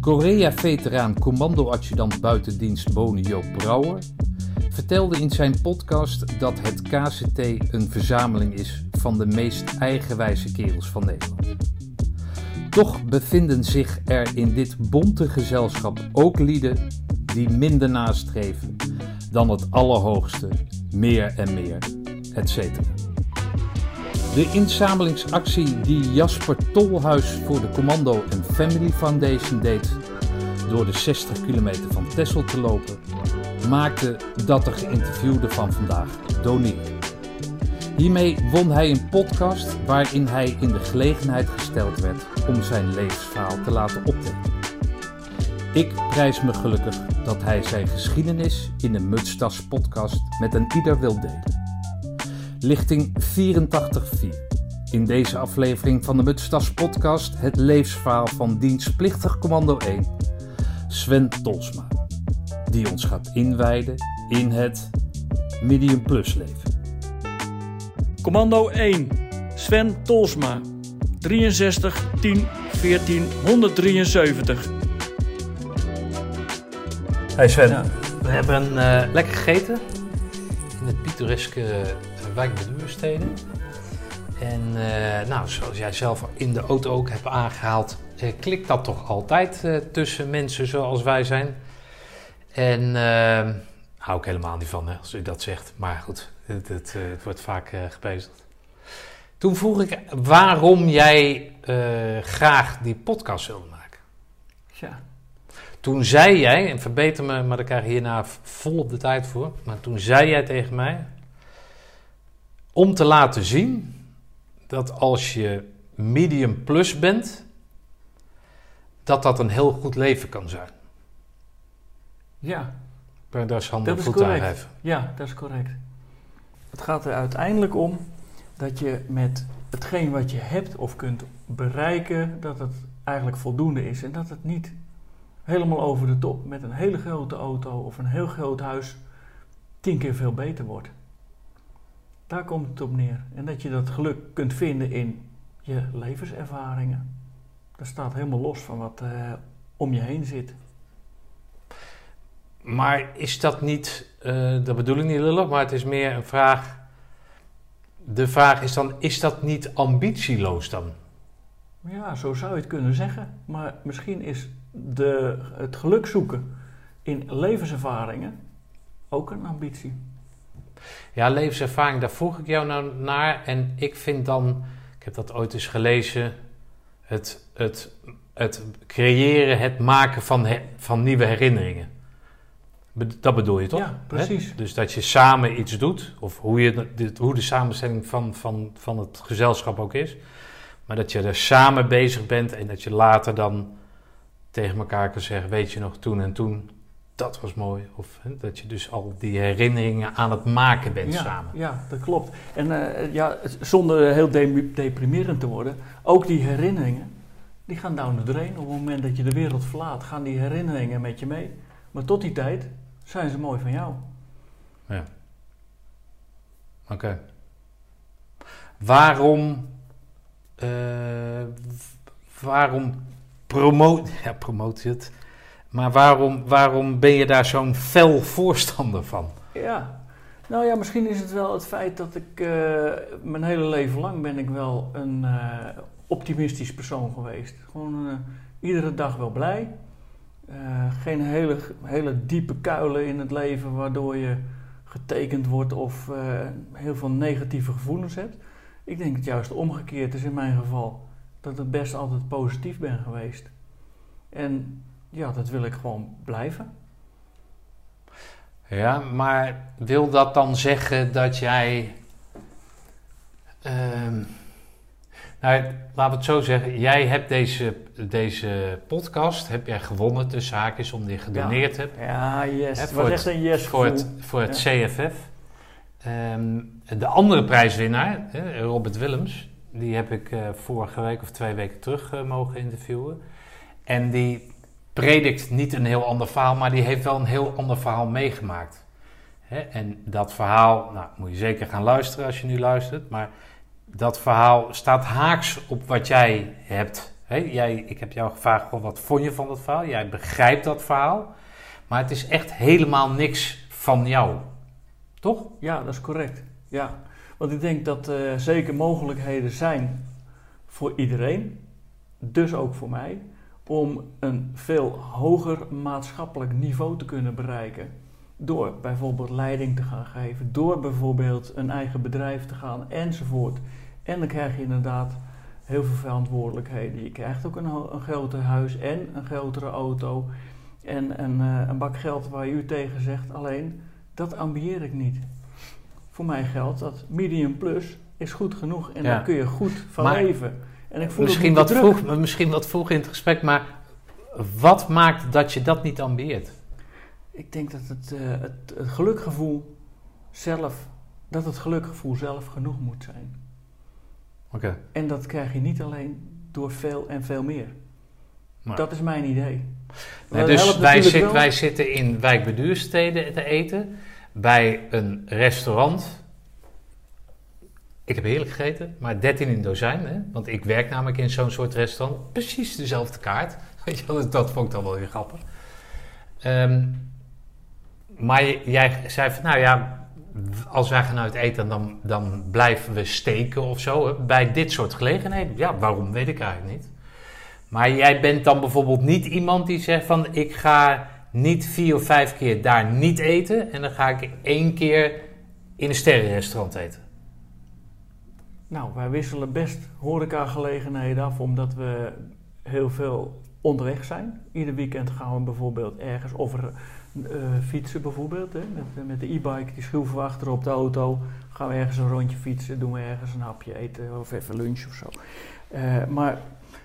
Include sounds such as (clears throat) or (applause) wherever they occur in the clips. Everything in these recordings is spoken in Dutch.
Korea-veteraan commando-adjudant buitendienst Boni Joop Brouwer vertelde in zijn podcast dat het KCT een verzameling is van de meest eigenwijze kerels van Nederland. Toch bevinden zich er in dit bonte gezelschap ook lieden die minder nastreven dan het allerhoogste, meer en meer, etc. De inzamelingsactie die Jasper Tolhuis voor de Commando en Family Foundation deed door de 60 kilometer van Texel te lopen, maakte dat de geïnterviewde van vandaag doneerde. Hiermee won hij een podcast waarin hij in de gelegenheid gesteld werd om zijn levensverhaal te laten optekenen. Ik prijs me gelukkig dat hij zijn geschiedenis in de Mutstas podcast met een ieder wil delen. Lichting 84.4. In deze aflevering van de Mutstas podcast het levensverhaal van dienstplichtig commando 1, Sven Tolsma, die ons gaat inwijden in het Medium Plus leven. Commando 1, Sven Tolsma, 63 10 14 173. Hey Sven, we hebben uh, lekker gegeten in het pittoreske uh, wijk Duurstede. En uh, nou, zoals jij zelf in de auto ook hebt aangehaald, klikt dat toch altijd tussen mensen zoals wij zijn. En daar hou ik helemaal niet van hè, als u dat zegt. Maar goed, het, het, het wordt vaak gebezigd. Toen vroeg ik waarom jij graag die podcast wilde maken. Ja. Toen zei jij, en verbeter me, maar daar krijg je hierna volop de tijd voor. Maar toen zei jij tegen mij, om te laten zien dat als je medium plus bent, dat dat een heel goed leven kan zijn. Ja. Dat is handig dat is goed aangeven. Ja, dat is correct. Het gaat er uiteindelijk om dat je met hetgeen wat je hebt of kunt bereiken, dat het eigenlijk voldoende is en dat het niet helemaal over de top met een hele grote auto of een heel groot huis tien keer veel beter wordt. Daar komt het op neer. En dat je dat geluk kunt vinden in je levenservaringen. Dat staat helemaal los van wat uh, om je heen zit. Maar is dat niet, uh, dat bedoel ik niet lullig, maar het is meer een vraag. De vraag is dan, is dat niet ambitieloos dan? Ja, zo zou je het kunnen zeggen. Maar misschien is de, het geluk zoeken in levenservaringen ook een ambitie. Ja, levenservaring, daar vroeg ik jou nou naar. En ik vind dan, ik heb dat ooit eens gelezen, het, het, het creëren, het maken van, van nieuwe herinneringen. Dat bedoel je toch? Ja, precies. Hè? Dus dat je samen iets doet, of hoe, je, hoe de samenstelling van, van, van het gezelschap ook is. Maar dat je er samen bezig bent en dat je later dan tegen elkaar kan zeggen: Weet je nog toen en toen, dat was mooi. Of hè, dat je dus al die herinneringen aan het maken bent samen. Ja, dat klopt. En uh, ja, zonder heel de deprimerend te worden, ook die herinneringen, die gaan down the drain. Op het moment dat je de wereld verlaat, gaan die herinneringen met je mee. Maar tot die tijd zijn ze mooi van jou. Ja. Oké. Waarom, uh, waarom promoot, (laughs) ja, promoot je het. Maar waarom, waarom ben je daar zo'n fel voorstander van? Ja, nou ja, misschien is het wel het feit dat ik uh, mijn hele leven lang ben ik wel een uh, optimistisch persoon geweest. Gewoon uh, iedere dag wel blij. geen hele, hele diepe kuilen in het leven waardoor je getekend wordt of heel veel negatieve gevoelens hebt. Ik denk het juist omgekeerd is in mijn geval dat ik best altijd positief ben geweest. En ja, dat wil ik gewoon blijven. Ja, maar wil dat dan zeggen dat jij. Uh, nou, laten we het zo zeggen. Jij hebt deze, deze podcast heb jij gewonnen, de zaak is om die gedoneerd ja. hebt. Ja, yes. Het was echt een yes Voor het, voor het CFF. Um, ehm, de andere prijswinnaar, Robert Willems, die heb ik uh, vorige week of twee weken terug uh, mogen interviewen. En die predikt niet een heel ander verhaal, maar die heeft wel een heel ander verhaal meegemaakt. En dat verhaal, nou moet je zeker gaan luisteren als je nu luistert, maar dat verhaal staat haaks op wat jij hebt jij, ik heb jou gevraagd, wat vond je van dat verhaal? Jij begrijpt dat verhaal. Maar het is echt helemaal niks van jou. Toch? Ja, dat is correct. Ja. Want ik denk dat er zeker mogelijkheden zijn voor iedereen, dus ook voor mij, om een veel hoger maatschappelijk niveau te kunnen bereiken. Door bijvoorbeeld leiding te gaan geven, door bijvoorbeeld een eigen bedrijf te gaan enzovoort. En dan krijg je inderdaad heel veel verantwoordelijkheden. Je krijgt ook een, een groter huis en een grotere auto en een, uh, een bak geld waar je u tegen zegt. Alleen, dat ambieer ik niet. Voor mij geldt dat medium plus is goed genoeg en Ja. daar kun je goed van Maar leven. En ik voel Misschien wat, druk. vroeg, misschien wat vroeg in het gesprek, maar wat maakt dat je dat niet ambieert? Ik denk dat het, eh, het, het gelukgevoel zelf, dat het gelukgevoel zelf genoeg moet zijn. Oké. En dat krijg je niet alleen door veel en veel meer. Maar- Dat is mijn idee. Nee, dus wij, zit, wij zitten in wijkbeduursteden te eten. Bij een restaurant. Ik heb heerlijk gegeten, maar 13 in dozijn. Hè? Want ik werk namelijk in zo'n soort restaurant. Precies dezelfde kaart. (laughs) Dus dat vond ik dan wel weer grappig. Ehm, maar jij zei van, nou ja, als wij gaan uit eten, dan, dan blijven we steken of zo. Bij dit soort gelegenheden. Ja, waarom weet ik eigenlijk niet. Maar jij bent dan bijvoorbeeld niet iemand die zegt van ik ga niet vier of vijf keer daar niet eten en dan ga ik één keer in een sterrenrestaurant eten. Nou, wij wisselen best horecagelegenheden af omdat we heel veel onderweg zijn. Ieder weekend gaan we bijvoorbeeld ergens of er, eh, fietsen bijvoorbeeld. Hè, met, met de e-bike, die schroeven we achter op de auto. Gaan we ergens een rondje fietsen, doen we ergens een hapje eten of even lunch of zo. Eh, maar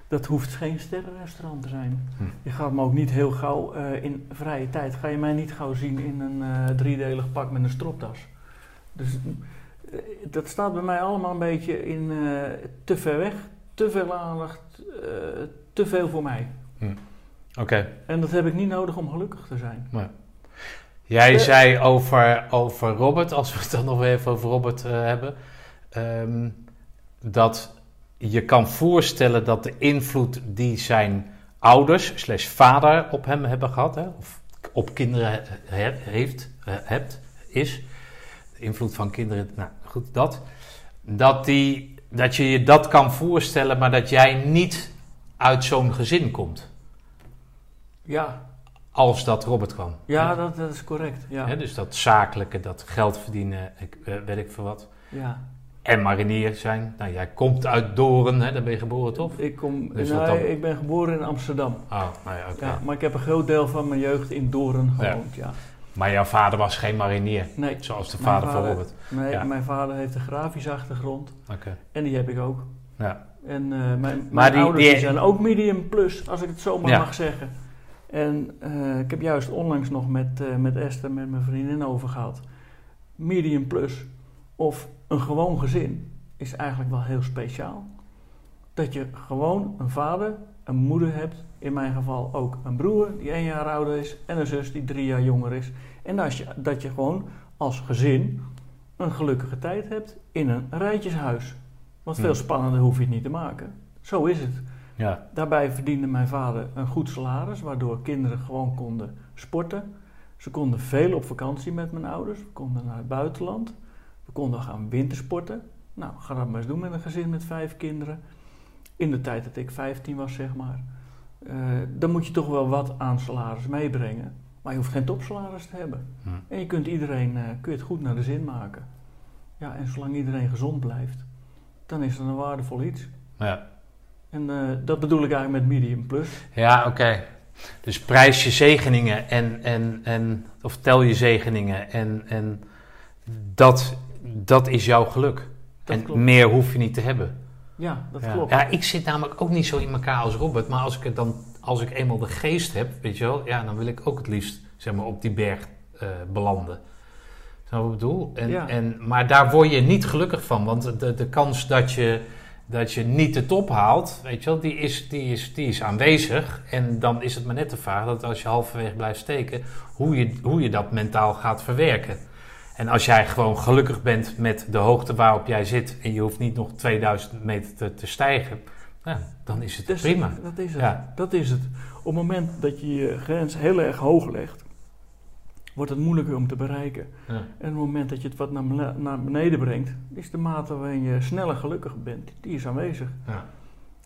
dat hoeft geen sterrenrestaurant te zijn. Hm. Je gaat me ook niet heel gauw eh, in vrije tijd. Ga je mij niet gauw zien in een eh, driedelig pak met een stropdas. Dus eh, dat staat bij mij allemaal een beetje in eh, te ver weg, te veel aandacht, eh, te veel voor mij. Oké. En dat heb ik niet nodig om gelukkig te zijn. Jij Eh. zei over, over Robert, als we het dan nog even over Robert hebben, ehm, dat je kan voorstellen dat de invloed die zijn ouders slash vader op hem hebben gehad, hè, of op kinderen he- heeft, hebt, is, de invloed van kinderen, nou goed, dat, dat, die, dat je je dat kan voorstellen, maar dat jij niet uit zo'n gezin komt, Ja, als dat Robert kwam. ja dat, dat is correct. Ja. Dus dat zakelijke, dat geld verdienen, ik, eh, weet ik veel wat. ja. En marinier zijn. Nou, jij komt uit Doren, hè? daar ben je geboren toch? Ik, kom, Dus dan? ik ben geboren in Amsterdam. Oh, nou ja, oké. Ja, maar ik heb een groot deel van mijn jeugd in Ja. gewoond. Ja. Maar jouw vader was geen marinier, Nee, zoals de vader van Robert. nee Ja. mijn vader heeft een grafische achtergrond. Oké. En die heb ik ook. Ja. En eh, mijn, mijn Maar die- ouders die- die zijn ook medium plus, als ik het zo maar Ja. mag zeggen. En eh, ik heb juist onlangs nog met, eh, met Esther, met mijn vriendin over gehad. Medium plus of een gewoon gezin is eigenlijk wel heel speciaal. Dat je gewoon een vader, een moeder hebt. In mijn geval ook een broer die één jaar ouder is en een zus die drie jaar jonger is. En als je, dat je gewoon als gezin een gelukkige tijd hebt in een rijtjeshuis. Want veel Hmm. spannender hoef je het niet te maken. Zo is het. Ja. Daarbij verdiende mijn vader een goed salaris, waardoor kinderen gewoon konden sporten. Ze konden veel op vakantie met mijn ouders. We konden naar het buitenland. We konden gaan wintersporten. Nou, ga dat maar eens doen met een gezin met vijf kinderen. In de tijd dat ik 15 was, zeg maar. Eh, dan moet je toch wel wat aan salaris meebrengen. Maar je hoeft geen topsalaris te hebben. Hm. En je kunt iedereen, eh, kun je het goed naar de zin maken. Ja, en zolang iedereen gezond blijft, dan is dat een waardevol iets. Ja, En eh, dat bedoel ik eigenlijk met medium plus. ja oké. Dus prijs je zegeningen en, en, en, of tel je zegeningen en, en dat, dat is jouw geluk. Dat en klopt. meer hoef je niet te hebben. Ja, dat ja. klopt. Ja, ik zit namelijk ook niet zo in elkaar als Robert. Maar als ik, het dan, als ik eenmaal de geest heb, weet je wel, ja, dan wil ik ook het liefst zeg maar, op die berg eh, belanden. Snap wat ik bedoel? En, Ja. en, maar daar word je niet gelukkig van. Want de, de kans dat je, dat je niet de top haalt, weet je wel, die is, die, is, die is aanwezig. En dan is het maar net de vraag dat als je halverwege blijft steken, hoe je, hoe je dat mentaal gaat verwerken. En als jij gewoon gelukkig bent met de hoogte waarop jij zit en je hoeft niet nog 2000 meter te, te stijgen, ja, dan is het Dat prima. Dat is het. Ja. Dat is het. Op het moment dat je je grens heel erg hoog legt, wordt het moeilijker om te bereiken. Ja. En op het moment dat je het wat naar naar beneden brengt, is de mate waarin je sneller gelukkig bent, die is aanwezig. Ja.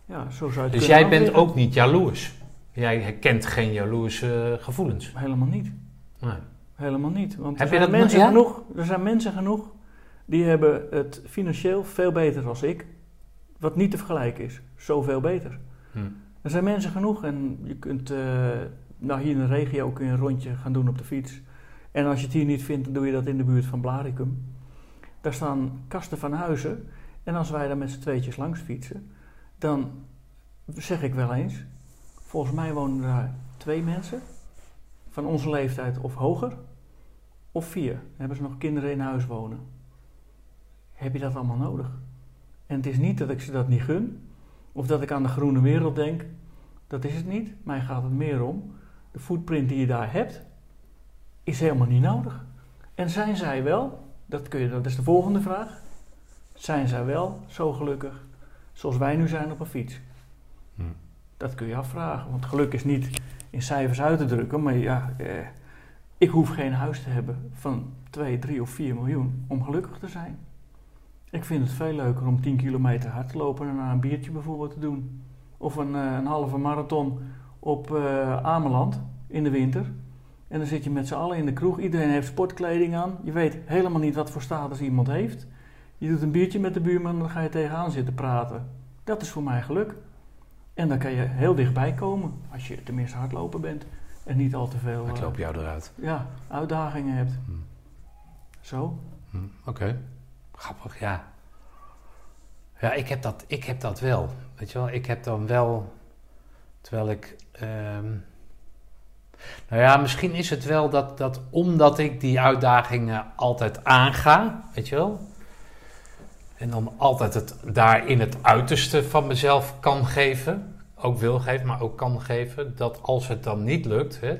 Ja, zo zou je Dus jij bent ook niet jaloers. Jij herkent geen jaloerse gevoelens. Helemaal niet. Nee. Helemaal niet. Want Heb er, je zijn dat- mensen ja? genoeg, er zijn mensen genoeg die hebben het financieel veel beter als ik. Wat niet te vergelijken is. Zoveel beter. Hm. Er zijn mensen genoeg en je kunt, eh, nou hier in de regio kun je een rondje gaan doen op de fiets. En als je het hier niet vindt, dan doe je dat in de buurt van Blaricum. Daar staan kasten van huizen. En als wij daar met z'n tweetjes langs fietsen, dan zeg ik wel eens, volgens mij wonen daar twee mensen van onze leeftijd of hoger, of vier. Hebben ze nog kinderen in huis wonen. Heb je dat allemaal nodig? En het is niet dat ik ze dat niet gun, of dat ik aan de groene wereld denk. Dat is het niet. Mij gaat het meer om. De footprint die je daar hebt, is helemaal niet nodig. En zijn zij wel, dat, kun je, dat is de volgende vraag. Zijn zij wel zo gelukkig zoals wij nu zijn op een fiets? Hm. Dat kun je afvragen. Want geluk is niet in cijfers uit te drukken. Maar ja, eh, ik hoef geen huis te hebben van 2, 3 of 4 miljoen om gelukkig te zijn. Ik vind het veel leuker om 10 kilometer hard te lopen en een biertje bijvoorbeeld te doen. Of een, eh, een halve marathon op eh, Ameland in de winter. En dan zit je met z'n allen in de kroeg. Iedereen heeft sportkleding aan. Je weet helemaal niet wat voor status iemand heeft. Je doet een biertje met de buurman en dan ga je tegenaan zitten praten. Dat is voor mij geluk. En dan kan je heel dichtbij komen. Als je tenminste hardlopen bent. En niet al te veel Ik eh, loop jou eruit. ja, uitdagingen hebt. Hm. Zo. Hm, Oké. Grappig, ja. Ja, ik heb, dat, ik heb dat wel. Weet je wel, ik heb dan wel... Terwijl ik... ehm, nou ja, misschien is het wel dat, dat omdat ik die uitdagingen altijd aanga, weet je wel... En dan altijd het daarin het uiterste van mezelf kan geven. Ook wil geven, maar ook kan geven. Dat als het dan niet lukt, hè,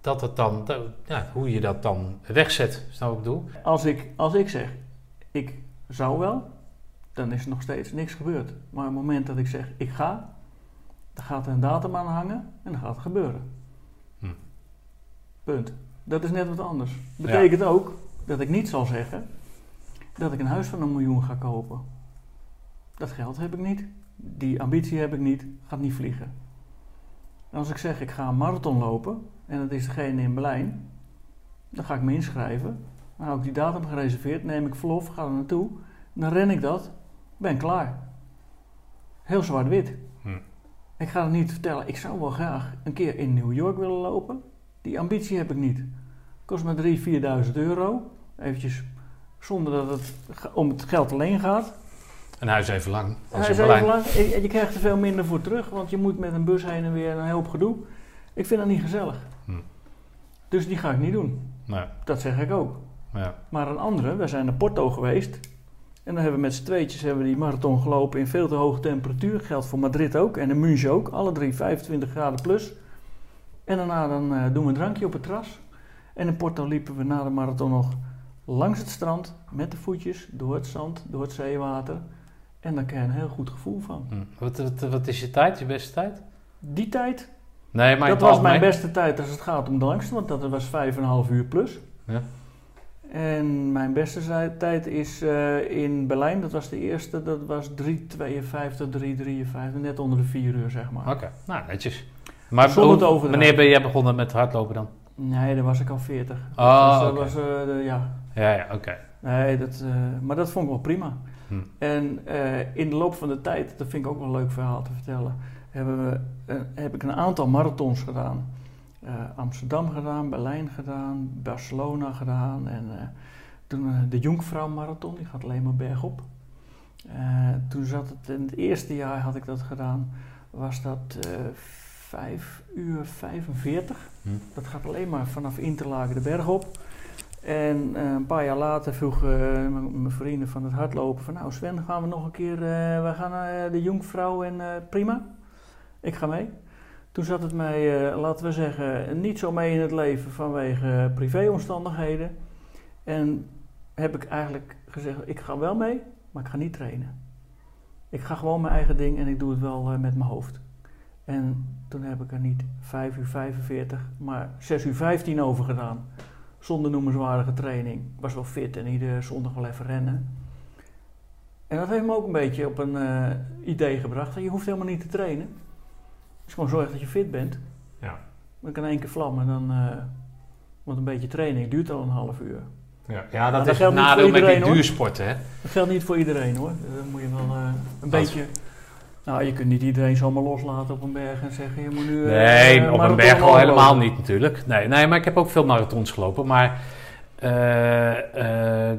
dat het dan... dat- ja, hoe je dat dan wegzet, snap wat ik bedoel? Als ik, als ik zeg, ik zou wel, dan is er nog steeds niks gebeurd. Maar op het moment dat ik zeg, ik ga, dan gaat er een datum aan hangen en dan gaat het gebeuren. Hm. Punt. Dat is net wat anders. Betekent ook dat ik niet zal zeggen dat ik een huis van een miljoen ga kopen. Dat geld heb ik niet. Die ambitie heb ik niet. Gaat niet vliegen. En als ik zeg ik ga een marathon lopen en dat is degene in Berlijn, dan ga ik me inschrijven. Dan hou ik die datum gereserveerd, neem ik verlof, ga er naartoe. Dan ren ik dat, ben klaar. Heel zwart-wit. Hm. Ik ga er niet vertellen, ik zou wel graag een keer in New York willen lopen. Die ambitie heb ik niet. Kost me 3.000, 4.000 euro. Eventjes zonder dat het om het geld alleen gaat. Een huis even lang. Als Hij in is Berlijn. even lang. En je krijgt er veel minder voor terug, want je moet met een bus heen en weer en een hoop gedoe. Ik vind dat niet gezellig. Hm. Dus die ga ik niet doen. Nee, Dat zeg ik ook. ja. Maar een andere, wij zijn naar Porto geweest. En dan hebben we met z'n tweetjes hebben we die marathon gelopen in veel te hoge temperatuur. Geldt voor Madrid ook en in München ook. Alle drie 25 graden plus. En daarna dan, eh, doen we een drankje op het terras. En in Porto liepen we na de marathon nog langs het strand. Met de voetjes, door het zand, door het zeewater. En daar krijg je een heel goed gevoel van. Hm. Wat, wat, wat is je tijd, je beste tijd? Die tijd, Nee, maar dat was mijn beste tijd als het gaat om de langste. Want dat was 5,5 uur plus. Ja. En mijn beste tijd is eh, in Berlijn, dat was de eerste, dat was 3,52, 3,53, net onder de 4 uur zeg maar. Oké, nou netjes. Maar hoe- wanneer ben jij begonnen met hardlopen dan? Nee, daar was ik al 40. Oh, dus dat was, eh, de- ja. Ja, ja, oké. Nee, dat, eh, maar dat vond ik wel prima. Hm. En eh, in de loop van de tijd, dat vind ik ook wel een leuk verhaal te vertellen, hebben we, eh, heb ik een aantal marathons gedaan. Eh, Amsterdam gedaan, Berlijn gedaan, Barcelona gedaan en toen de Jonkvrouw Marathon, die gaat alleen maar bergop. Toen zat het, in het eerste jaar had ik dat gedaan, was dat eh 5 uur 45. Hm. Dat gaat alleen maar vanaf Interlaken de berg op. En eh, een paar jaar later vroeg eh, mijn vrienden van het hardlopen van... Nou Sven, gaan we nog een keer... eh, we gaan naar de Jonkvrouw en prima. Ik ga mee. Toen zat het mij, laten we zeggen, niet zo mee in het leven vanwege privéomstandigheden. En heb ik eigenlijk gezegd, ik ga wel mee, maar ik ga niet trainen. Ik ga gewoon mijn eigen ding en ik doe het wel met mijn hoofd. En toen heb ik er niet 5 uur 45, maar 6 uur 15 over gedaan. Zonder noemenswaardige training. Ik was wel fit en iedere zondag wel even rennen. En dat heeft me ook een beetje op een eh, idee gebracht. Je hoeft helemaal niet te trainen. Is gewoon zorg dat je fit bent. Ja. Dan kan één keer vlammen. Dan, eh, want een beetje training duurt al een half uur. Ja, ja dat dat is het nadeel met die duursporten, hè? Dat geldt niet voor iedereen hoor. Dan moet je wel eh, een beetje... Nou, je kunt niet iedereen zomaar loslaten op een berg en zeggen... Je moet nu... eh, Nee, op marathon een berg al helemaal niet natuurlijk. Nee, nee, maar ik heb ook veel marathons gelopen. Maar eh, eh, eh,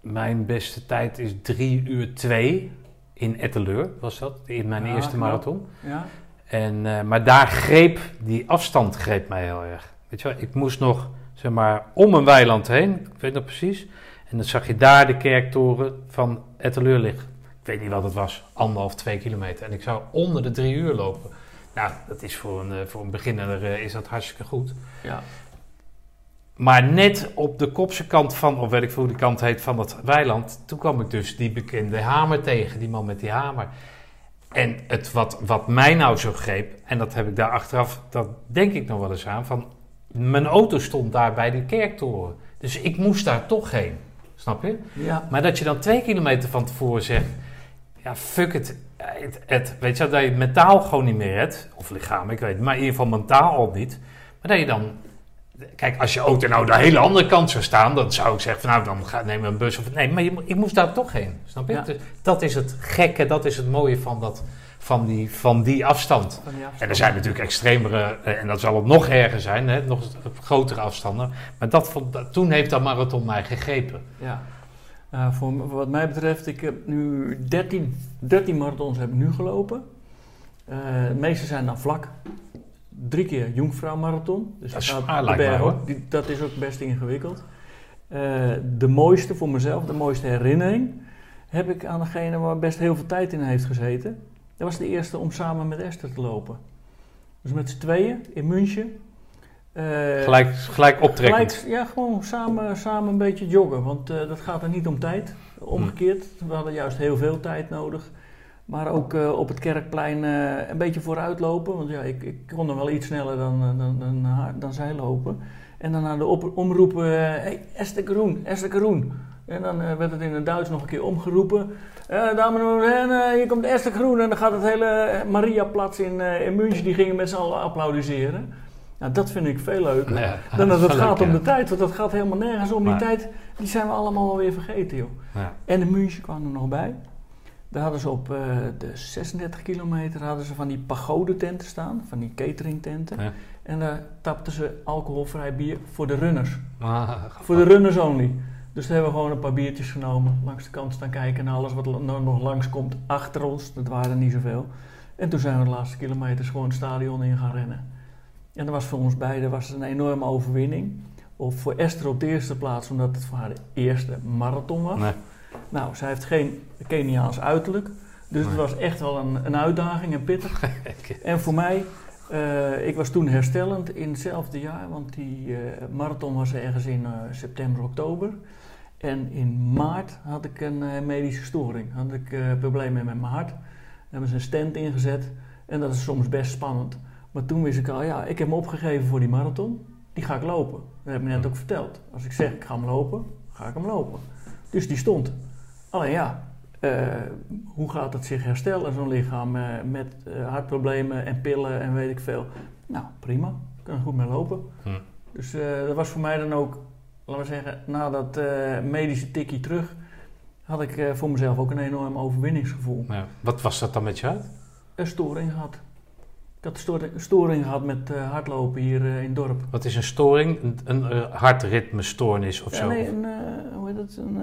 mijn beste tijd is 3 uur 2 in Etteleur, was dat, in mijn Ja, eerste marathon. Ja? En, eh, maar daar greep, die afstand greep mij heel erg. Weet je wel, ik moest nog, zeg maar, om een weiland heen, ik weet nog precies. En dan zag je daar de kerktoren van Etteleur liggen. Ik weet niet wat het was, anderhalf, twee kilometer. En ik zou onder de drie uur lopen. Nou, dat is voor een, eh, voor een beginner eh, is dat hartstikke goed. Ja. Maar net op de kopse kant van, of weet ik hoe die kant heet, van dat weiland, toen kwam ik dus die bekende hamer tegen, die man met die hamer. En het wat, wat mij nou zo greep, en dat heb ik daar achteraf, dat denk ik nog wel eens aan, van mijn auto stond daar bij die kerktoren. Dus ik moest daar toch heen, snap je? Ja. Maar dat je dan twee kilometer van tevoren zegt, ja fuck it, het, het weet je dat je mentaal gewoon niet meer redt, of lichaam, ik weet het, maar in ieder geval mentaal al niet. Maar dat je dan Kijk, als je auto nou de hele andere kant zou staan, dan zou ik zeggen van nou, dan ga, neem een bus of nee, maar je, ik moest daar toch heen, snap je? Ja. Dus dat is het gekke, dat is het mooie van, dat, van, die, van die afstand. Van die afstand. En er zijn natuurlijk extremere, eh, en dat zal het nog erger zijn, hè, nog grotere afstanden. Maar dat- toen heeft dat marathon mij gegrepen. Ja. Nou, voor, voor wat mij betreft, ik heb nu 13, 13 marathons heb ik nu gelopen. Eh, de meeste zijn dan vlak. Drie keer Jungfrau Marathon. Dus Dat gaat de berg hoor. Die- dat is ook best ingewikkeld. Eh, de mooiste voor mezelf, de mooiste herinnering, heb ik aan degene waar best heel veel tijd in heeft gezeten. Dat was de eerste om samen met Esther te lopen. Dus met z'n tweeën in München. Eh, Gelijk, gelijk optrekkend. Gelijk, ja, gewoon samen, samen een beetje joggen. Want eh, dat gaat er niet om tijd. Omgekeerd, we hadden juist heel veel tijd nodig. Maar ook eh, op het kerkplein een beetje vooruit lopen. Want ja, ik, ik kon dan wel iets sneller dan, dan, dan, dan zij lopen. En dan naar de op, omroepen, hey, Esther Groen, Esther Groen. En dan werd het in het Duits nog een keer omgeroepen. Dames en heren, hier komt Esther Groen. En dan gaat het hele Mariaplatz in, in München, die gingen met z'n allen applaudisseren. Nou, dat vind ik veel leuker. Dan dat het (laughs) gaat leuk, om ja. de tijd, want dat gaat helemaal nergens om. Die Maar- tijd, die zijn we allemaal alweer vergeten, joh. Ja. En de München kwam er nog bij. Daar hadden ze op eh, de 36 kilometer hadden ze van die pagodententen staan, van die cateringtenten. Ja. En daar tapten ze alcoholvrij bier voor de runners. Ah, Voor de runners only. Dus toen hebben we gewoon een paar biertjes genomen, langs de kant staan kijken naar alles wat nou nog langs komt achter ons. Dat waren er niet zoveel. En toen zijn we de laatste kilometers gewoon het stadion in gaan rennen. En dat was voor ons beiden was het een enorme overwinning. Of voor Esther op de eerste plaats, omdat het voor haar de eerste marathon was. Nee. Nou, zij heeft geen Keniaans uiterlijk. Dus het was echt wel een, een uitdaging en pittig. (laughs) en voor mij, eh, ik was toen herstellend in hetzelfde jaar, want die eh, marathon was ergens in eh, september, oktober. En in maart had ik een medische storing. Had ik problemen met mijn hart. Daar hebben ze een stent ingezet. En dat is soms best spannend. Maar toen wist ik al, ja, ik heb me opgegeven voor die marathon. Die ga ik lopen. Dat heb ik net ook verteld. Als ik zeg, ik ga hem lopen, ga ik hem lopen. Dus die stond. Alleen ja, eh, hoe gaat het zich herstellen, zo'n lichaam, eh, met eh, hartproblemen en pillen en weet ik veel. Nou, prima. Ik kan er goed mee lopen. Hm. Dus dat was voor mij dan ook, laten we zeggen, na dat medische tikkie terug, had ik voor mezelf ook een enorm overwinningsgevoel. Ja. Wat was dat dan met je uit? Een storing gehad. Had een storing, storing gehad met eh, hardlopen hier eh, in het dorp. Wat is een storing? Een, een eh, hartritmestoornis of Ja, zo? nee, een, hoe heet het? Een,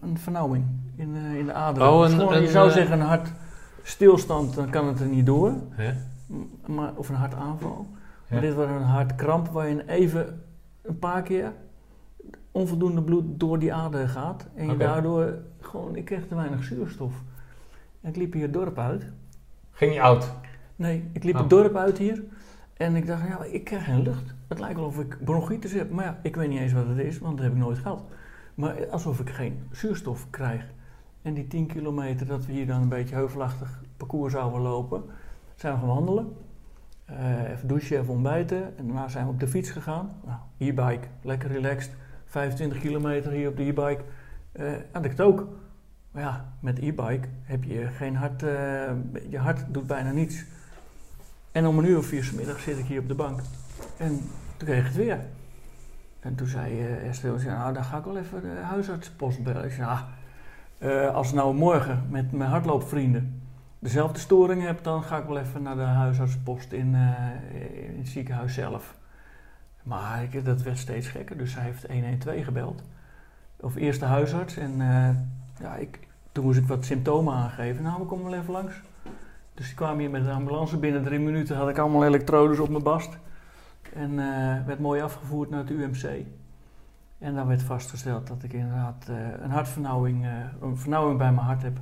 een vernauwing in, in de aderen. Oh, een- je zou zeggen een hartstilstand, dan kan het er niet door. Ja? Maar, of een hartaanval. Ja. Maar dit was een hartkramp waarin even een paar keer onvoldoende bloed door die ader gaat. En je daardoor gewoon, ik kreeg te weinig zuurstof. En ik liep hier het dorp uit. Ging je oud? Nee, ik liep Oh. het dorp uit hier. En ik dacht, ja, ik krijg geen lucht. Het lijkt wel of ik bronchitis heb. Maar ja, ik weet niet eens wat het is, want dat heb ik nooit gehad. Maar alsof ik geen zuurstof krijg. En die 10 kilometer dat we hier dan een beetje heuvelachtig parcours zouden lopen, zijn we gaan wandelen. Eh, even douchen, even ontbijten. En daarna zijn we op de fiets gegaan. Nou, e-bike, lekker relaxed. 25 kilometer hier op de e-bike. Had ik het ook. Maar ja, met e-bike heb je geen hart, eh, je hart doet bijna niets. En om een uur of vier middag zit ik hier op de bank. En toen kreeg ik het weer. En toen zei uh, Esther, nou dan ga ik wel even de huisartsenpost bellen. Ik zei, ah, eh, als nou morgen met mijn hardloopvrienden dezelfde storing heb, dan ga ik wel even naar de huisartsenpost in, eh, in het ziekenhuis zelf. Maar ik, dat werd steeds gekker, dus hij heeft 112 gebeld. Of eerst de huisarts en eh, ja, ik, toen moest ik wat symptomen aangeven. Nou, we komen wel even langs. Dus die kwamen hier met de ambulance. Binnen drie minuten had ik allemaal elektrodes op mijn bast. En eh, werd mooi afgevoerd naar het UMC. En dan werd vastgesteld dat ik inderdaad eh, een hartvernauwing, eh, een vernauwing bij mijn hart heb.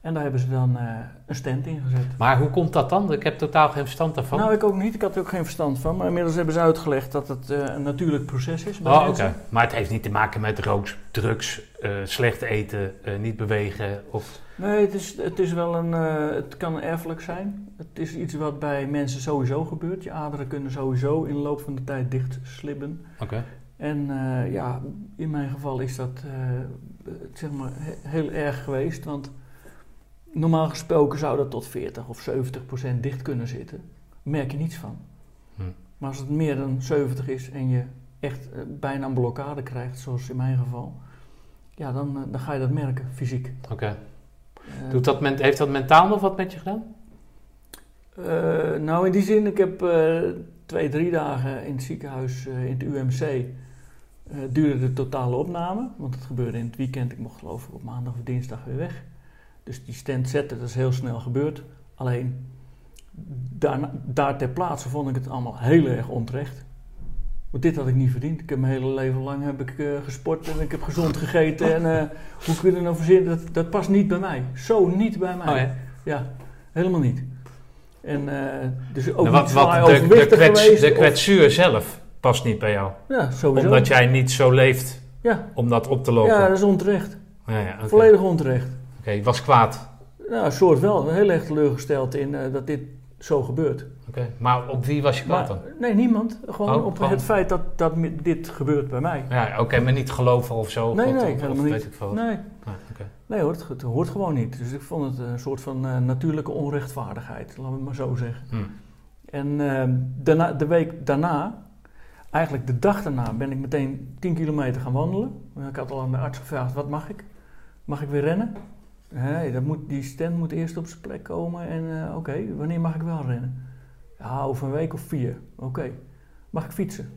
En daar hebben ze dan een stent in gezet. Maar hoe komt dat dan? Ik heb totaal geen verstand daarvan. Nou, ik ook niet. Ik had er ook geen verstand van. Maar inmiddels hebben ze uitgelegd dat het een natuurlijk proces is. oh, oké. Maar het heeft niet te maken met rook, drugs, slecht eten, niet bewegen of... Nee, het, is, het, is wel een, eh, het kan erfelijk zijn. Het is iets wat bij mensen sowieso gebeurt. Je aderen kunnen sowieso in de loop van de tijd dicht slibben. Oké. En eh, ja, in mijn geval is dat eh, zeg maar he- heel erg geweest. Want normaal gesproken zou dat tot 40 of 70 procent dicht kunnen zitten. Merk je niets van. Hm. Maar als het meer dan 70 is en je echt bijna een blokkade krijgt, zoals in mijn geval, ja, dan, dan ga je dat merken, fysiek. Oké. Doet dat Heeft dat mentaal nog wat met je gedaan? Eh, nou, in die zin, ik heb eh, twee, drie dagen in het ziekenhuis, eh, in het UMC, eh, duurde de totale opname. Want het gebeurde in het weekend. Ik mocht geloof ik op maandag of dinsdag weer weg. Dus die stand zetten, dat is heel snel gebeurd. Alleen, daarna, daar ter plaatse vond ik het allemaal heel erg onterecht. Want dit had ik niet verdiend. Ik heb mijn hele leven lang heb ik, eh, gesport en ik heb gezond gegeten. En eh, hoe kun je er nou verzinnen? Dat, dat past niet bij mij. Zo niet bij mij. Oh ja. Ja, helemaal niet. En eh, dus ook Nou, wat, wat, de, de, kwets, geweest. de of- kwetsuur zelf past niet bij jou. ja, sowieso. Omdat jij niet zo leeft ja, om dat op te lopen. ja, dat is onterecht. Ja, ja. Volledig onterecht. Oké, je was kwaad. Nou, een soort wel. Heel erg teleurgesteld in dat dit zo gebeurt. Oké. Maar op wie was je kwaad dan? nee, niemand. Gewoon Oh, op gewoon. het feit dat, dat dit gebeurt bij mij. Ja, oké, maar niet geloven of zo. Nee, nee, of, helemaal of niet. weet ik. Nee, Nee, hoor, het, het hoort gewoon niet. Dus ik vond het een soort van eh, natuurlijke onrechtvaardigheid, laten we het maar zo zeggen. Hm. En eh, daarna, de week daarna, eigenlijk de dag daarna, ben ik meteen 10 kilometer gaan wandelen. Ik had al aan de arts gevraagd, wat mag ik? Mag ik weer rennen? Nee, dat moet, die stand moet eerst op zijn plek komen. En eh, oké, wanneer mag ik wel rennen? Ja, over een week of vier. Oké. Mag ik fietsen?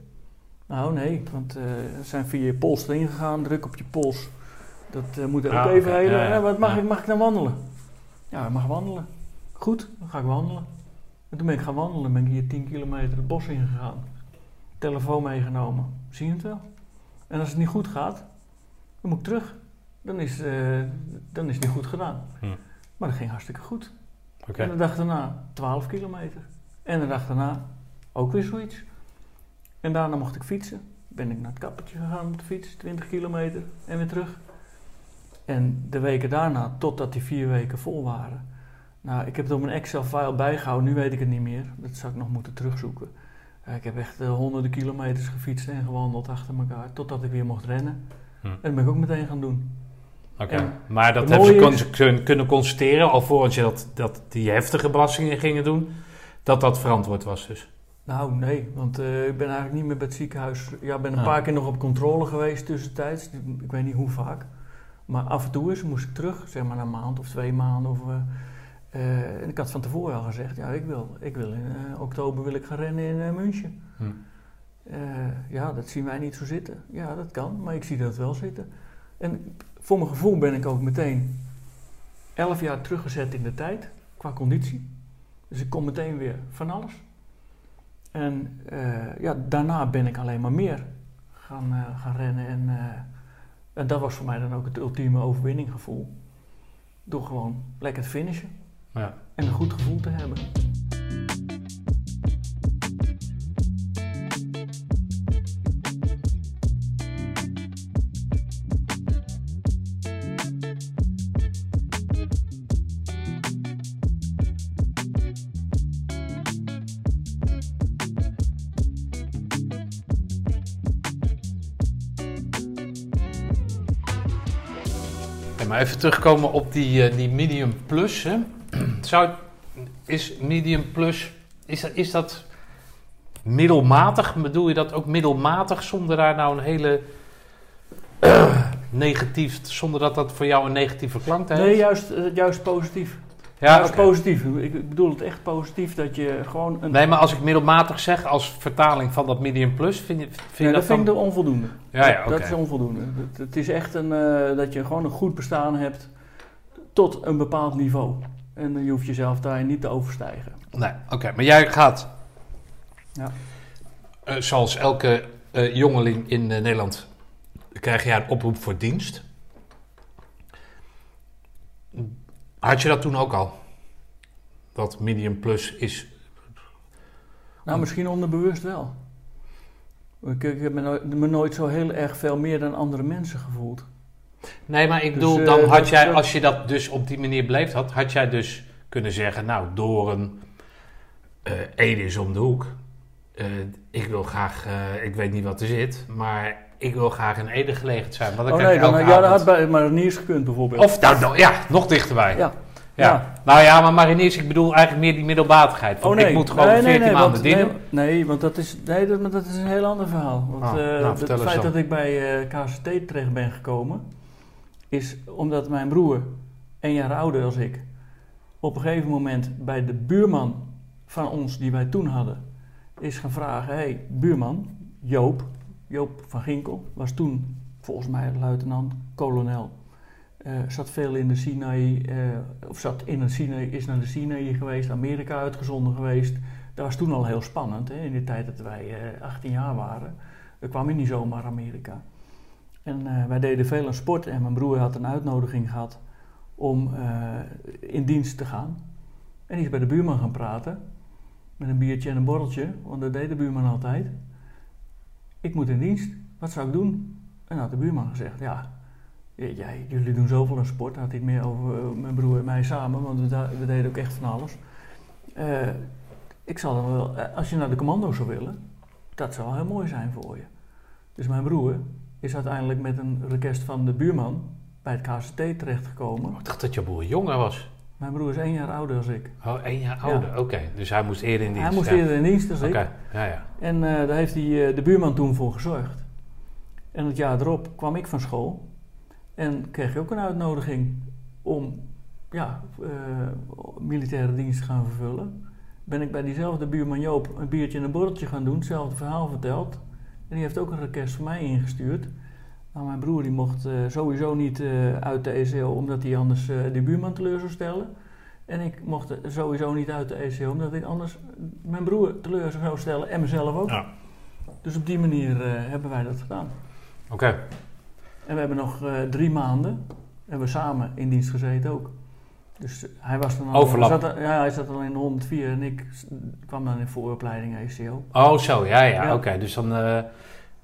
Nou, nee, want er zijn via je pols erin gegaan, druk op je pols. Dat eh, moet er ook Ah, even oké, heen. ja, ja. Ja, wat mag Ja. ik? Mag ik dan wandelen? Ja, ik mag wandelen. Goed, dan ga ik wandelen. En toen ben ik gaan wandelen, ben ik hier 10 kilometer het bos ingegaan. Telefoon meegenomen. Zie je het wel? En als het niet goed gaat, dan moet ik terug. Dan is, eh, dan is het niet goed gedaan. Hm. Maar dat ging hartstikke goed. En de dag daarna 12 kilometer. En de dag daarna ook weer zoiets. En daarna mocht ik fietsen. Ben ik naar het kappertje gegaan op de fiets, 20 kilometer en weer terug. En de weken daarna, totdat die vier weken vol waren. Nou, ik heb het op een Excel-file bijgehouden, nu weet ik het niet meer. Dat zou ik nog moeten terugzoeken. Eh, ik heb echt eh, honderden kilometers gefietst en gewandeld achter elkaar, totdat ik weer mocht rennen. Hm. En dat ben ik ook meteen gaan doen. Oké. Maar dat hebben ze is- kun- kunnen constateren, alvorens je dat, dat die heftige belastingen gingen doen, dat dat verantwoord was dus. Nou, nee, want eh, ik ben eigenlijk niet meer bij het ziekenhuis. Ja, ik ben een Ah. paar keer nog op controle geweest tussentijds. Ik weet niet hoe vaak. Maar af en toe eens moest ik terug, zeg maar na een maand of twee maanden. Of, eh, eh, en ik had van tevoren al gezegd, ja, ik wil, ik wil in oktober wil ik gaan rennen in München. Hm. Ja, dat zien wij niet zo zitten. Ja, dat kan, maar ik zie dat wel zitten. En voor mijn gevoel ben ik ook meteen elf jaar teruggezet in de tijd, qua conditie. Dus ik kom meteen weer van alles. En eh, ja, daarna ben ik alleen maar meer gaan, eh, gaan rennen. En, eh, en dat was voor mij dan ook het ultieme overwinninggevoel. Door gewoon lekker te finishen Ja. en een goed gevoel te hebben. Even terugkomen op die, eh, die medium plus. Hè. Zou, is medium plus, is dat, is dat middelmatig? Bedoel je dat ook middelmatig zonder daar nou een hele eh, negatief, zonder dat dat voor jou een negatieve klank heeft? Nee, juist, eh, juist positief. Ja, juist oké. positief. Ik bedoel het echt positief dat je gewoon een... Nee, maar als ik middelmatig zeg als vertaling van dat medium plus, vind je, vind je Nee, dat, dat vind ik onvoldoende. Ja, ja, oké. Dat is onvoldoende. Het, het is echt een, eh, dat je gewoon een goed bestaan hebt tot een bepaald niveau. En je hoeft jezelf daar niet te overstijgen. Nee, oké. Maar jij gaat, Ja. eh, zoals elke eh, jongeling in Nederland, krijg jij een oproep voor dienst. Had je dat toen ook al? Dat medium plus is... Nou, misschien onderbewust wel. Ik, ik heb me nooit, me nooit zo heel erg veel meer dan andere mensen gevoeld. Nee, maar ik Dus, bedoel, eh, dan had jij, als je dat dus op die manier beleefd had, had jij dus kunnen zeggen, nou, door een eh Ede is om de hoek. Eh, ik wil graag, ik weet niet wat er zit, maar ik wil graag in Ede gelegend zijn. Want dan Oh nee, je dan, elke ja, dat avond- had bij Mariniers gekund bijvoorbeeld. Of, nou, nou, ja, nog dichterbij. Ja. ja. Ja. Nou ja, maar mariniers, ik bedoel eigenlijk meer die middelmatigheid. Van, Oh nee, Ik moet gewoon nee, 14 nee, nee, maanden want, dienen. Nee, want dat is, nee, dat, maar dat is een heel ander verhaal. Want, Ah, eh, nou, het feit dan. dat ik bij eh, KCT terecht ben gekomen, is omdat mijn broer, een jaar ouder als ik, op een gegeven moment bij de buurman van ons, die wij toen hadden, is gaan vragen: Hé, hey, buurman, Joop, Joop van Ginkel, was toen volgens mij luitenant, kolonel. eh, zat veel in de Sinai, eh, of zat in een Sinai, is naar de Sinai geweest, Amerika uitgezonden geweest. Dat was toen al heel spannend, hè, in de tijd dat wij eh 18 jaar waren. Er kwam je niet zomaar Amerika. En eh, wij deden veel aan sport en mijn broer had een uitnodiging gehad om eh, in dienst te gaan. En die is bij de buurman gaan praten, met een biertje en een borreltje, want dat deed de buurman altijd. Ik moet in dienst, wat zou ik doen? En dan had de buurman gezegd, ja, jij, jullie doen zoveel aan sport. Had hij meer over eh, mijn broer en mij samen, want we, deden ook echt van alles. Eh, ik zal dan wel, eh, als je naar de commando zou willen, dat zou heel mooi zijn voor je. Dus mijn broer is uiteindelijk met een request van de buurman bij het KCT terechtgekomen. Ik dacht dat je broer jonger was. Mijn broer is één jaar ouder dan ik. Oh, één jaar ouder. Oké, dus hij moest eerder in dienst. Hij moest ja. eerder in dienst dan Oké, ik. ja, ja. En eh, daar heeft hij, eh, de buurman toen voor gezorgd. En het jaar erop kwam ik van school en kreeg ik ook een uitnodiging om ja, eh, militaire dienst te gaan vervullen. Ben ik bij diezelfde buurman Joop een biertje en een borreltje gaan doen, hetzelfde verhaal verteld. En die heeft ook een request voor mij ingestuurd. Nou, mijn broer die mocht eh, sowieso niet eh, uit de ECO omdat hij anders eh die buurman teleur zou stellen. En ik mocht sowieso niet uit de ECO omdat ik anders mijn broer teleur zou stellen en mezelf ook. Ja. Dus op die manier hebben wij dat gedaan. Oké. En we hebben nog drie maanden hebben we samen in dienst gezeten ook. Dus hij was dan al... Overlap. Zat er- ja, hij zat al in de 104 en ik kwam dan in vooropleiding ECO. Oh, zo, ja, ja, Ja. oké. Dus dan,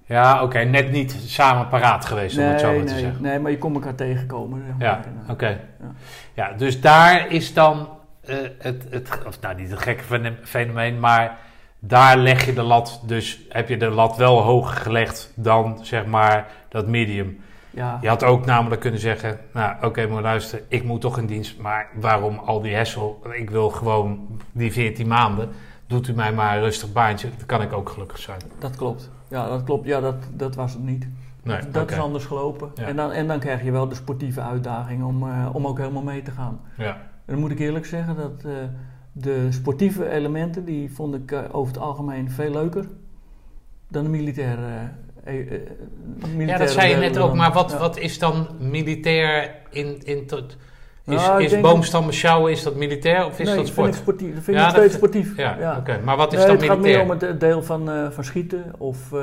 ja, oké, net niet samen paraat geweest, om het zo maar te zeggen. nee, maar je kon elkaar tegenkomen. zeg maar. Ja, oké. Ja. Ja, dus daar is dan eh, het, het, of nou niet het gekke fenomeen, maar daar leg je de lat, dus heb je de lat wel hoger gelegd dan zeg maar dat medium. ja. Je had ook namelijk kunnen zeggen, nou oké, maar luister, ik moet toch in dienst, maar waarom al die hessel? Ik wil gewoon die 14 maanden, doet u mij maar een rustig baantje, dan kan ik ook gelukkig zijn. dat klopt. Ja, dat klopt. Ja, dat, dat was het niet. Nee, dat is anders gelopen. Ja. En, dan, en dan krijg je wel de sportieve uitdaging om, eh, om ook helemaal mee te gaan. Ja. En dan moet ik eerlijk zeggen dat eh, de sportieve elementen, die vond ik eh, over het algemeen veel leuker dan de militaire. eh, ja, militaire dat zei je net ook, maar wat, Ja. wat is dan militair in, in tot, is, Nou, ik is boomstammen sjouwen, is dat militair of is nee, dat vind sport? ik sportief. Dat vind Ja, ik steeds dat- sportief. Ja, oké. Maar wat is Nee, dan het gaat militair? meer om het deel van, eh, van schieten of eh,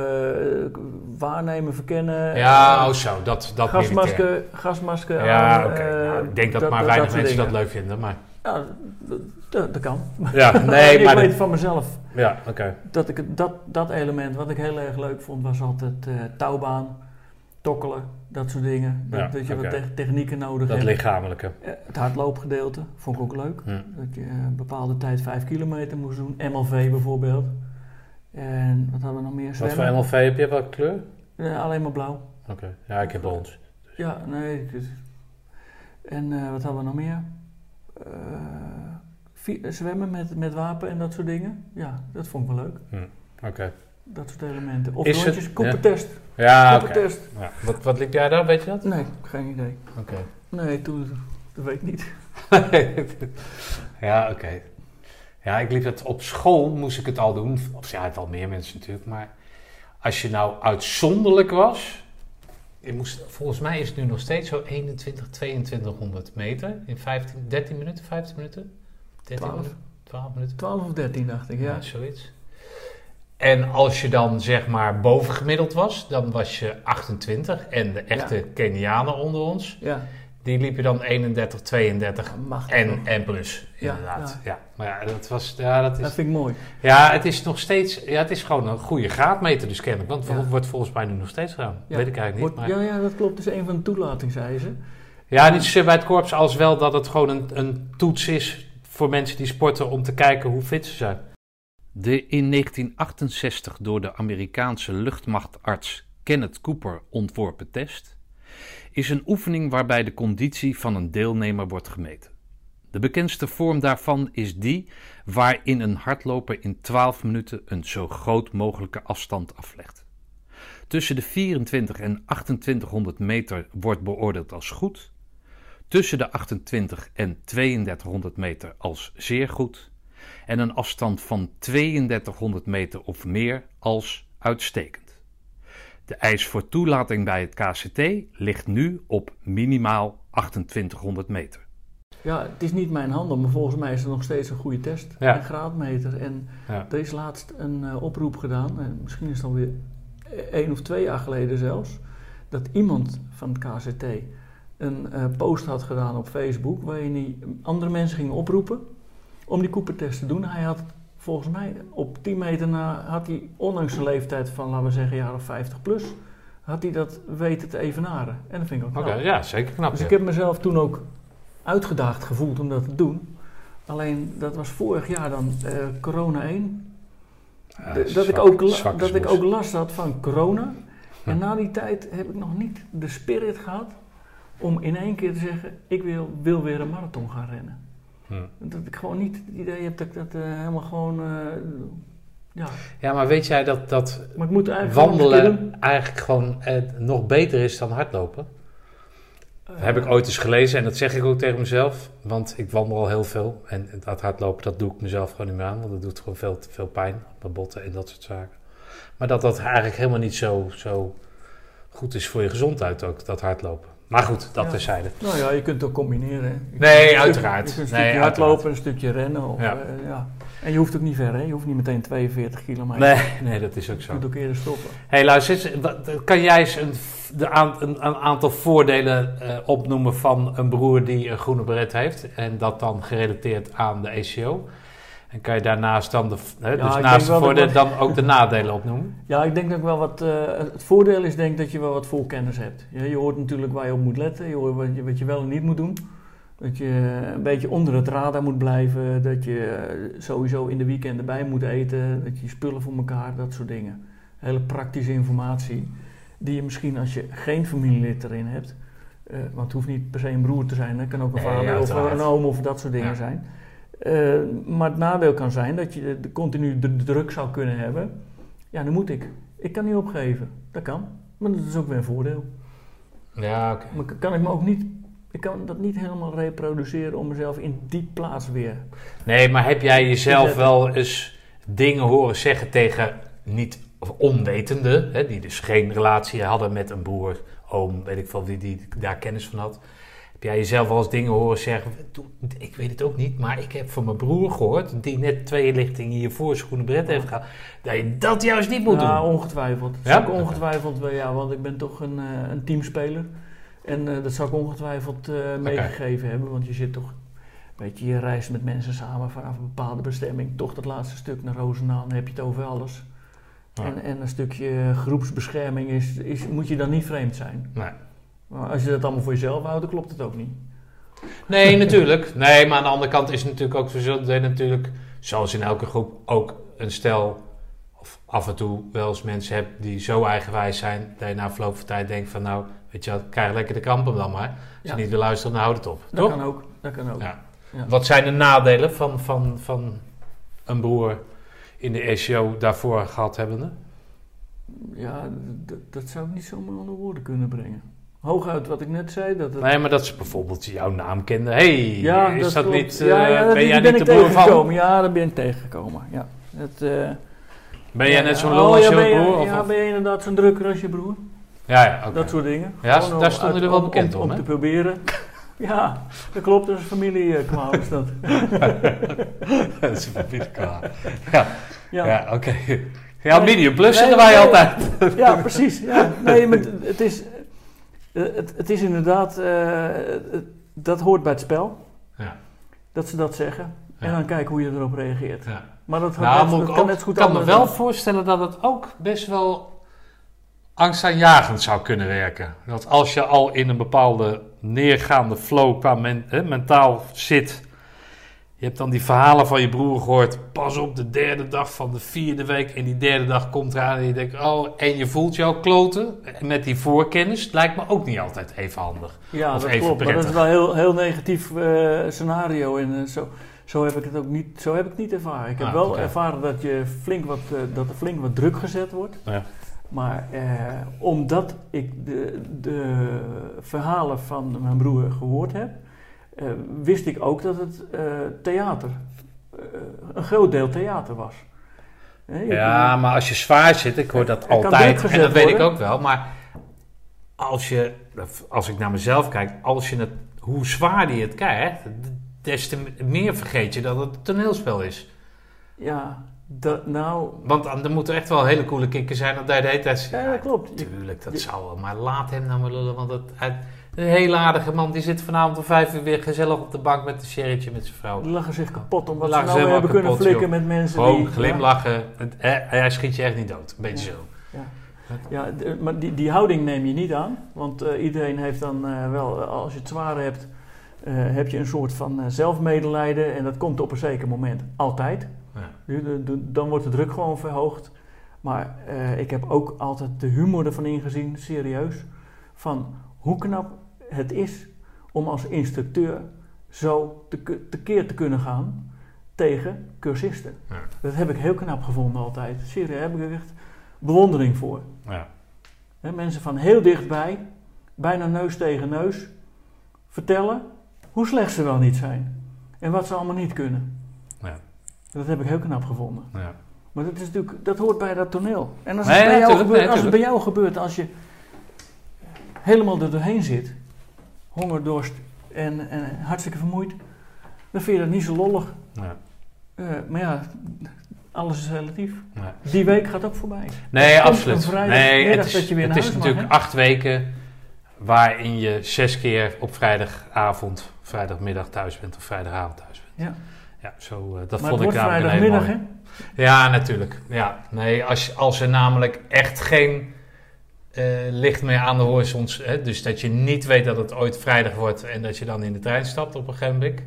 waarnemen, verkennen. Ja, eh, oh zo, dat, dat militair. gasmasker, gasmasker Ja, oké. Nou, ik denk dat, dat- maar dat- weinig dat mensen dat leuk vinden, maar... Ja, dat, dat, dat kan. Ja, (laughs) nee, ik maar... weet de- van mezelf ja, oké. dat ik dat, dat element wat ik heel erg leuk vond was altijd touwbaan, tokkelen, dat soort dingen. Dat, Ja, dat je wat te- technieken nodig Dat hebt. lichamelijke. Eh, het hardloopgedeelte vond ik ook leuk. Hm. Dat je een bepaalde tijd 5 kilometer moest doen. MLV bijvoorbeeld. En wat hadden we nog meer? Wat Zwemmen. voor MLV heb je? Welke kleur? Eh, alleen maar blauw. Oké, ja, ik heb ons. Ja, nee. En eh, wat hadden we nog meer? Zwemmen met, met wapen en dat soort dingen. Ja, dat vond ik wel leuk. Oké. Dat soort elementen. Of Is het- rondjes, koppentest. Ja, oké. Ja. Wat, wat liep jij daar, weet je dat? Nee, geen idee. Oké. Nee, toen, dat weet ik niet. (laughs) ja, oké. Ja, ik liep het op school, moest ik het al doen. Of ja, wel meer mensen natuurlijk. Maar als je nou uitzonderlijk was. Je moest, volgens mij is het nu nog steeds zo 21, 2200 meter. In 15, 13 minuten, 15 minuten? 13 12. minuten? 12 minuten? 12 of 13 dacht ik, ja. Ja, zoiets. En als je dan zeg maar bovengemiddeld was, dan was je 28. En de echte Ja. Kenianen onder ons, Ja, die liepen dan 31, 32 machtig. en, en plus, Ja, inderdaad. Ja. Maar ja, dat was, ja, dat Dat is, vind ik mooi. ja, het is nog steeds, ja, het is gewoon een goede graadmeter dus kennelijk. Want het Ja. wordt volgens mij nu nog steeds gedaan. Weet ik eigenlijk niet. Wordt- Maar, ja, ja, dat klopt. Dat is een van de toelatingseisen. ja, niet zozeer bij het korps als wel dat het gewoon een, een toets is voor mensen die sporten om te kijken hoe fit ze zijn. De in 1968 door de Amerikaanse luchtmachtarts Kenneth Cooper ontworpen test is een oefening waarbij de conditie van een deelnemer wordt gemeten. De bekendste vorm daarvan is die waarin een hardloper in 12 minuten een zo groot mogelijke afstand aflegt. Tussen de 24 en 2800 meter wordt beoordeeld als goed, tussen de 28 en 3200 meter als zeer goed en een afstand van 3200 meter of meer als uitstekend. De eis voor toelating bij het KCT ligt nu op minimaal 2800 meter. Ja, het is niet mijn handel, maar volgens mij is het nog steeds een goede test. Ja. Een graadmeter. En Ja. er is laatst een eh, oproep gedaan, en misschien is het alweer één of twee jaar geleden zelfs, dat iemand van het KCT een eh, post had gedaan op Facebook waarin hij andere mensen ging oproepen om die Cooper-test te doen. Hij had volgens mij op 10 meter na, had hij ondanks zijn leeftijd van, laten we zeggen, jaar of 50 plus, had hij dat weten te evenaren. En dat vind ik ook Oké, knap. ja, zeker knap. Dus ja. ik heb mezelf toen ook uitgedaagd gevoeld om dat te doen. Alleen dat was vorig jaar dan eh, corona 1. Ja, De- dat zwak- ik, ook, dat ik ook last had van corona. Hm. En na die tijd heb ik nog niet de spirit gehad om in één keer te zeggen: ik wil, wil weer een marathon gaan rennen. Hm. Dat ik gewoon niet het idee heb dat ik dat eh, helemaal gewoon. eh, ja, Ja, maar weet jij dat, dat maar ik moet eigenlijk wandelen eigenlijk gewoon eh, nog beter is dan hardlopen? Dat heb ik ooit eens gelezen en dat zeg ik ook tegen mezelf. Want ik wandel al heel veel. En dat hardlopen, dat doe ik mezelf gewoon niet meer aan. Want dat doet gewoon veel veel pijn op mijn botten en dat soort zaken. Maar dat dat eigenlijk helemaal niet zo, zo goed is voor je gezondheid ook, dat hardlopen. Maar goed, dat Ja. terzijde. Nou ja, je kunt het ook combineren. Je Nee, uiteraard. Je kunt een Nee, stukje uiteraard. hardlopen, een stukje rennen. Of, Ja. ja. ja. En je hoeft ook niet ver, hè? Je hoeft niet meteen 42 kilometer. Nee, nee, dat is ook Je zo. kunt ook eerder stoppen. hey, luister Kan jij eens een, de aan- een, een aantal voordelen eh, opnoemen van een broer die een groene beret heeft? En dat dan gerelateerd aan de ACO? En kan je daarnaast dan de, hè, Ja, dus naast de voordelen dan ook de nadelen opnoemen? Ja, ik denk dat ik wel wat. eh, het voordeel is denk ik dat je wel wat voorkennis hebt. Je, je hoort natuurlijk waar je op moet letten. Je hoort wat je, wat je wel en niet moet doen. Dat je een beetje onder het radar moet blijven. Dat je eh, sowieso in de weekenden bij moet eten. Dat je spullen voor elkaar, dat soort dingen. Hele praktische informatie. Die je misschien als je geen familielid erin hebt. eh, want het hoeft niet per se een broer te zijn. Het kan ook een vader of een oom of dat soort dingen zijn. Eh, maar het nadeel kan zijn dat je de, de continu de druk zou kunnen hebben. Ja, dan moet ik. Ik kan niet opgeven. Dat kan. Maar dat is ook weer een voordeel. Ja, oké. Maar kan ik me ook niet. Ik kan dat niet helemaal reproduceren om mezelf in die plaats weer. Nee, maar heb jij jezelf wel eens dingen horen zeggen tegen niet onwetenden, hè, die dus geen relatie hadden met een broer, oom, weet ik veel, wie die daar kennis van had. Heb jij jezelf wel eens dingen horen zeggen, "Doe, ik weet het ook niet, maar ik heb van mijn broer gehoord, die net twee lichtingen hiervoor zijn groene bret heeft gehad, dat je dat juist niet moet ja, doen. ongetwijfeld. Dat Ja? zou ik ongetwijfeld wel, ja, want ik ben toch een, eh, een teamspeler. En eh, dat zou ik ongetwijfeld eh, meegegeven hebben, want je zit toch. Weet je, je reist met mensen samen vanaf een bepaalde bestemming. Toch dat laatste stuk naar Roosendaal, dan heb je het over alles. Ja. En, en een stukje groepsbescherming is, is, moet je dan niet vreemd zijn. Nee. Maar als je dat allemaal voor jezelf houdt, dan klopt het ook niet. Nee, (laughs) natuurlijk. Nee, maar aan de andere kant is het natuurlijk ook zo dat je natuurlijk, zoals in elke groep, ook een stel, of af en toe wel eens mensen hebt die zo eigenwijs zijn, dat je na verloop van tijd denkt van nou, weet je wel, krijg lekker de kampen dan maar. Als Ja. je niet wil luisteren, dan houd het op. Dat Toch? kan ook. Dat kan ook. Ja. Ja. Wat zijn de nadelen van, van, van een broer in de SEO daarvoor gehad hebbende? Ja, dat zou ik niet zomaar onder woorden kunnen brengen. Hooguit wat ik net zei, dat het... Nee, maar dat ze bijvoorbeeld jouw naam kenden. hey, ja, is dat, niet, ja, eh, ja, dat- ben jij die niet de ben broer van? tegengekomen. Ja, daar ben ik tegengekomen. Ja. Het, eh, Ben jij ja, net zo'n oh, lul als ja, ben je- broer? Of, Ja, ben je inderdaad zo'n drukker als je broer? ja, ja, oké. Dat soort dingen. Ja, Gewoon daar stonden er wel bekend om, om, om te proberen. (laughs) ja, dat klopt. Dat is familiekwaal is dat. (laughs) dat is een familiekwaal. Ja, Ja, ja. oké. Ja, Nee, medium plus nee, wij nee. altijd. ja precies. Ja. Nee, maar het- is, eh, het, het is inderdaad... eh, het- dat hoort bij het spel. Ja. Dat ze dat zeggen. En dan kijken hoe je erop reageert. Ja. Maar dat, Nou, dat, moet dat ik kan ook, net goed kan me wel voorstellen dat het ook best wel angstaanjagend zou kunnen werken. Dat als je al in een bepaalde neergaande flow qua men- mentaal zit. Je hebt dan die verhalen van je broer gehoord. Pas op de derde dag van de vierde week. En die derde dag komt eraan en je denkt, oh, en je voelt jou kloten. Met die voorkennis lijkt me ook niet altijd even handig. Ja, Of dat even klopt. Maar dat is wel een heel, heel negatief eh, scenario. En eh, zo, zo heb ik het ook niet, zo heb ik het niet ervaren. Ik heb Ah, wel ervaren dat, je flink wat, eh, dat er flink wat druk gezet wordt. Ja. Maar omdat ik de, de verhalen van mijn broer gehoord heb, eh, wist ik ook dat het eh, theater, eh, een groot deel theater was. Ja, maar als je zwaar zit, ik hoor dat altijd, en dat weet ik ook wel, maar als je, als ik naar mezelf kijk, als je het, hoe zwaar je het krijgt, des te meer vergeet je dat het een toneelspel is. Ja, dat, nou, Want dan- er moeten echt wel hele coole kikken zijn dat hij de hele tijd... ja, dat klopt. Tuurlijk, dat je- zou wel, maar laat hem nou maar lullen, want dat, hij, een hele aardige man, die zit vanavond om vijf uur weer gezellig op de bank met een sherrytje met zijn vrouw. Die lachen zich kapot omdat Lachen ze nou hebben kunnen flikken met mensen Gewoon die... glimlachen, hij, schiet je echt niet dood, een beetje Ja. zo. Ja, ja maar die, die houding neem je niet aan. Want eh, iedereen heeft dan eh, wel, als je het zwaar hebt, eh, heb je een soort van eh, zelfmedelijden. En dat komt op een zeker moment altijd. Ja. Dan wordt de druk gewoon verhoogd. Maar eh, ik heb ook altijd de humor ervan ingezien, serieus. Van hoe knap het is om als instructeur zo te, tekeer te kunnen gaan tegen cursisten. Ja. Dat heb ik heel knap gevonden altijd. Serieus, daar heb ik echt bewondering voor. Ja. Mensen van heel dichtbij, bijna neus tegen neus, vertellen hoe slecht ze wel niet zijn. En wat ze allemaal niet kunnen. Ja. Dat heb ik heel knap gevonden. Ja. Maar dat, is natuurlijk, dat hoort bij dat toneel. En als Nee, het, bij, jou gebeurt, als het bij jou gebeurt, als je helemaal er doorheen zit, honger, dorst en, en hartstikke vermoeid, dan vind je dat niet zo lollig. Ja. Eh, maar ja, alles is relatief. Ja. Die week gaat ook voorbij. Nee, absoluut. Nee, het is, dat je weer het is mag, natuurlijk acht weken waarin je zes keer op vrijdagavond, vrijdagmiddag thuis bent of vrijdagavond thuis bent. Ja. Ja, zo, eh, dat maar vond ik namelijk een hele vrijdagmiddag, mooie. Ja, natuurlijk. Ja, nee, als, als er namelijk echt geen eh, licht meer aan de horizon, hè, dus dat je niet weet dat het ooit vrijdag wordt en dat je dan in de trein stapt op een moment,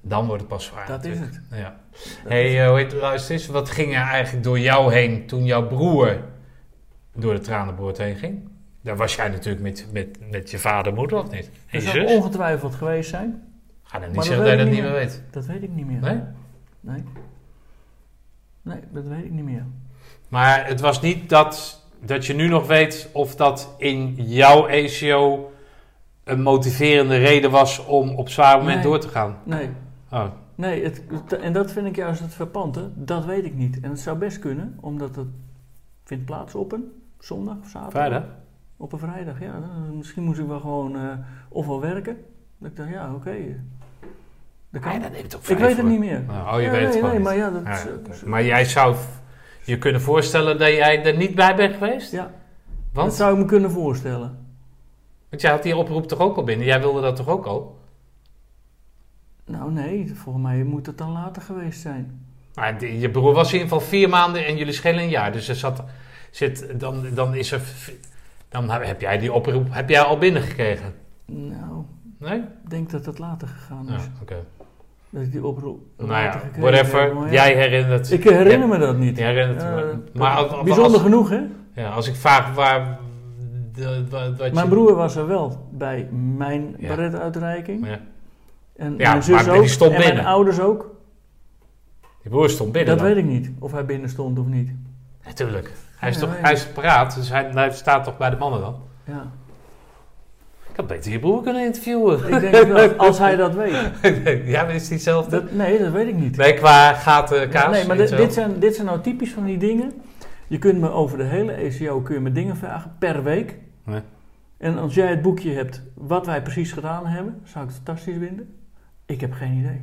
dan wordt het pas zwaar. Dat is het. Ja. Dat hey, eh, hoe heet luister eens, wat ging er eigenlijk door jou heen toen jouw broer door de tranenboord heen ging? Daar was jij natuurlijk met, met, met je vader moeder, of niet? En je zou ongetwijfeld geweest zijn. Ga dan niet Maar zeggen dat dat je dat niet meer weet. Dat weet ik niet meer. Nee? Nee. Nee, dat weet ik niet meer. Maar het was niet dat, dat je nu nog weet of dat in jouw ACO een motiverende reden was om op zwaar moment Nee. door te gaan. Nee. Oh, Nee, het, het- en dat vind ik juist het verpante. Dat weet ik niet. En het zou best kunnen, omdat het vindt plaats op een zondag of zaterdag. vrijdag? Op een vrijdag, ja. Misschien moest ik wel gewoon eh ofwel werken. Dat ik dacht, ja, oké. dat kan. Ah, ja, dat neemt ik weet het niet meer. Oh, oh, je Ja, weet het nee, gewoon nee, niet. maar ja, dat Ja. Maar jij zou je kunnen voorstellen dat jij er niet bij bent geweest? Ja, dat Want, zou ik me kunnen voorstellen. want jij had die oproep toch ook al binnen? Jij wilde dat toch ook al? Nou nee, volgens mij moet het dan later geweest zijn. Maar je broer was in ieder geval vier maanden en jullie schelen een jaar. Dus er zat, zit, dan, dan is er... Dan heb jij die oproep heb jij al binnengekregen. Nou, Nee? ik denk dat het later gegaan Ja, is. oké. Dat ik die oproep Nou ja, whatever. heb, maar ja. Jij herinnert... Ik herinner me dat niet. Je herinnert me. Maar als- als- bijzonder genoeg, hè? Ja, als ik vraag waar de- wat, wat Mijn je- broer was er wel bij mijn Ja. baretuitreiking. Ja. En mijn zus maar ook. die stond en mijn ouders ook. Die broer stond binnen. Dat dan. weet ik niet, of hij binnen stond of niet. Natuurlijk. Hij is toch hij is paraat, dus hij, hij staat toch bij de mannen dan? Ja. Ik had beter je broer kunnen interviewen. Ik denk wel, als hij dat weet. (laughs) ja, maar is die hetzelfde? Dat, nee, dat weet ik niet. Nee, qua gaten, kaas. nee, maar dit, zijn, dit zijn nou typisch van die dingen. Je kunt me over de hele ECO kun je me dingen vragen per week. Nee. En als jij het boekje hebt wat wij precies gedaan hebben, zou ik het fantastisch vinden. Ik heb geen idee.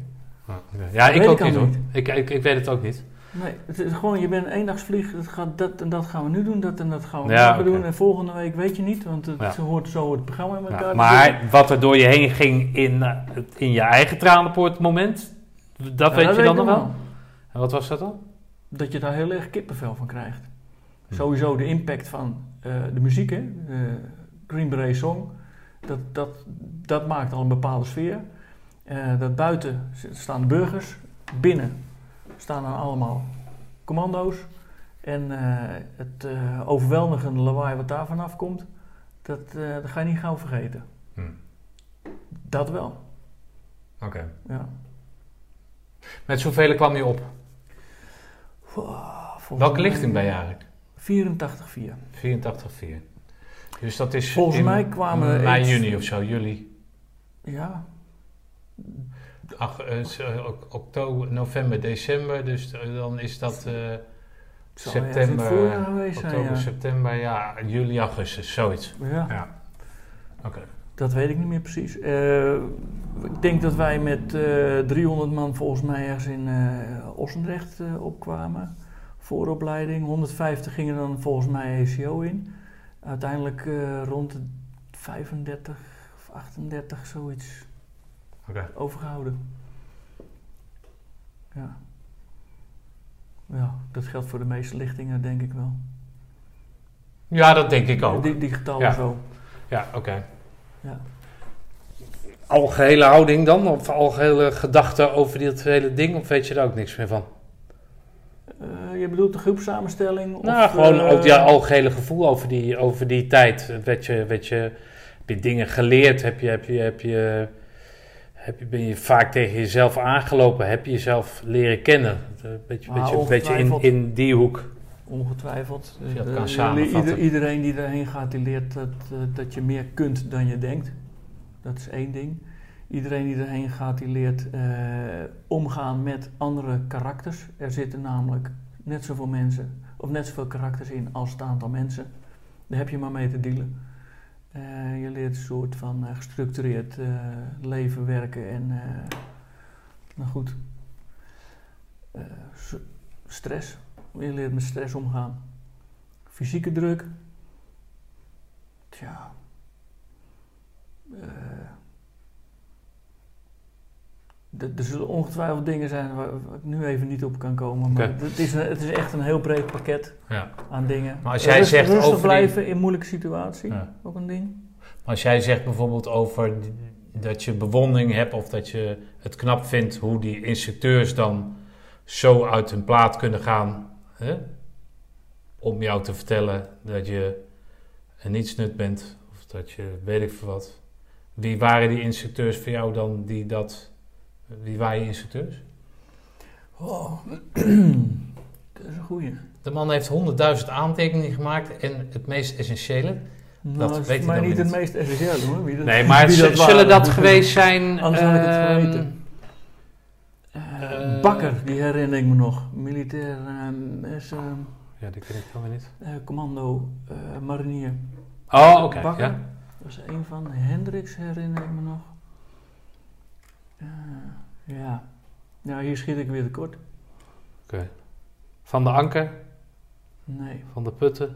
Ja, Dat ik ook hoor. niet. Ik, ik, ik weet het ook niet. Nee, het is gewoon, je bent een eendagsvlieg. Het gaat dat en dat gaan we nu doen, dat en dat gaan we Ja, doen. En volgende week weet je niet, want het Ja. hoort, zo het programma Ja, elkaar. maar wat er door je heen ging in, eh, in je eigen tranenpoort moment, dat weet je dan nog wel? En wat was dat dan? Dat je daar heel erg kippenvel van krijgt. Hm. Sowieso de impact van eh, de muziek, hè? De Green Beret Song. Dat, dat, dat maakt al een bepaalde sfeer. Eh, dat buiten staan de burgers, binnen staan dan allemaal commando's. En eh, het eh, overweldigende lawaai wat daar vanaf komt, dat, eh, dat ga je niet gauw vergeten. Hm. Dat wel, Oké. ja. Met zoveel kwam je op. Welke lichting ben je eigenlijk? 84,4. 84,4. Dus dat is Volgens in mij kwamen er mei, juni of zo, juli. Ja, Ach, eh, eh, oktober, november, december. Dus eh, dan is dat eh, in september, zijn, oktober, ja. september, ja, juli, augustus, zoiets. Ja, Ja. Oké. dat weet ik niet meer precies. Eh, ik denk dat wij met eh 300 man volgens mij ergens in eh Ossendrecht eh, opkwamen. Vooropleiding. 150 gingen dan volgens mij ECO in. Uiteindelijk eh, rond de 35 of 38, zoiets Overgehouden. Ja. Ja, dat geldt voor de meeste lichtingen, denk ik wel. Ja, dat denk ik ook. Die, die getallen Ja. zo. Ja, oké. Ja. Algehele houding dan? Of algehele gedachten over dit hele ding? Of weet je daar ook niks meer van? Eh, je bedoelt de groepsamenstelling? nou, of, gewoon eh, ook ja, algehele gevoel over die, over die tijd. Weet je, weet je, heb je dingen geleerd? Heb je, heb je, heb je, heb je, ben je vaak tegen jezelf aangelopen? Heb je jezelf leren kennen? Een beetje, Ah, beetje, beetje in, in die hoek. Ongetwijfeld. Dat Eh, kan samenvatten. ieder- iedereen die daarheen gaat, die leert dat, eh, dat je meer kunt dan je denkt. Dat is één ding. Iedereen die erheen gaat, die leert eh, omgaan met andere karakters. Er zitten namelijk net zoveel mensen, of net zoveel karakters in als het aantal mensen. Daar heb je maar mee te dealen. Eh, je leert een soort van eh, gestructureerd eh, leven, werken en, nou goed, stress. Je leert met stress omgaan. Fysieke druk. Tja. Er zullen ongetwijfeld dingen zijn waar, waar ik nu even niet op kan komen. Maar het, is een- het is echt een heel breed pakket Ja. aan dingen. Maar als jij Rust- zegt rustig over die- blijven in moeilijke situatie. Ja. Ook een ding. Maar als jij zegt bijvoorbeeld over dat je bewondering hebt of dat je het knap vindt hoe die instructeurs dan zo uit hun plaat kunnen gaan hè? om jou te vertellen dat je een nietsnut bent of dat je weet ik veel wat. Wie waren die instructeurs voor jou dan die dat... Wie waren je instructeurs? Oh. (clears throat) dat is een goeie. De man heeft honderdduizend aantekeningen gemaakt en het meest essentiële. Nou, Dat dat weet hij mij dan niet het niet. meest essentiële hoor. Wie dat, Nee, maar (laughs) wie z- dat zullen waren. dat geweest zijn... Anders had ik het ehm, geweten. Eh, Bakker, die herinner ik me nog. Militair ehm, is ehm, Ja, die ken ik weer niet. eh, commando eh, marinier. Oh, oké. Bakker. ja. Dat was een van. Hendricks herinner ik me nog. Eh, ja. Nou, hier schiet ik weer tekort. Van de Anker, Nee. van de Putten.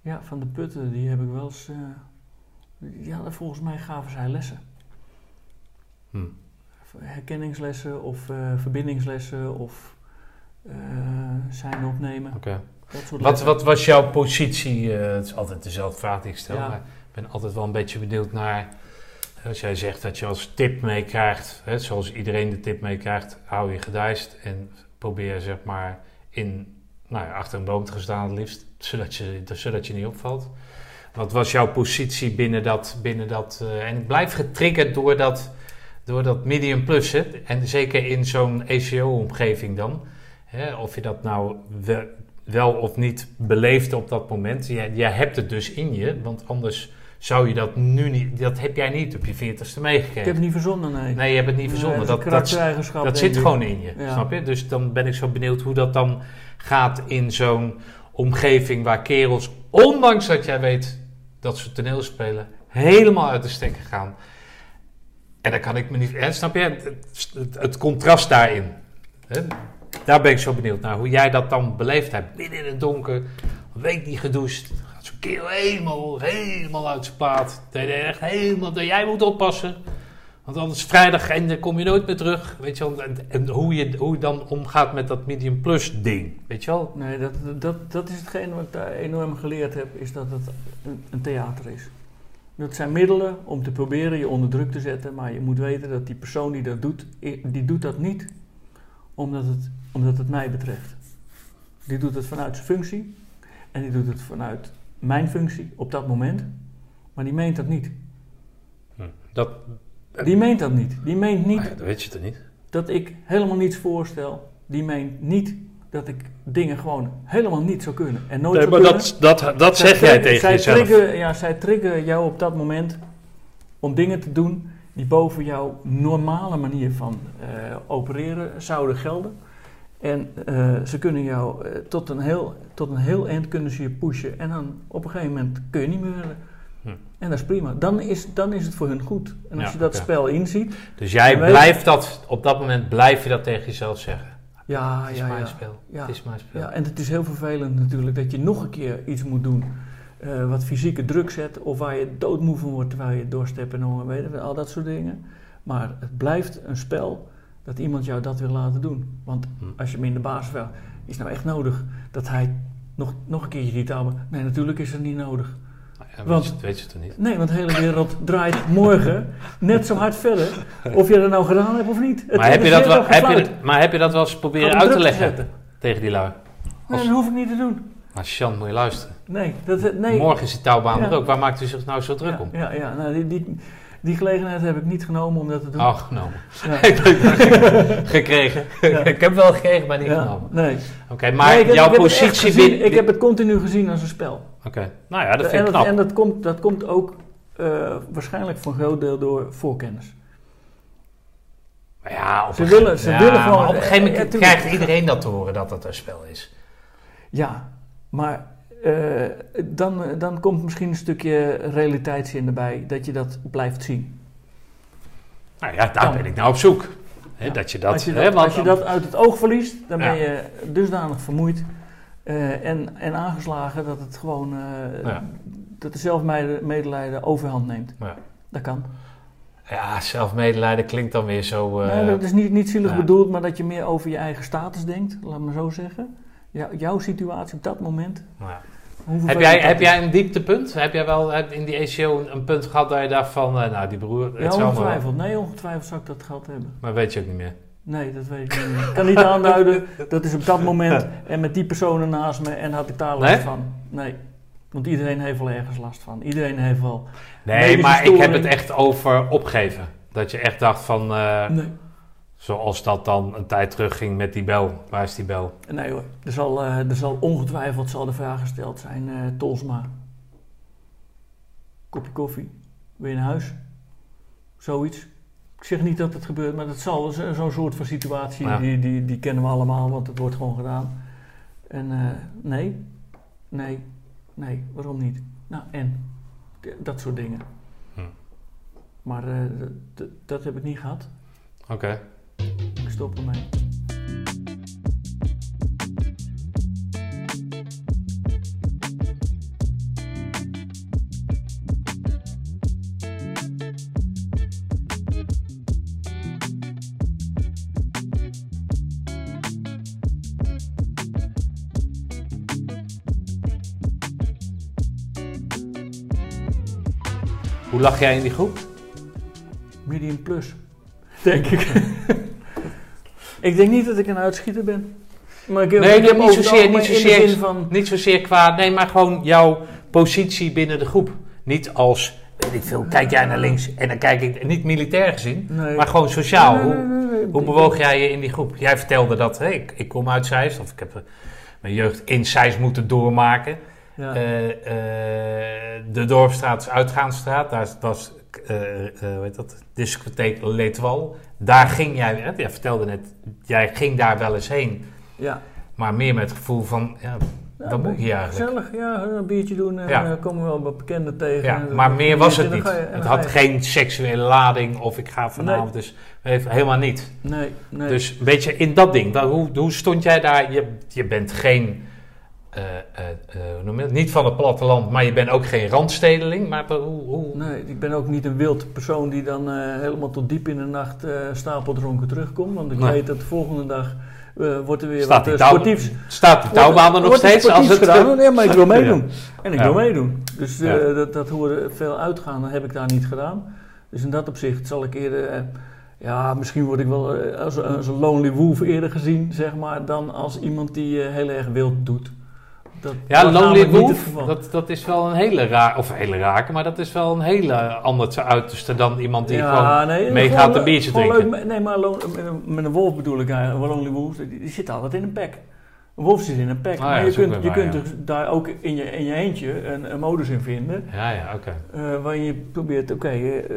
Ja, van de putten, die heb ik wel eens... eh, ja, volgens mij gaven zij lessen. Hm. Herkenningslessen of eh, verbindingslessen of eh zijn opnemen. Oké. Wat, wat was jouw positie? het is altijd dezelfde vraag die ik stel. Ja. Maar ik ben altijd wel een beetje benieuwd naar. Als jij zegt dat je als tip meekrijgt, zoals iedereen de tip meekrijgt, hou je gedijst en probeer zeg maar in, nou ja, achter een boom te staan het liefst, zodat je, zodat je niet opvalt. Wat was jouw positie binnen dat... Binnen dat eh, en ik blijf getriggerd door dat, door dat medium plus. En zeker in zo'n ECO-omgeving dan. Hè? Of je dat nou wel, of niet beleeft op dat moment. Jij, jij hebt het dus in je. Want anders zou je dat nu niet... Dat heb jij niet op je veertigste meegekregen. Ik heb het niet verzonnen, nee. Nee, je hebt het niet verzonnen. dat dat, dat, zit gewoon in je, Ja. snap je? Dus dan ben ik zo benieuwd hoe dat dan gaat in zo'n omgeving waar kerels, ondanks dat jij weet dat ze toneel spelen, helemaal uit de stekker gaan. En dan kan ik me niet, hè, snap je? Het, het- het contrast daarin. Hè? Daar ben ik zo benieuwd naar, hoe jij dat dan beleefd hebt. Midden in het donker, een week niet gedoucht. Helemaal, helemaal uit zijn plaat. Je echt helemaal, jij moet oppassen. Want anders vrijdag en dan kom je nooit meer terug. Weet je wel? En, en hoe, je, hoe dan omgaat met dat medium plus ding. Weet je wel? Nee, dat, dat, dat is hetgeen wat ik daar enorm geleerd heb, is dat het een, een theater is. Dat zijn middelen om te proberen je onder druk te zetten, maar je moet weten dat die persoon die dat doet, die doet dat niet omdat het, omdat het mij betreft. Die doet het vanuit zijn functie en die doet het vanuit mijn functie op dat moment, maar die meent dat niet. Dat, Die meent dat niet. Die meent niet Nou ja, dat weet je toch niet? dat ik helemaal niets voorstel. Die meent niet dat ik dingen gewoon helemaal niet zou kunnen. En nooit Nee, zou maar kunnen. dat, dat, dat Zij zeg jij trigger- tegen zij jezelf. Triggeren, ja, zij triggeren jou op dat moment om dingen te doen die boven jouw normale manier van eh, opereren zouden gelden. En eh, ze kunnen jou eh, tot, een heel, tot een heel eind kunnen ze je pushen. En dan op een gegeven moment kun je niet meer verder. Hm. En dat is prima. Dan is, dan is het voor hun goed. En als Ja, je dat spel inziet, Dus jij blijft dat, op dat moment blijf je dat tegen jezelf zeggen. ja, Het is ja, mijn ja. spel. Ja. Het is mijn spel. Ja, en het is heel vervelend natuurlijk dat je nog een keer iets moet doen eh, wat fysieke druk zet of waar je doodmoe van wordt terwijl je dorst hebt en honger, weet je, al dat soort dingen. Maar het blijft een spel dat iemand jou dat wil laten doen. Want Hm. als je hem in de basis vraagt, is nou echt nodig dat hij nog, nog een keertje die taal... Nee, natuurlijk is het niet nodig. Nou ja, Want- weet, je, het- weet je toch niet? Nee, want de hele wereld draait morgen net zo hard verder. Of je dat nou gedaan hebt of niet. Het Maar heb, je dat wel, heb, je, maar heb je dat wel eens proberen uit te leggen tegen die lui? Nee, dat hoef ik niet te doen. Maar Sjan, moet je luisteren. Nee, dat, nee. Morgen is die touwbaan Ja. er ook. Waar maakt u zich nou zo druk ja, om? Ja, ja nou, die, die, die gelegenheid heb ik niet genomen om dat te doen. Oh, genomen. Ja. (laughs) (laughs) gekregen. Ja. ik heb wel gekregen, maar niet Ja, genomen. nee. Oké, maar Nee, ik heb- jouw ik positie gezien- binnen... Ik heb het continu gezien als een spel. Oké, nou ja, dat vind en ik dat, knap. en dat komt, dat komt ook eh, waarschijnlijk voor een groot deel door voorkennis. Maar ja, op Ze willen- ze willen gewoon- op een gegeven moment tuurlijk. krijgt iedereen dat te horen dat het een spel is. Ja, maar eh, dan, dan komt misschien een stukje realiteitszin erbij dat je dat blijft zien. Nou ja, daar ben ik nou op zoek. Hè, Ja. Dat je dat... als, je hè, dat, want- als je dat uit het oog verliest, dan ben je dusdanig vermoeid eh, en, en aangeslagen dat het gewoon eh, Ja. dat de zelfmedelijden overhand neemt. Ja. Dat kan. Ja, zelfmedelijden klinkt dan weer zo... eh, nee, dat is niet, niet zielig bedoeld, maar dat je meer over je eigen status denkt, laat me zo zeggen. Ja, jouw situatie op dat moment. ja. Heb jij, heb jij een dieptepunt? Heb jij wel in die ECO een, een punt gehad dat je dacht van... eh, nou, die broer... het Ja, zal maar wel. ongetwijfeld. Nee, ongetwijfeld zou ik dat gehad hebben. Maar weet je ook niet meer. Nee, dat weet ik niet. meer. Ik kan niet aanduiden, dat is op dat moment en met die personen naast me en had ik daar last Nee? van. Nee, want iedereen heeft wel ergens last van. Iedereen heeft wel... Nee, maar ik heb het echt over opgeven. Dat je echt dacht van... eh, Nee, zoals dat dan een tijd terug ging met die bel. Waar is die bel? nee hoor, er zal, eh, er zal ongetwijfeld zal de vraag gesteld zijn, eh Tolsma. Kopje koffie, je naar huis? Zoiets. Ik zeg niet dat het gebeurt, maar dat zal zo- zo'n soort van situatie, Ja. die, die, die kennen we allemaal, want het wordt gewoon gedaan. En eh, nee, nee, nee, waarom niet? Nou, en? Dat soort dingen. Hm. Maar eh, dat heb ik niet gehad. Oké. Ik stop ermee. Hoe lag jij in die groep? Medium plus, denk ik. (laughs) ik denk niet dat ik een uitschieter ben. Maar ik heb, Nee, ik heb niet zozeer, niet zozeer. van... Niet zozeer qua... Nee, maar gewoon jouw positie binnen de groep. Niet als, weet ik veel, kijk jij naar links en dan kijk ik, niet militair gezien, Nee. maar gewoon sociaal. Nee, nee, Hoe, bewoog jij je in die groep? Jij vertelde dat, ik, ik kom uit Zeist, of ik heb eh, mijn jeugd in Zeist moeten doormaken. Ja. Eh, eh, de Dorpstraat is Uitgaansstraat, daar was, eh, eh, heet dat, discotheek L'Etoile. Daar ging jij, hè, jij vertelde net, jij ging daar wel eens heen. ja. Maar meer met het gevoel van, ja, Ja, wat moet hier eigenlijk? Gezellig, ja, een biertje doen en Ja. eh, komen we wel wat bekenden tegen. Ja, maar meer was het niet. je- Het had je- geen seksuele lading of ik ga vanavond dus helemaal niet. Nee, nee. Dus een beetje in dat ding. Dan, hoe, hoe stond jij daar? Je, je bent geen, je het? Niet van het platteland, maar je bent ook geen randstedeling. Maar hoe, hoe, Nee, ik ben ook niet een wild persoon die dan helemaal tot diep in de nacht stapeldronken terugkomt. Want ik Nee. weet dat de volgende dag wordt er weer staat, wat die sportiefs. staat die touwbaan er nog steeds? Als het, gedaan. Ja, maar ik wil meedoen. En ik Ja. wil meedoen. Dus Ja. dat, dat hoorde veel uitgaan, dat heb ik daar niet gedaan. Dus in dat opzicht zal ik eerder... ja, misschien word ik wel als, als een lonely wolf eerder gezien, zeg maar, dan als iemand die heel erg wild doet. Dat Ja, Lonely Wolf, dat, dat is wel een hele raar, of hele rake, maar dat is wel een hele ander uiterste dan iemand die gewoon... nee, meegaat een biertje drinken. leuk, nee, maar met een, wolf bedoel ik eigenlijk. Een lonely wolf, die, zit altijd in een pack. Een wolf zit in een pack. Ah, maar je kunt, je waar, kunt ja. er daar ook in je, in je eentje een, een modus in vinden. Ja, ja, oké. eh, waarin je probeert, oké, eh,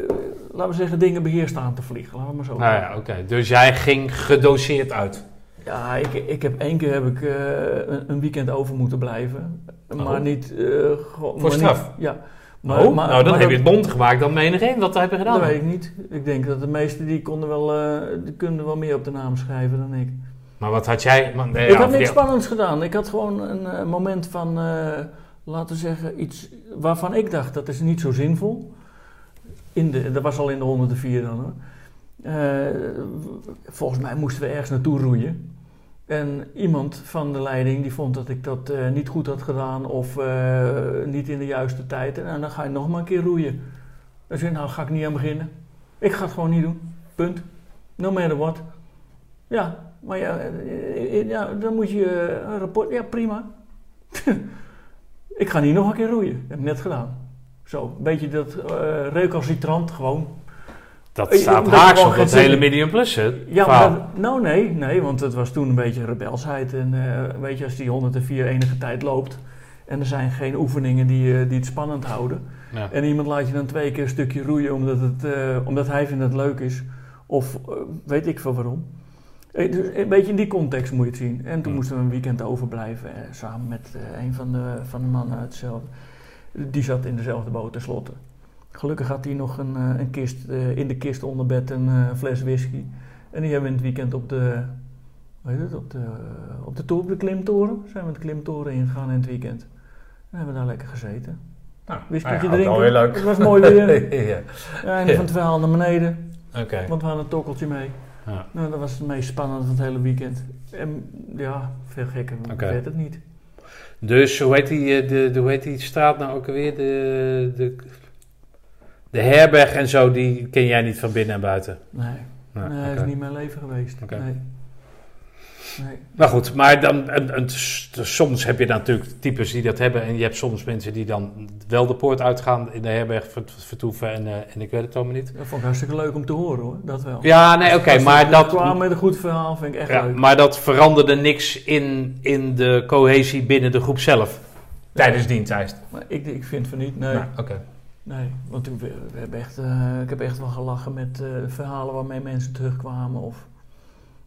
laten we zeggen, dingen beheerst aan te vliegen. Laten we maar zo Nou ja, oké. Dus jij ging gedoseerd uit. Ja, ik, ik heb één keer heb ik, eh, een, weekend over moeten blijven. Maar Oh. niet... gewoon- Voor maar straf? Niet, ja. Maar, oh, nou, dan maar heb je het mond gemaakt dan menig één. Wat heb je gedaan? Dat weet ik niet. Ik denk dat de meesten die konden wel, eh, die kunnen wel meer op de naam schrijven dan ik. Maar wat had jij... Maar, nee, ik ja, had niks spannends gedaan. Ik had gewoon een moment van, laten we zeggen, iets waarvan ik dacht dat is niet zo zinvol. In de, dat was al in de 104 dan hoor. Volgens mij moesten we ergens naartoe roeien. En iemand van de leiding die vond dat ik dat eh, niet goed had gedaan of eh, niet in de juiste tijd. En dan ga je nog maar een keer roeien. Dan zei ik, nou ga ik niet aan beginnen. Ik ga het gewoon niet doen. Punt. No matter what. Ja, maar ja, eh, ja dan moet je een rapport. Ja, prima. (laughs) ik ga niet nog een keer roeien. Dat heb ik net gedaan. Zo, een beetje dat eh recalcitrant gewoon. Dat Eh, staat haaks op dat hele medium plus, hè? Ja, maar dat- nou nee, nee, want het was toen een beetje rebelsheid. En eh, weet je, als die 104 enige tijd loopt en er zijn geen oefeningen die, eh, die het spannend houden. Ja. En iemand laat je dan twee keer een stukje roeien omdat, het, omdat hij vindt dat het leuk is. Of weet ik veel waarom. Dus een beetje in die context moet je het zien. En toen moesten we een weekend overblijven eh, samen met een van de, van de mannen uit hetzelfde. Die zat in dezelfde boot tenslotte. Gelukkig had hij nog een, eh, een kist, eh, in de kist onder bed een eh, fles whisky. En die hebben we in het weekend op de, heet het, op de, op de, op de klimtoren. Zijn we de klimtoren ingegaan in het weekend. En hebben we daar lekker gezeten. Nou, Whisky nou ja, drinken. weer leuk. Het was mooi weer. (laughs) ja. Einde van het verhaal naar beneden, Oké. want we hadden een tokkeltje mee. Ja. Nou, dat was het meest spannende van het hele weekend. En ja, veel gekker Oké. werd het niet. Dus hoe heet, die, de, de, hoe heet die straat nou ook alweer? De, de, de herberg en zo, die ken jij niet van binnen en buiten? Nee, dat is niet mijn leven geweest. Nee. nee. Maar goed, maar dan, en, soms heb je dan natuurlijk types die dat hebben. En je hebt soms mensen die dan wel de poort uitgaan, in de herberg vert- vertoeven. En, eh, en ik weet het allemaal niet. Dat vond ik hartstikke leuk om te horen hoor, dat wel. Ja, nee, oké, maar dat... kwamen met een goed verhaal vind ik echt Ja, leuk. maar dat veranderde niks in, in de cohesie binnen de groep zelf. Tijdens. Maar ik, ik vind van niet, nee. Nou, oké. Nee, want we, we hebben echt, eh, ik heb echt wel gelachen met eh, verhalen waarmee mensen terugkwamen. Of,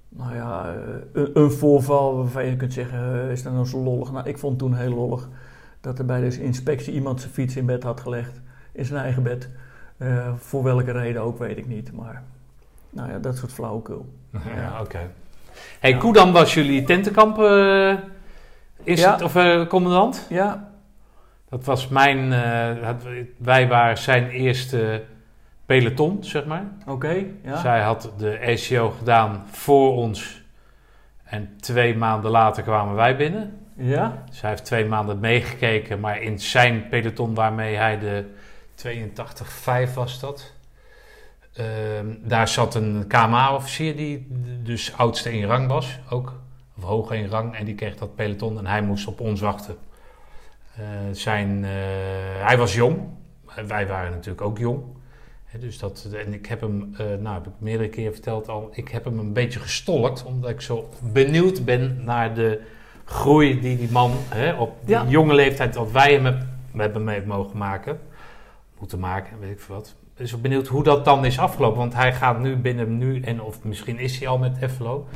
nou ja, eh, een, een voorval waarvan je kunt zeggen, is dat nou zo lollig? Nou, ik vond toen heel lollig dat er bij de inspectie iemand zijn fiets in bed had gelegd. In zijn eigen bed. Voor welke reden ook, weet ik niet. Maar, nou ja, dat soort flauwekul. (laughs) Ja, oké. Hey, Koedam was jullie tentenkamp Ja. of, commandant? Ja, Dat was mijn... eh, wij waren zijn eerste peloton, zeg maar. oké. ja. Zij had de ACO gedaan voor ons. En twee maanden later kwamen wij binnen. Ja, hij heeft twee maanden meegekeken, maar in zijn peloton waarmee hij de 82-5 was dat. Ehm, daar zat een KMA-officier die dus oudste in rang was, ook. Of hoger in rang, en die kreeg dat peloton en hij moest op ons wachten. Eh, zijn, eh, hij was jong. Wij waren natuurlijk ook jong. Dus dat, en ik heb hem, eh, nou heb ik meerdere keren verteld al, ik heb hem een beetje gestolkt. Omdat ik zo benieuwd ben naar de groei die die man op die jonge leeftijd, wat wij hem heb- we hebben mee mogen maken, moeten maken, weet ik veel wat. Dus benieuwd hoe dat dan is afgelopen. Want hij gaat nu binnen nu, en of misschien is hij al met Effelo.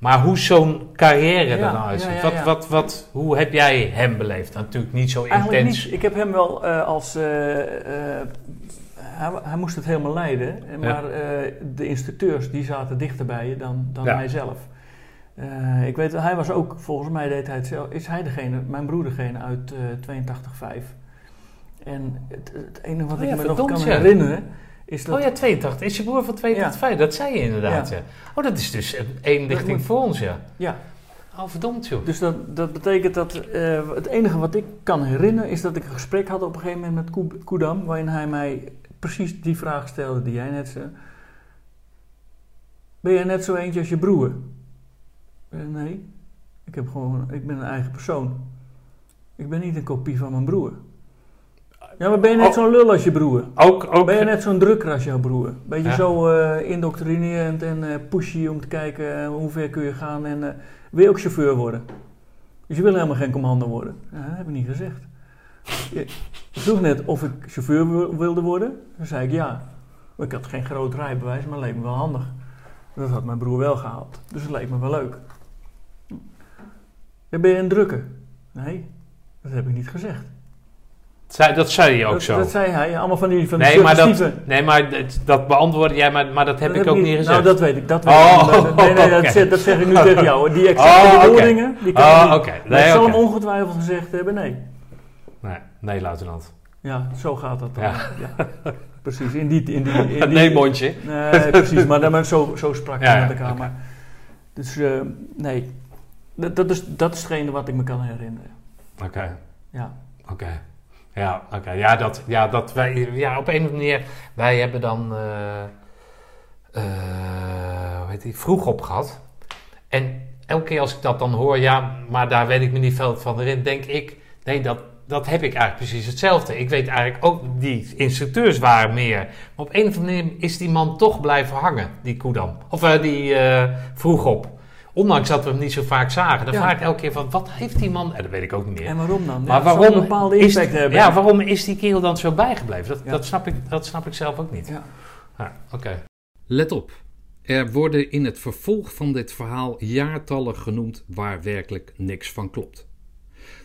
Maar hoe zo'n carrière er nou uitziet. Wat, wat, wat, hoe heb jij hem beleefd? Natuurlijk niet zo Eigenlijk intens. niet. Ik heb hem wel eh, als... eh, eh, hij, hij moest het helemaal leiden. Maar de instructeurs die zaten dichter bij je dan, dan Ja. hij zelf. Eh, ik weet, hij was ook, volgens mij deed hij het zelf, is hij degene, mijn broer degene uit eh 82-5. En het, het enige wat Oh ik ja, me nog kan herinneren, is dat... Oh ja, 82. Is je broer van 82? Dat zei je inderdaad, ja. Oh, dat is dus één richting moet- voor ons, ja. Ja, Oh, verdomd, joh. dus dat, dat betekent dat eh, het enige wat ik kan herinneren is dat ik een gesprek had op een gegeven moment met Koe- Koedam, waarin hij mij precies die vraag stelde die jij net zei. Ben jij net zo eentje als je broer? Eh, nee, ik, heb gewoon, ik ben een eigen persoon. Ik ben niet een kopie van mijn broer. Ja, maar ben je net zo'n lul als je broer? Ook, ook, Ben je net zo'n drukker als jouw broer? Beetje Ja. zo indoctrinerend en eh, pushy om te kijken eh, hoe ver kun je gaan en wil je ook chauffeur worden? Dus je wil helemaal geen commando worden. Ja, dat heb ik niet gezegd. Je vroeg net of ik chauffeur wil- wilde worden. Dan zei ik ja. Maar ik had geen groot rijbewijs, maar het leek me wel handig. Dat had mijn broer wel gehaald. Dus het leek me wel leuk. Ben je een drukker? Nee, dat heb ik niet gezegd. Zei, dat zei je ook dat, zo. dat zei hij. Allemaal van die, van die nee, maar dat, nee, maar dat, dat beantwoordde jij, maar, maar dat heb Dat ik ook niet gezegd. Nou, dat weet ik. Dat weet Oh, ik. niet. Nee, nee, (laughs) dat, zeg, dat zeg ik nu (laughs) tegen jou. Die exacte Oh, die kan ik Oh, niet. Nee, ik zal hem ongetwijfeld gezegd hebben, nee. Nee, nee, luitenant. Ja, zo gaat dat dan. Ja. Ja. Precies, in die... In die, in (laughs) die Nee, mondje. Nee, precies, maar, maar zo, zo sprak Ja, met elkaar. oké. Maar, dus eh, nee, dat, dat, is, dat is hetgene wat ik me kan herinneren. Oké, Ja, oké. Ja, oké. Ja, dat, ja, dat wij, ja, op een of andere manier, wij hebben dan, hoe heet vroeg op gehad. En elke keer als ik dat dan hoor, ja, maar daar weet ik me niet veel van erin, denk ik, nee, dat, dat heb ik eigenlijk precies hetzelfde. Ik weet eigenlijk ook, die instructeurs waren meer. Maar op een of andere manier is die man toch blijven hangen, die Koedam. Of eh, die vroeg op. Ondanks dat we hem niet zo vaak zagen. Dan Ja. vraag ik elke keer van, wat heeft die man... En dat weet ik ook niet meer. en waarom dan? Maar Ja, waarom een bepaalde is, impact hebben. ja, waarom is die kerel dan zo bijgebleven? Dat, Ja. dat, snap, ik, dat snap ik zelf ook niet. Ja. Ja, Oké. Let op. Er worden in het vervolg van dit verhaal jaartallen genoemd waar werkelijk niks van klopt.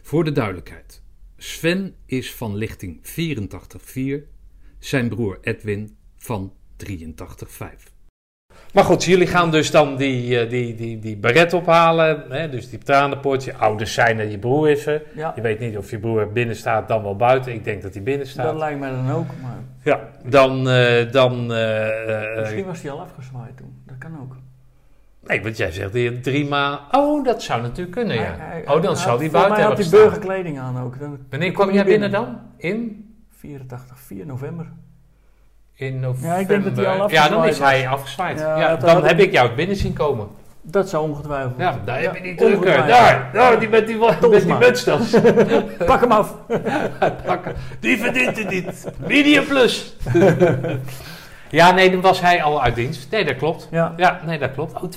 Voor de duidelijkheid. Sven is van lichting 84.4, zijn broer Edwin van 83.5. Maar goed, jullie gaan dus dan die, eh, die, die, die beret ophalen. Hè? Dus die tranenpoort. Je ouders zijn er, je broer is er. Ja, Je weet niet of je broer binnen staat dan wel buiten. Ik denk dat hij binnen dat staat. lijkt mij dan ook. Maar Ja, dan... eh, dan eh, misschien was hij al afgezwaaid toen. Dat kan ook. nee, want jij zegt hier drie maanden... Oh, dat zou natuurlijk kunnen, ja. Hij- hij- oh, dan hij zou had- die volgens buiten had hebben hij gestaan. burgerkleding aan ook. Dan, Wanneer kwam hij jij binnen dan? In? 84, 4 november. In november. Ja, ik denk dat hij al Ja, dan is hij afgezwaaid. Ja, dan heb ik jou binnen zien komen. Dat zou ongetwijfeld. Ja, daar heb je die drukker. Daar, daar, die met die, met die mutstas. (laughs) Pak hem af! (laughs) Pakken. Die verdient het niet. Medium plus. (laughs) ja, nee, dan was hij al uit dienst. Nee, dat klopt. Ja. Ja, nee, dat klopt. Oh, 82,5.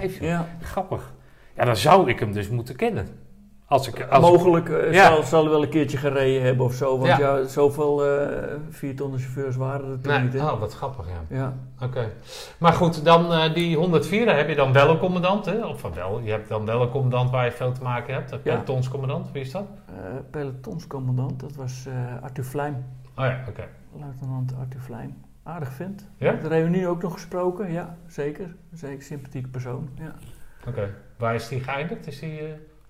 joh. ja. Grappig. Ja, dan zou ik hem dus moeten kennen. Als ik, als Mogelijk Ja. zal, zal hij wel een keertje gereden hebben of zo. Want Ja. ja, zoveel eh vier tonnen chauffeurs waren er toen Nee, niet. Hè? oh, wat grappig, ja. Ja. Oké. Maar goed, dan eh, die 104, daar heb je dan wel een commandant, hè? Of van wel, je hebt dan wel een commandant waar je veel te maken hebt. Een pelotonscommandant, wie is dat? Eh, pelotonscommandant, dat was eh, Arthur Vlijm. Oh ja, oké. Luitenant Arthur Vlijm. Aardig vent. Ja? De reunie ook nog gesproken, ja, zeker. Zeker sympathieke persoon. Ja. Oké. Waar is die geëindigd? Is die...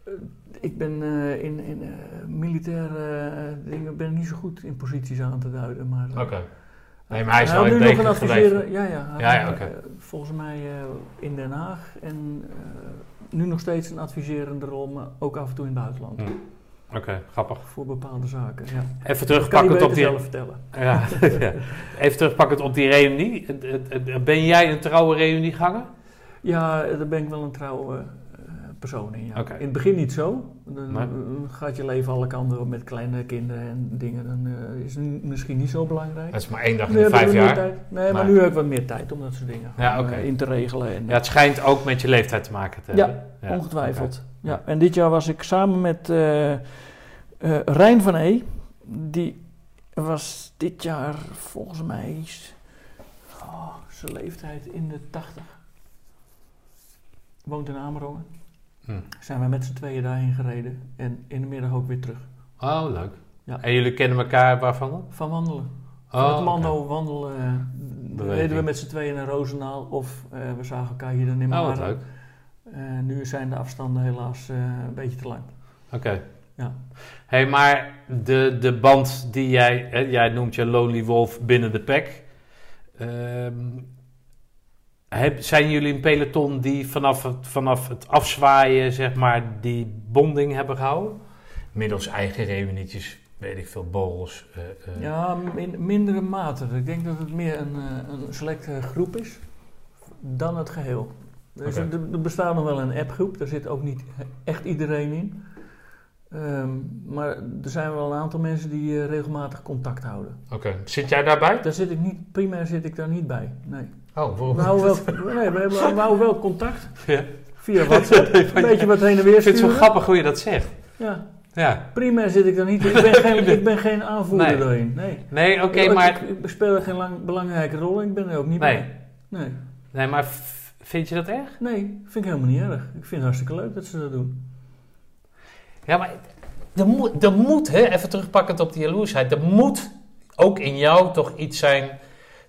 eh, Ik ben eh, in, in eh, militaire dingen ben niet zo goed in posities aan te duiden. Maar, Oké. Nee, maar hij is wel nu nog een adviseren. gebleven. Ja, ja. Ja, ja, eh, volgens mij in Den Haag. En nu nog steeds een adviserende rol, maar ook af en toe in het buitenland. Hm. Oké, grappig. Voor bepaalde zaken. Ja. Even terugpakkend beter op die... zelf vertellen. Ja, (laughs) ja. Even terugpakkend op die reunie. Ben jij een trouwe reunieganger? Ja, daar ben ik wel een trouwe persoon in. Ja. In het begin niet zo. Dan Maar- gaat je leven alle kanten op met kleine kinderen en dingen. Dan eh, is het misschien niet zo belangrijk. Dat is maar één dag in de vijf jaar. Nee, maar, Maar- nu heb ik wat meer tijd om dat soort dingen Ja, gewoon, eh, in te regelen. En, Ja, het schijnt ook met je leeftijd te maken te hebben. Ja, Ongetwijfeld. Ja. En dit jaar was ik samen met eh Rijn van E. Die was dit jaar volgens mij oh, zijn leeftijd in de 80. Woont in Amerongen. Hm. Zijn we met z'n tweeën daarheen gereden. En in de middag ook weer terug. Oh, leuk. Ja. En jullie kennen elkaar waarvan dan? Van wandelen. Van Oh, het Mando wandelen. eh, reden we met z'n tweeën naar Roosendaal. Of eh, we zagen elkaar hier in Oh, wat leuk. Eh, nu zijn de afstanden helaas een beetje te lang. Oké. Ja. hey, maar de, de band die jij... Hè, jij noemt je Lonely Wolf binnen de pack. Ehm, heb, zijn jullie een peloton die vanaf het, vanaf het afzwaaien, zeg maar, die bonding hebben gehouden? Middels eigen reunietjes, weet ik veel, borrels. eh, eh. Ja, in mindere mate. Ik denk dat het meer een, eh, een selecte groep is dan het geheel. Dus Oké. er, er bestaat nog wel een appgroep, daar zit ook niet echt iedereen in. Ehm, maar er zijn wel een aantal mensen die regelmatig contact houden. Oké. Zit jij daarbij? Daar zit ik niet, primair zit ik daar niet bij. Nee. Oh, waarom? We houden wel, (laughs) nee, we, houden wel contact Ja. via WhatsApp. (laughs) Een beetje wat heen en weer Ik vind het zo sturen. grappig hoe je dat zegt. Ja, Ja. primair zit ik daar niet. Ik ben (laughs) geen, ik ben geen aanvoerder Nee. daarin. Nee. Nee, oké, maar... ik, ik speel er geen lang, belangrijke rol in. Ik ben er ook niet Nee. bij. Nee. Nee, maar vind je dat erg? Nee, vind ik helemaal niet erg. Ik vind het hartstikke leuk dat ze dat doen. Ja, maar er moet, er moet hè, even terugpakkend op die jaloersheid, er moet ook in jou toch iets zijn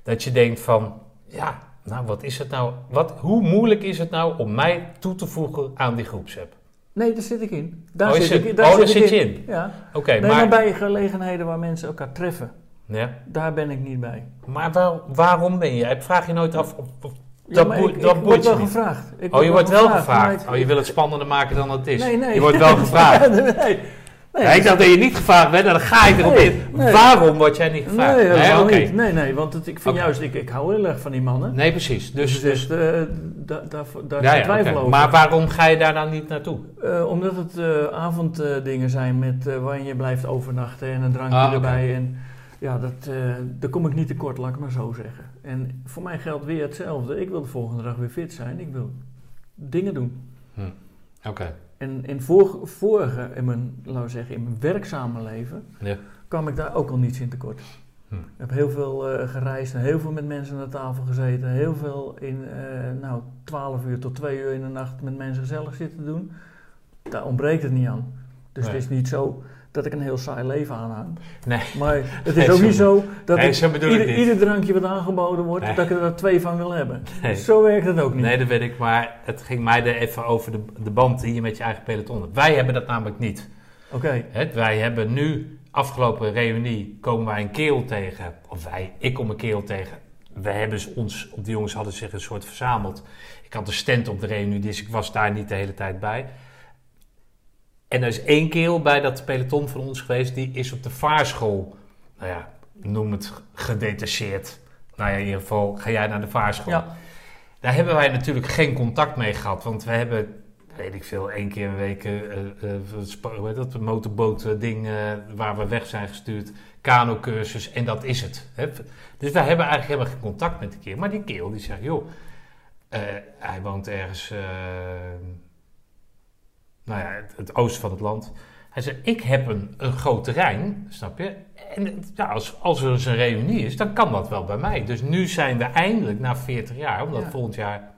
dat je denkt van, ja, nou wat is het nou, wat, hoe moeilijk is het nou om mij toe te voegen aan die groepsapp? Nee, daar zit ik in. Daar Oh, je zit ik, oh, daar zit je in. Ja. Oké, nee, maar, maar bij gelegenheden waar mensen elkaar treffen, ja, daar ben ik niet bij. maar waar- waarom ben je? Ik vraag je nooit af, of, of- Ja, Dat ik, dat ik boeit word je wel niet. gevraagd. Ik oh je wordt wel gevraagd. Oh, je wil het spannender maken dan het is. Nee, nee. Je wordt wel (laughs) gevraagd. nee, nee. Ja, ik dacht dat je niet gevraagd werd, dan ga ik erop Nee, in. nee. Waarom word jij niet gevraagd? Nee, helemaal oké. niet. Nee, nee, want het, ik vind juist, ik, ik hou heel erg van die mannen. Nee, precies. Dus, dus, Dus eh, da- daar daar ja, is ja, twijfel over. Maar waarom ga je daar dan niet naartoe? Eh, omdat het eh, avonddingen zijn met waarin je blijft overnachten en een drankje Ah, erbij. En ja, dat, daar kom ik niet tekort, laat ik maar zo zeggen. En voor mij geldt weer hetzelfde. Ik wil de volgende dag weer fit zijn. Ik wil dingen doen. Oké. En in vor- vorige, in mijn, laten we zeggen, in mijn werkzame leven, Ja. kwam ik daar ook al niets in tekort. Hm. Ik heb heel veel eh, gereisd heel veel met mensen aan de tafel gezeten. Heel veel in, eh nou, 12 uur tot 2 uur in de nacht met mensen gezellig zitten doen. Daar ontbreekt het niet aan. Dus Nee. het is niet zo dat ik een heel saai leven aanhang. Nee. Maar (laughs) het is ook niet zo dat Nee, ik zo bedoel ik ieder, drankje wat aangeboden wordt, Nee. dat ik er twee van wil hebben. Nee. Zo werkt het ook niet. Nee, dat weet ik, maar het ging mij er even over de, de band die je met je eigen peloton hebt. Wij hebben dat namelijk niet. Oké, Hè, wij hebben nu, afgelopen reunie, komen wij een kerel tegen. Of wij, ik kom een kerel tegen. We hebben ons, op de jongens hadden zich een soort verzameld. Ik had een stand op de reunie, dus ik was daar niet de hele tijd bij. En er is één kerel bij dat peloton van ons geweest, die is op de vaarschool, nou ja, noem het gedetacheerd. Nou ja, in ieder geval ga jij naar de vaarschool. ja. Daar hebben wij natuurlijk geen contact mee gehad, want we hebben, weet ik veel, één keer een week hoe heet dat, een motorboot ding eh, waar we weg zijn gestuurd, kano-cursus en dat is het. Hè. Dus wij hebben eigenlijk helemaal geen contact met die kerel. Maar die kerel die zegt, joh, hij woont ergens, nou ja, het, het oosten van het land. Hij zei, ik heb een, een groot terrein, snap je? En ja, als, als er eens een reunie is, dan kan dat wel bij mij. Dus nu zijn we eindelijk na 40 jaar, omdat Ja. volgend jaar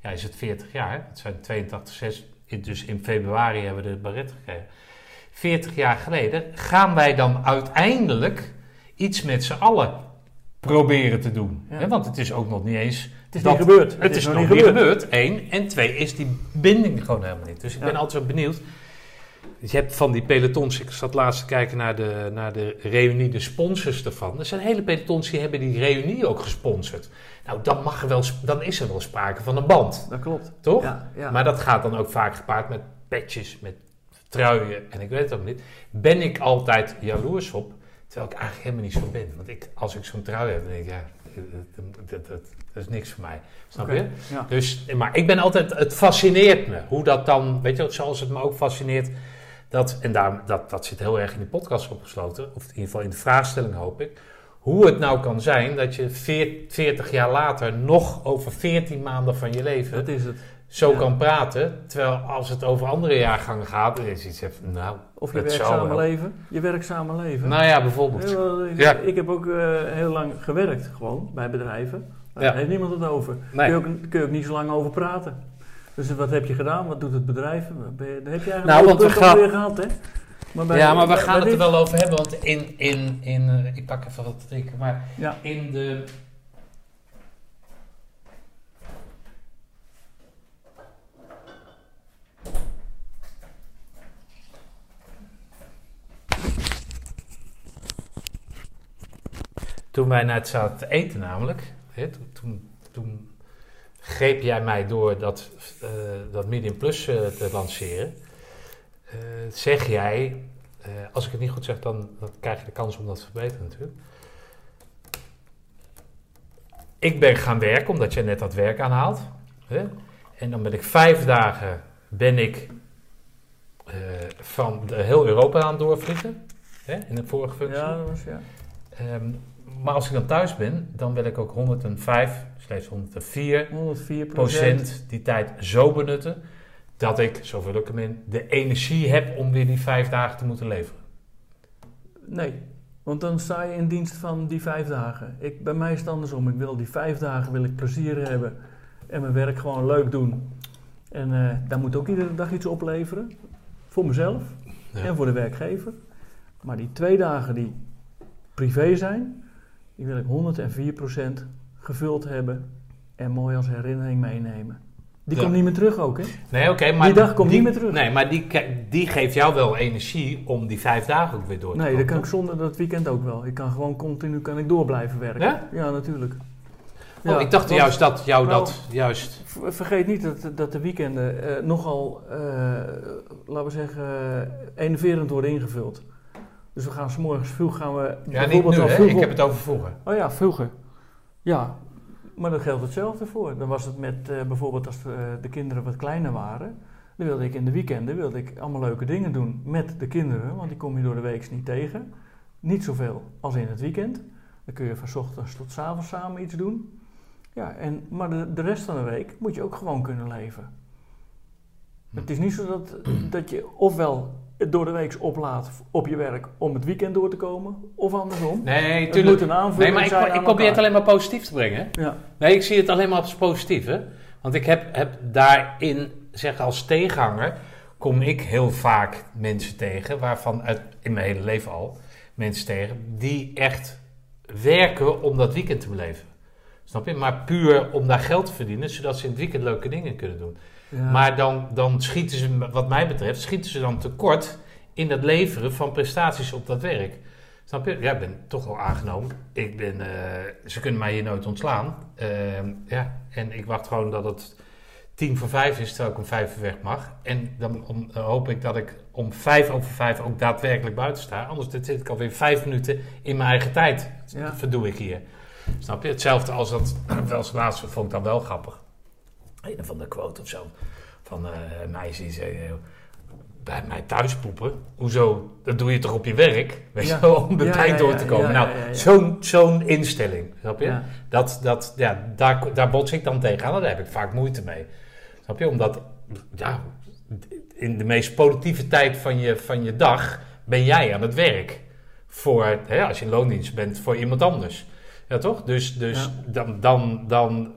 ja, is het 40 jaar. Het zijn 82, 6, dus in februari hebben we de baret gekregen. 40 jaar geleden gaan wij dan uiteindelijk iets met z'n allen proberen te doen. Ja. Want het is ook nog niet eens... Het is dat- niet gebeurd. Het, is, nog niet gebeurd. één. En twee is die binding gewoon helemaal niet. Dus ik Ja. ben altijd zo benieuwd. Je hebt van die pelotons, ik zat laatst te kijken naar de, naar de reunie, de sponsors ervan. Er zijn hele pelotons die hebben die reunie ook gesponsord. Nou, dan, mag er wel, dan is er wel sprake van een band, Dat klopt. toch? Ja, ja. Maar dat gaat dan ook vaak gepaard met petjes, met truien en ik weet het ook niet. Ben ik altijd jaloers op, terwijl ik eigenlijk helemaal niet zo ben. Want ik, als ik zo'n trui heb, dan denk ik, ja, dat, dat, dat is niks voor mij. Snap je? Ja. Dus, maar ik ben altijd, het fascineert me hoe dat dan, weet je, zoals het me ook fascineert. Dat, en daar, dat, dat zit heel erg in de podcast opgesloten, of in ieder geval in de vraagstelling hoop ik. Hoe het nou kan zijn dat je veer- 40 jaar later nog over 14 maanden van je leven Dat is het. Zo Ja. kan praten. Terwijl als het over andere jaargangen gaat, dan is iets even, nou, Of je werkzame leven. Je werkzame leven. nou ja, bijvoorbeeld. Heel, eh, Ja. Ik heb ook eh, heel lang gewerkt, gewoon, bij bedrijven. Daar Ja. heeft niemand het over. Nee. Kun, je ook, kun je ook niet zo lang over praten. Dus wat heb je gedaan? Wat doet het bedrijf? Ben je- heb je eigenlijk Nou, want we gaan- gehad, hè? Maar ja, maar we gaan het er wel over hebben, want in, in, in eh, ik pak even wat te drinken, maar in de... Toen wij net zaten te eten namelijk, hè, toen, toen, toen greep jij mij door dat, eh, dat Medium Plus eh, te lanceren. Eh, zeg jij, als ik het niet goed zeg, dan, dan krijg je de kans om dat te verbeteren natuurlijk. Ik ben gaan werken, omdat jij net dat werk aanhaalt. Hè? En dan ben ik vijf dagen ben ik, van de, heel Europa aan het doorvliegen. Hè? In de vorige functie. Ja, dat was, ja. Ehm, maar als ik dan thuis ben, dan wil ik ook 105, slechts 104 104 procent die tijd zo benutten dat ik, zo vul ik hem in, de energie heb om weer die vijf dagen te moeten leveren. Nee, want dan sta je in dienst van die vijf dagen. Ik, bij mij is het andersom. Ik wil die vijf dagen wil ik plezier hebben en mijn werk gewoon leuk doen. En eh, daar moet ook iedere dag iets opleveren. Voor mezelf Ja. en voor de werkgever. Maar die twee dagen die privé zijn, die wil ik 104% gevuld hebben en mooi als herinnering meenemen. Die Ja. komt niet meer terug ook, hè? Nee, oké, maar Die dag komt niet meer terug. Nee, maar die, die geeft jou wel energie om die vijf dagen ook weer door te Nee, komen. dat kan ik zonder dat weekend ook wel. Ik kan gewoon continu kan ik door blijven werken. Ja? natuurlijk. Oh, Ja, ik dacht want juist dat jou Nou, dat juist. ver- Vergeet niet dat, dat de weekenden eh, nogal, eh, laten we zeggen, eh, enerverend worden ingevuld. Dus we gaan s morgens vroeg gaan we Ja, niet bijvoorbeeld nu, hè? Ik heb het over vroeger. Oh ja, vroeger. Ja, maar dat geldt hetzelfde voor. Dan was het met eh, bijvoorbeeld als de, de kinderen wat kleiner waren. Dan wilde ik in de weekenden wilde ik allemaal leuke dingen doen met de kinderen, want die kom je door de week niet tegen. Niet zoveel als in het weekend. Dan kun je van ochtends tot 's avonds samen iets doen. Ja, en, maar de, de rest van de week moet je ook gewoon kunnen leven. Hm. Het is niet zo dat, dat je ofwel het door de week oplaat op je werk om het weekend door te komen, of andersom. Nee, Het tuurlijk. moet een aanvulling Nee, maar ik, zijn ik probeer het alleen maar positief te brengen. Ja. Nee, ik zie het alleen maar als positief. Hè? Want ik heb, heb daarin, zeg als tegenhanger, kom ik heel vaak mensen tegen, waarvan uit, in mijn hele leven al, mensen tegen, die echt werken om dat weekend te beleven. Snap je? Maar puur om daar geld te verdienen, zodat ze in het weekend leuke dingen kunnen doen. Ja. Maar dan, dan schieten ze, wat mij betreft, schieten ze dan tekort in het leveren van prestaties op dat werk. Snap je? Ja, ik ben toch wel aangenomen. Ik ben, eh, ze kunnen mij hier nooit ontslaan. Ehm, ja, en ik wacht gewoon dat het tien voor vijf is, terwijl ik om vijf uur weg mag. En dan om- dan hoop ik dat ik om vijf over vijf ook daadwerkelijk buiten sta. Anders zit ik alweer vijf minuten in mijn eigen tijd. Ja. Dat verdoe ik hier. Snap je? Hetzelfde als dat, wel (clears throat) als laatste vond ik dan wel grappig. Een van de quote of zo. Van eh, een meisje die zei, bij mij thuis poepen. Hoezo? Dat doe je toch op je werk? Weet je wel, om de Ja, tijd ja, door te komen. nou, zo'n zo'n instelling, snap je? Dat, dat, ja, daar, daar bots ik dan tegenaan. Daar heb ik vaak moeite mee. Snap je? Omdat, ja, in de meest productieve tijd van je, van je dag ben jij aan het werk. Voor, hè, als je in loondienst bent, voor iemand anders. Ja, toch? Dus, dus Ja. dan, dan, dan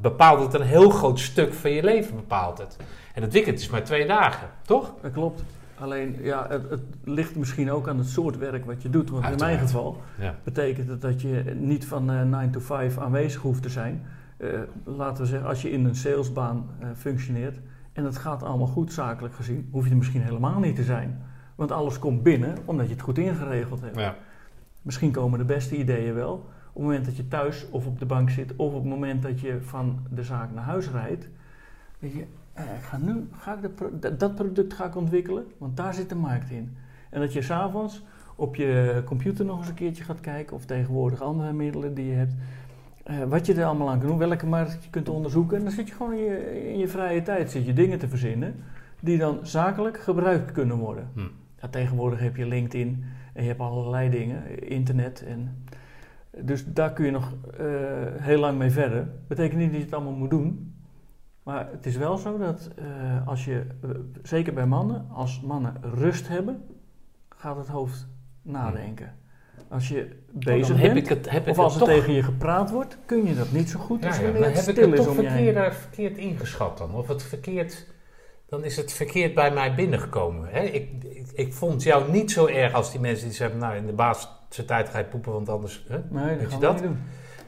bepaalt het een heel groot stuk van je leven. Bepaalt het. En het weekend is maar twee dagen, toch? Dat klopt. Alleen, ja, het, het ligt misschien ook aan het soort werk wat je doet. Want in mijn geval Ja. betekent het dat je niet van eh 9 to 5 aanwezig hoeft te zijn. Eh, laten we zeggen, als je in een salesbaan eh, functioneert en het gaat allemaal goed zakelijk gezien, hoef je er misschien helemaal niet te zijn. Want alles komt binnen omdat je het goed ingeregeld hebt. Ja. Misschien komen de beste ideeën wel op het moment dat je thuis of op de bank zit of op het moment dat je van de zaak naar huis rijdt. Denk je, eh, ik ga nu ga ik dat- dat product ga ik ontwikkelen, want daar zit de markt in. En dat je s'avonds op je computer nog eens een keertje gaat kijken of tegenwoordig andere middelen die je hebt. eh, wat je er allemaal aan kan doen, welke markt je kunt onderzoeken. En dan zit je gewoon in je, in je vrije tijd zit je dingen te verzinnen die dan zakelijk gebruikt kunnen worden. Hm. Ja, tegenwoordig heb je LinkedIn en je hebt allerlei dingen, internet. En, dus daar kun je nog eh, heel lang mee verder. Betekent niet dat je het allemaal moet doen. Maar het is wel zo dat eh, als je, eh, zeker bij mannen, als mannen rust hebben, gaat het hoofd nadenken. Als je bezig dan heb bent, ik het, heb ik of als het er toch, tegen je gepraat wordt, kun je dat niet zo goed ja, als heb ik het toch verkeerd, verkeerd ingeschat dan. Of het verkeerd, dan is het verkeerd bij mij binnengekomen. Hè? Ik, ik, ik vond jou niet zo erg als die mensen die zeggen, nou in de baasse tijd ga je poepen, want anders... Hè? Nee, Weet dat je dat? niet doen.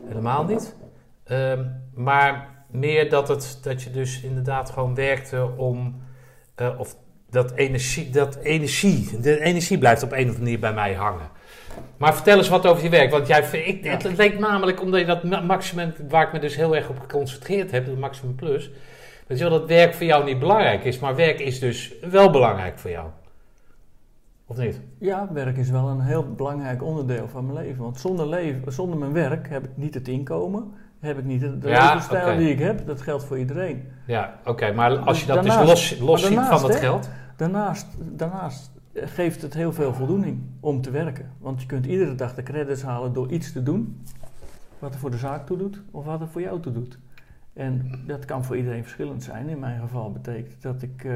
Helemaal niet. Ehm, maar meer dat, het, dat je dus inderdaad gewoon werkte om. eh, of dat energie, dat energie. De energie blijft op een of andere manier bij mij hangen. Maar vertel eens wat over je werk. Want jij, ik, het, het leek namelijk, omdat je dat ma- maximum, waar ik me dus heel erg op geconcentreerd heb, dat maximum plus. Wel, dat werk voor jou niet belangrijk is, maar werk is dus wel belangrijk voor jou. Of niet? Ja, werk is wel een heel belangrijk onderdeel van mijn leven. Want zonder, leven, zonder mijn werk heb ik niet het inkomen, heb ik niet de, de Ja, levensstijl die ik heb. Dat geldt voor iedereen. Ja, oké, maar als je Dus dat dus los, los ziet daarnaast, van het hè? geld. Daarnaast, daarnaast geeft het heel veel voldoening om te werken. Want je kunt iedere dag de credits halen door iets te doen. Wat er voor de zaak toe doet of wat er voor jou toe doet. En dat kan voor iedereen verschillend zijn. In mijn geval betekent dat ik eh,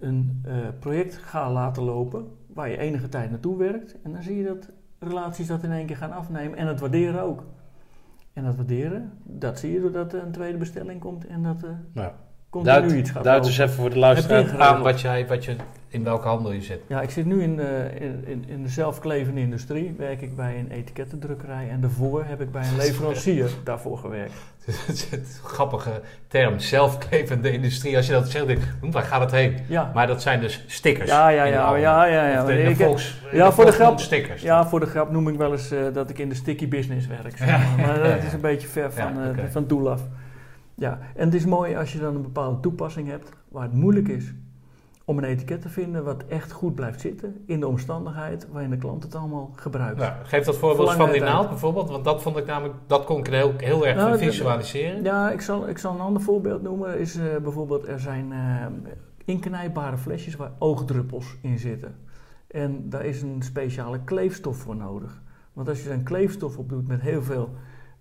een eh, project ga laten lopen waar je enige tijd naartoe werkt. En dan zie je dat relaties dat in één keer gaan afnemen en het waarderen ook. En dat waarderen, dat zie je doordat er een tweede bestelling komt en dat Ja. Continu Duid, iets gaat duid lopen. eens even voor de luisteraar aan wat jij, wat je, in welke handel je zit. Ja, ik zit nu in de, in, in, in de zelfklevende industrie. Werk ik bij een etikettendrukkerij. En daarvoor heb ik bij een (laughs) leverancier daarvoor gewerkt. (laughs) Het is een grappige term, zelfklevende industrie. Als je dat zegt, denk ik, hm, waar gaat het heen? Ja, Maar dat zijn dus stickers. ja, ja, ja, ja, ja, ja. De, volks, ja, voor de grap. stickers. ja, voor de grap noem ik wel eens eh, dat ik in de sticky business werk. zeg maar. Dat ja. is een beetje ver van, eh, van het doel af. Ja, en het is mooi als je dan een bepaalde toepassing hebt waar het moeilijk is om een etiket te vinden wat echt goed blijft zitten in de omstandigheid waarin de klant het allemaal gebruikt. Ja, geef dat voorbeeld Voor van die naald bijvoorbeeld, want dat vond ik namelijk, dat kon ik heel, heel erg Nou, visualiseren. Ja, ik zal, ik zal een ander voorbeeld noemen. Is, eh, bijvoorbeeld, er zijn eh, inknijpbare flesjes waar oogdruppels in zitten. En daar is een speciale kleefstof voor nodig. Want als je een kleefstof op doet met heel veel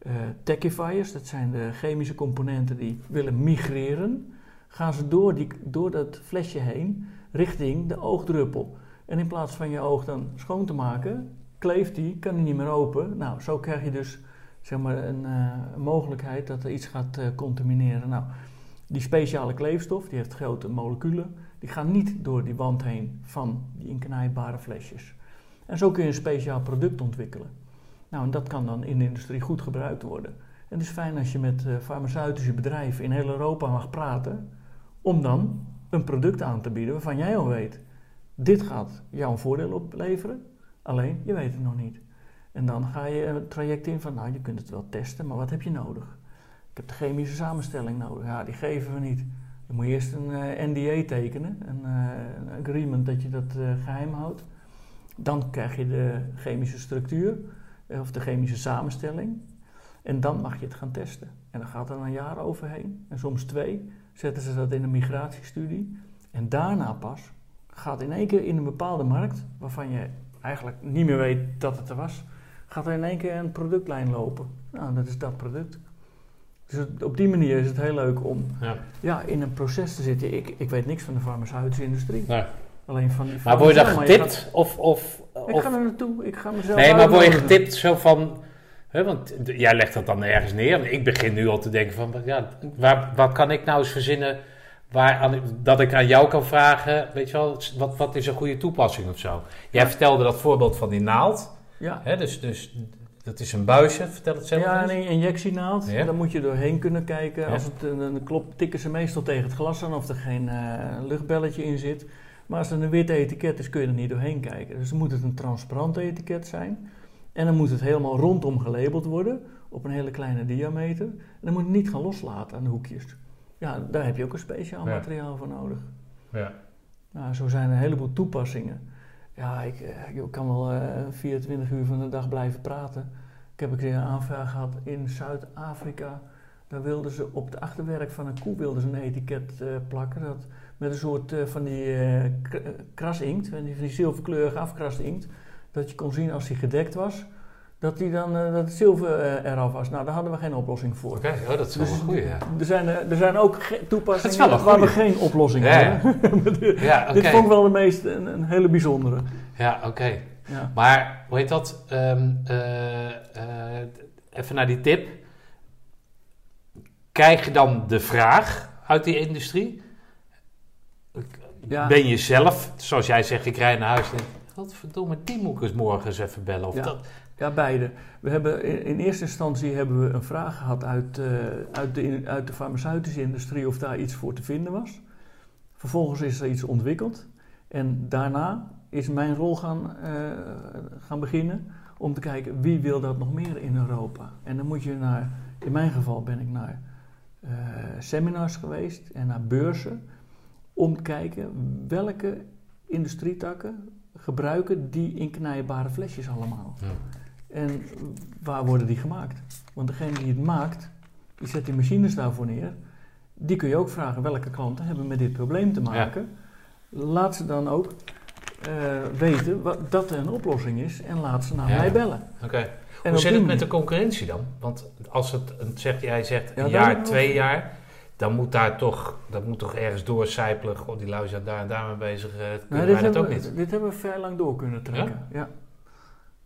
eh tachifiers, dat zijn de chemische componenten die willen migreren, gaan ze door, die, door dat flesje heen richting de oogdruppel. En in plaats van je oog dan schoon te maken, kleeft die, kan die niet meer open. Nou, zo krijg je dus zeg maar, een, eh, mogelijkheid dat er iets gaat eh, contamineren. Nou, die speciale kleefstof, die heeft grote moleculen, die gaan niet door die wand heen van die inknijpbare flesjes. En zo kun je een speciaal product ontwikkelen. Nou, en dat kan dan in de industrie goed gebruikt worden. En het is fijn als je met eh, farmaceutische bedrijven in heel Europa mag praten, om dan een product aan te bieden waarvan jij al weet, dit gaat jou een voordeel opleveren, alleen je weet het nog niet. En dan ga je een traject in van, nou, je kunt het wel testen, maar wat heb je nodig? Ik heb de chemische samenstelling nodig. Ja, die geven we niet. Dan moet je eerst een eh, NDA tekenen, een, eh, een agreement dat je dat eh, geheim houdt. Dan krijg je de chemische structuur of de chemische samenstelling. En dan mag je het gaan testen. En dan gaat er een jaar overheen, en soms twee. Zetten ze dat in een migratiestudie. En daarna pas gaat in één keer in een bepaalde markt, waarvan je eigenlijk niet meer weet dat het er was, gaat er in één keer een productlijn lopen. Nou, dat is dat product. Dus het- op die manier is het heel leuk om Ja. ja, in een proces te zitten. Ik, ik weet niks van de farmaceutische industrie. Nee. Alleen van die Maar word je maar getipt? Of, of, gaat- ik of, ga er naartoe. Ik ga mezelf nee, maar word je getipt zo van... Hè, want jij legt dat dan ergens neer. Ik begin nu al te denken van... Ja, waar, wat kan ik nou eens verzinnen... Waar aan, dat ik aan jou kan vragen... Weet je wel, wat, wat is een goede toepassing of zo? Jij Ja. vertelde dat voorbeeld van die naald. Ja, Hè, dus, dus dat is een buisje. Vertel het zelf ja een injectienaald. Ja. Daar moet je doorheen kunnen kijken. Ja. Als het, dan dan klopt, tikken ze meestal tegen het glas aan of er geen eh, luchtbelletje in zit. Maar als het een wit etiket is, kun je er niet doorheen kijken. Dus dan moet het een transparant etiket zijn. En dan moet het helemaal rondom gelabeld worden, op een hele kleine diameter. En dan moet je niet gaan loslaten aan de hoekjes. Ja, daar heb je ook een speciaal Ja. materiaal voor nodig. Ja. Nou, zo zijn er een heleboel toepassingen. Ja, ik, eh, ik kan wel eh, 24 uur van de dag blijven praten. heb een keer een aanvraag gehad in Zuid-Afrika. Daar wilden ze op het achterwerk van een koe wilden ze een etiket eh, plakken. Dat, met een soort eh, van die eh, eh, krasinkt, van die, van die zilverkleurige afkrasinkt. Dat je kon zien als die gedekt was, dat, die dan, dat het zilver eraf was. Nou, daar hadden we geen oplossing voor. Oké, oh, dat is wel Dus een goeie, ja. Er zijn, er zijn ook toepassingen waar we geen oplossing Ja, hebben. (laughs) Ja. Dit vond ik wel de meest een, een hele bijzondere. Ja, oké. Ja. Maar, hoe heet dat? Ehm, eh, eh, even naar die tip. Krijg je dan de vraag uit die industrie? Ja. Ben je zelf, zoals jij zegt, ik rij naar huis en denk, godverdomme, die moet ik eens morgen eens even bellen. Of Ja. dat, Ja, beide. We hebben in, in eerste instantie hebben we een vraag gehad uit, eh, uit, de, in- uit de farmaceutische industrie of daar iets voor te vinden was. Vervolgens is er iets ontwikkeld. En daarna is mijn rol gaan, eh, gaan beginnen om te kijken wie wil dat nog meer in Europa. En dan moet je naar, in mijn geval ben ik naar eh, seminars geweest en naar beurzen om te kijken welke industrietakken gebruiken die inknijbare flesjes allemaal. Ja. En waar worden die gemaakt? Want degene die het maakt, die zet die machines daarvoor neer. Die kun je ook vragen welke klanten hebben met dit probleem te maken. Laat ze dan ook eh, weten wat, dat er een oplossing is en laat ze naar Ja. mij bellen. Oké. En Hoe zit het met de concurrentie dan? Want als het, zegt, jij zegt een jaar, twee jaar, dan moet daar toch, dat moet toch ergens doorcijpelen. God, die lui zijn daar en daar mee bezig. eh, kunnen wij dat hebben, ook we- niet? dit hebben we vrij lang door kunnen trekken. Ja?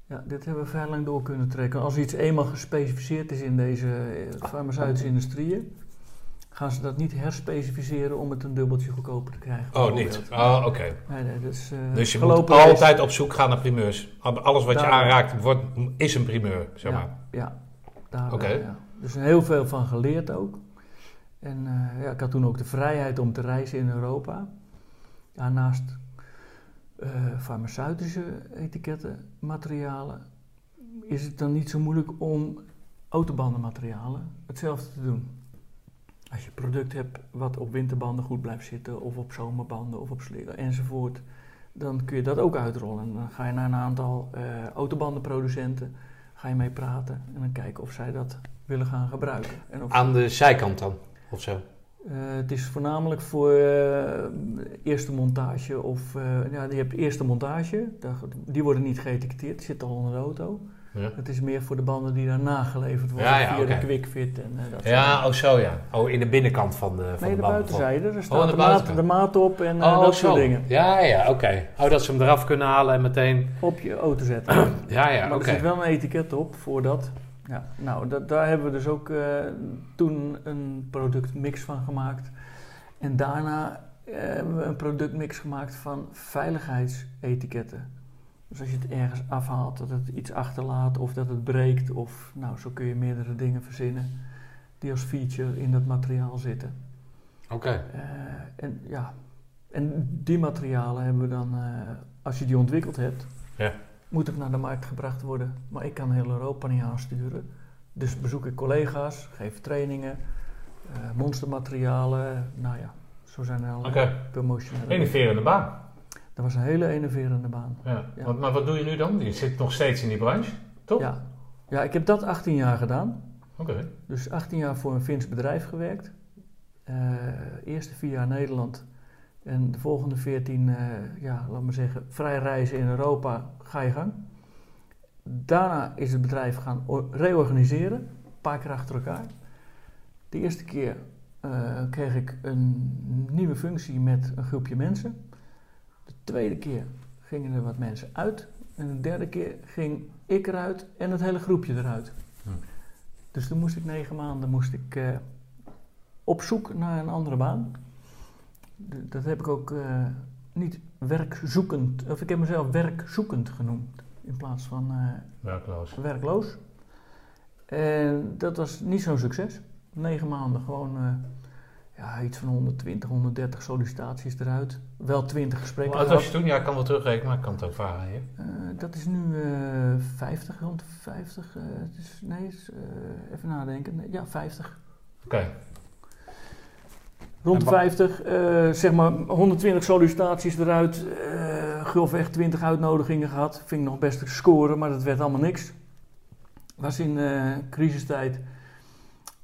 Ja. dit hebben we vrij lang door kunnen trekken. Als iets eenmaal gespecificeerd is in deze eh, farmaceutische industrieën, gaan ze dat niet herspecificeren om het een dubbeltje goedkoper te krijgen. Oh, niet? Oh, oké. Nee, dat Dus je gelopen moet altijd op zoek gaan naar primeurs. Alles wat je aanraakt wordt, is een primeur, zeg maar. Ja, ja daar Oké. ja. Dus heel veel van geleerd ook. En eh, ja, ik had toen ook de vrijheid om te reizen in Europa. Daarnaast eh, farmaceutische etiketten, materialen, is het dan niet zo moeilijk om autobandenmaterialen hetzelfde te doen. Als je product hebt wat op winterbanden goed blijft zitten, of op zomerbanden, of op slinger enzovoort, dan kun je dat ook uitrollen. En dan ga je naar een aantal eh, autobandenproducenten, ga je mee praten en dan kijken of zij dat willen gaan gebruiken. En of Aan de zijkant dan, of zo? eh, het is voornamelijk voor eh, eerste montage of eh, ja, je hebt eerste montage, die worden niet geëtiketteerd, die zitten al onder de auto. Ja, Het is meer voor de banden die daarna geleverd worden Ja, ja, via de quickfit en dat ja soort oh zo ja. Oh, in de binnenkant van de, van Nee, de buitenzijde. Er aan staat de de, maat, de maat op en Oh, dat soort dingen. Ja, ja, oké. Oh, dat ze hem eraf kunnen halen en meteen... Op je auto zetten. (clears throat) Ja, ja, maar oké. er zit wel een etiket op voor dat. Ja, nou, dat, daar hebben we dus ook eh, toen een productmix van gemaakt. En daarna eh, hebben we een productmix gemaakt van veiligheidsetiketten. Dus als je het ergens afhaalt, dat het iets achterlaat of dat het breekt. Of nou, zo kun je meerdere dingen verzinnen die als feature in dat materiaal zitten. Oké. Eh, en ja, en die materialen hebben we dan, als je die ontwikkeld hebt, Ja. Moet het naar de markt gebracht worden. Maar ik kan heel Europa niet aansturen. Dus bezoek ik collega's, geef trainingen, eh, monstermaterialen. Nou ja, zo zijn er allerlei Oké. promotionele. Innoverende baan. Dat was een hele enerverende baan. Ja. Maar wat doe je nu dan? Je zit nog steeds in die branche, toch? Ja. ja, ik heb dat 18 jaar gedaan. Oké. Dus 18 jaar voor een Fins bedrijf gewerkt. Eh eerste vier jaar Nederland. En de volgende 14, eh, ja, laat maar zeggen, vrij reizen in Europa, ga je gang. Daarna is het bedrijf gaan reorganiseren, een paar keer achter elkaar. De eerste keer eh, kreeg ik een nieuwe functie met een groepje mensen. De tweede keer gingen er wat mensen uit. En de derde keer ging ik eruit en het hele groepje eruit. Hm. Dus toen moest ik negen maanden moest ik, eh, op zoek naar een andere baan. Dat heb ik ook eh, niet werkzoekend, of ik heb mezelf werkzoekend genoemd in plaats van eh, Werkloos. werkloos. En dat was niet zo'n succes. Negen maanden gewoon eh, ja, iets van 120, 130 sollicitaties eruit. Wel 20 gesprekken Hoe oud was je toen? Ja, ik kan wel terugrekenen, maar ik kan het ook vragen hier. Eh, dat is nu eh 50, rond de 50. eh, het is, nee, even nadenken. Ja, 50. Oké. Rond de En wa- 50, eh, zeg maar 120 sollicitaties eruit. eh grofweg 20 uitnodigingen gehad. Vind ik nog best te scoren, maar dat werd allemaal niks. Was in uh, crisistijd.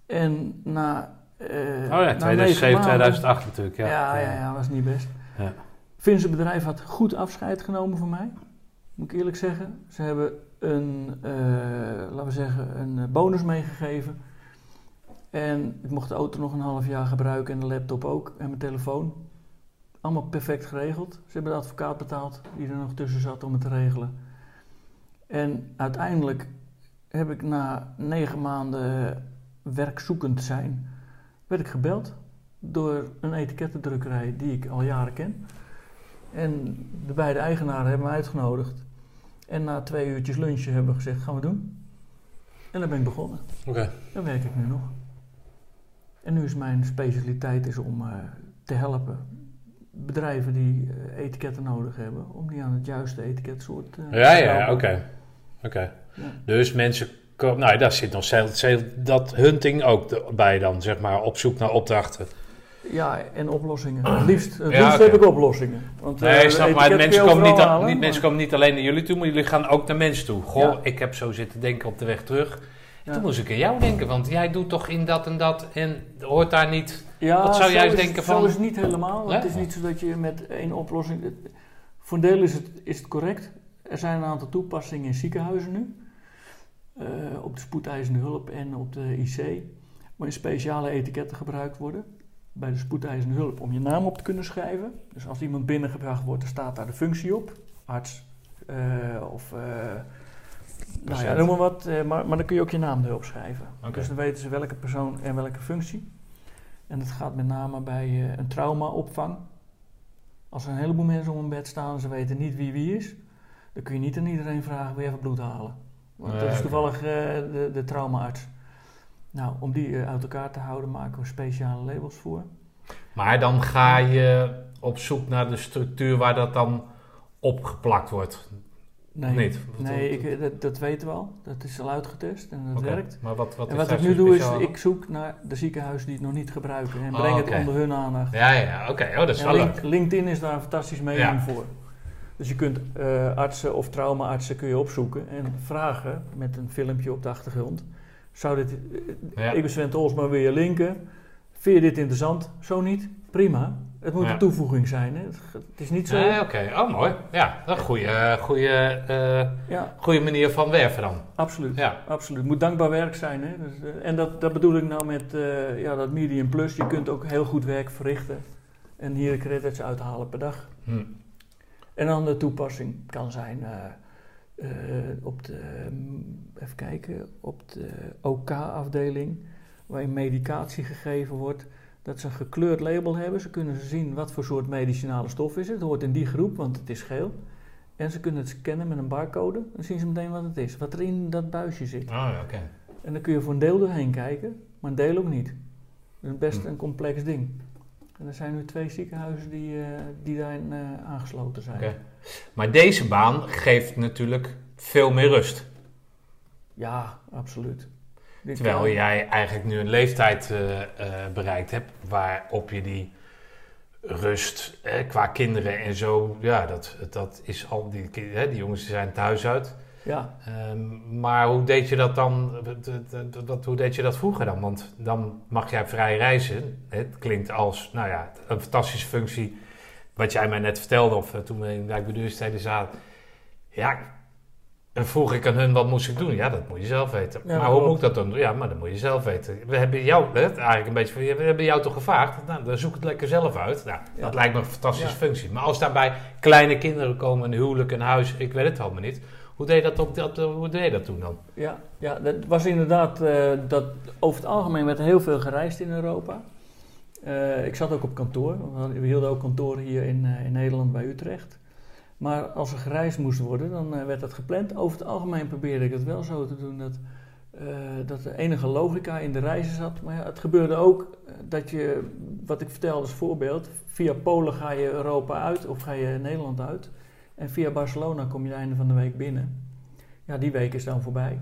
En na. Uh, oh ja, 2007, 2008 natuurlijk. Ja, ja, ja, ja, was niet best. Ja. Finse bedrijf had goed afscheid genomen van mij. Moet ik eerlijk zeggen. Ze hebben een, uh, laten we zeggen, een bonus meegegeven. En ik mocht de auto nog een half jaar gebruiken en de laptop ook en mijn telefoon. Allemaal perfect geregeld. Ze hebben de advocaat betaald die er nog tussen zat om het te regelen. En uiteindelijk heb ik na negen maanden werkzoekend zijn, werd ik gebeld door een etikettendrukkerij die ik al jaren ken. En de beide eigenaren hebben me uitgenodigd. En na twee uurtjes lunchen hebben we gezegd, gaan we doen. En dan ben ik begonnen. Oké. Okay. Dan werk ik nu nog. En nu is mijn specialiteit is om uh, te helpen bedrijven die uh, etiketten nodig hebben, om die aan het juiste etiketsoort uh, ja, te Ja, oké. oké. Ja. Dus mensen nou, daar zit nog zelf, dat hunting ook bij dan, zeg maar, op zoek naar opdrachten. Ja, en oplossingen. (clears throat) Het liefst, het liefst heb ik oplossingen. Want, nee, uh, snap, maar mensen komen, niet, halen, niet, mensen komen niet alleen naar jullie toe, maar jullie gaan ook naar mensen toe. Goh, ik heb zo zitten denken op de weg terug. Toen moest ik aan jou denken, want jij doet toch in dat en dat en hoort daar niet... Ja, wat zou jij denken van... zo is het niet helemaal. Het is niet zo dat je met één oplossing... Voor een deel is het, is het correct. Er zijn een aantal toepassingen in ziekenhuizen nu. Uh, op de spoedeisende hulp en op de IC. Waarin speciale etiketten gebruikt worden. Bij de spoedeisende hulp om je naam op te kunnen schrijven. Dus als iemand binnengebracht wordt, dan staat daar de functie op. Arts uh, of... Uh, nou ja, noem maar wat, maar, maar dan kun je ook je naam erop schrijven. Okay. Dus dan weten ze welke persoon en welke functie. En het gaat met name bij een traumaopvang. Als er een heleboel mensen om een bed staan en ze weten niet wie wie is, dan kun je niet aan iedereen vragen: wil je even bloed halen? Want dat is toevallig uh, de, de traumaarts. Nou, om die uh, uit elkaar te houden maken we speciale labels voor. Maar dan ga je op zoek naar de structuur waar dat dan opgeplakt wordt. Nee, niet? nee ik, eh, dat, dat, weten we al. Dat is al uitgetest en dat werkt. Maar wat, wat en wat ik nu doe is, ik zoek naar de ziekenhuizen die het nog niet gebruiken en breng oh, het onder hun aandacht. Ja, ja, oké. Oh, dat is wel leuk. LinkedIn is daar een fantastisch medium voor. Dus je kunt uh, artsen of traumaartsen kun je opzoeken en vragen met een filmpje op de achtergrond. Zou dit, uh, ja. ik ben Sven Olsma, wil je linken? Vind je dit interessant? Zo niet? Prima. Het moet een toevoeging zijn. Hè? Het, is niet zo. Nee, Oké, oh mooi. Ja, een goede, goede, uh, ja. goede manier van werven dan. Absoluut. Ja. absoluut. Het moet dankbaar werk zijn. Hè? Dus, en dat, dat bedoel ik nou met ja, dat Medium Plus. Je kunt ook heel goed werk verrichten en hier credits uithalen per dag. Hm. En dan de toepassing kan zijn op de, even kijken, op de OK-afdeling, waarin medicatie gegeven wordt, dat ze een gekleurd label hebben. Ze kunnen zien wat voor soort medicinale stof is het. Hoort in die groep, want het is geel. En ze kunnen het scannen met een barcode. Dan zien ze meteen wat het is, wat er in dat buisje zit. Oh, oké. En dan kun je voor een deel doorheen kijken, maar een deel ook niet. Dat is best hm. een complex ding. En er zijn nu twee ziekenhuizen die, uh, die daarin uh, aangesloten zijn. Okay. Maar deze baan geeft natuurlijk veel meer rust. Ja, absoluut. Terwijl jij eigenlijk nu een leeftijd uh, bereikt hebt waarop je die rust qua kinderen en zo, ja, dat, dat is al, die, die jongens zijn thuis uit. Ja. Um, maar hoe deed je dat dan? Wat, hoe deed je dat vroeger dan? Want dan mag jij vrij reizen. Het klinkt als, nou ja, een fantastische functie. Wat jij mij net vertelde, of uh, toen we in bij zaten. Ja, en vroeg ik aan hun, wat moest ik doen? Ja, dat moet je zelf weten. maar hoe moet ik dat dan doen? Ja, maar dat moet je zelf weten. We hebben jou, hè, eigenlijk een beetje van, we hebben jou toch gevraagd? Nou, dan zoek het lekker zelf uit. Nou, dat lijkt me een fantastische functie. Maar als daarbij kleine kinderen komen, een huwelijk, een huis, ik weet het allemaal niet hoe deed, dat op, dat, hoe deed je dat toen dan? Ja, ja dat was inderdaad uh, dat over het algemeen werd heel veel gereisd in Europa. Uh, ik zat ook op kantoor. We hielden ook kantoren hier in, uh, in Nederland bij Utrecht. Maar als er gereisd moest worden, dan werd dat gepland. Over het algemeen probeerde ik het wel zo te doen dat, dat er enige logica in de reizen zat. Maar ja, het gebeurde ook dat je, wat ik vertelde als voorbeeld, via Polen ga je Europa uit of ga je Nederland uit. En via Barcelona kom je het einde van de week binnen. Ja, die week is dan voorbij.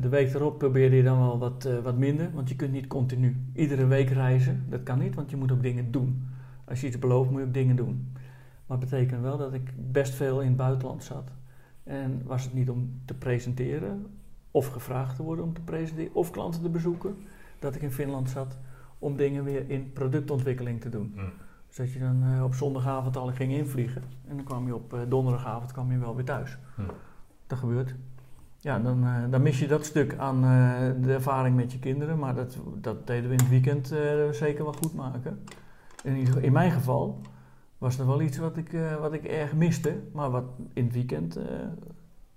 De week erop probeer je dan wel wat, wat minder, want je kunt niet continu iedere week reizen. Dat kan niet, want je moet ook dingen doen. Als je iets belooft, moet je ook dingen doen. Maar het betekent wel dat ik best veel in het buitenland zat. En was het niet om te presenteren, of gevraagd te worden om te presenteren, of klanten te bezoeken, dat ik in Finland zat om dingen weer in productontwikkeling te doen. Mm. Dus dat je dan eh, op zondagavond al ging invliegen en dan kwam je op eh, donderdagavond kwam je wel weer thuis. Hm. Dat gebeurt. Ja, dan, eh, dan mis je dat stuk aan de ervaring met je kinderen, maar dat, dat deden we in het weekend zeker wel goed maken. In, in mijn geval was er wel iets wat ik, eh, wat ik erg miste, maar wat in het weekend, eh,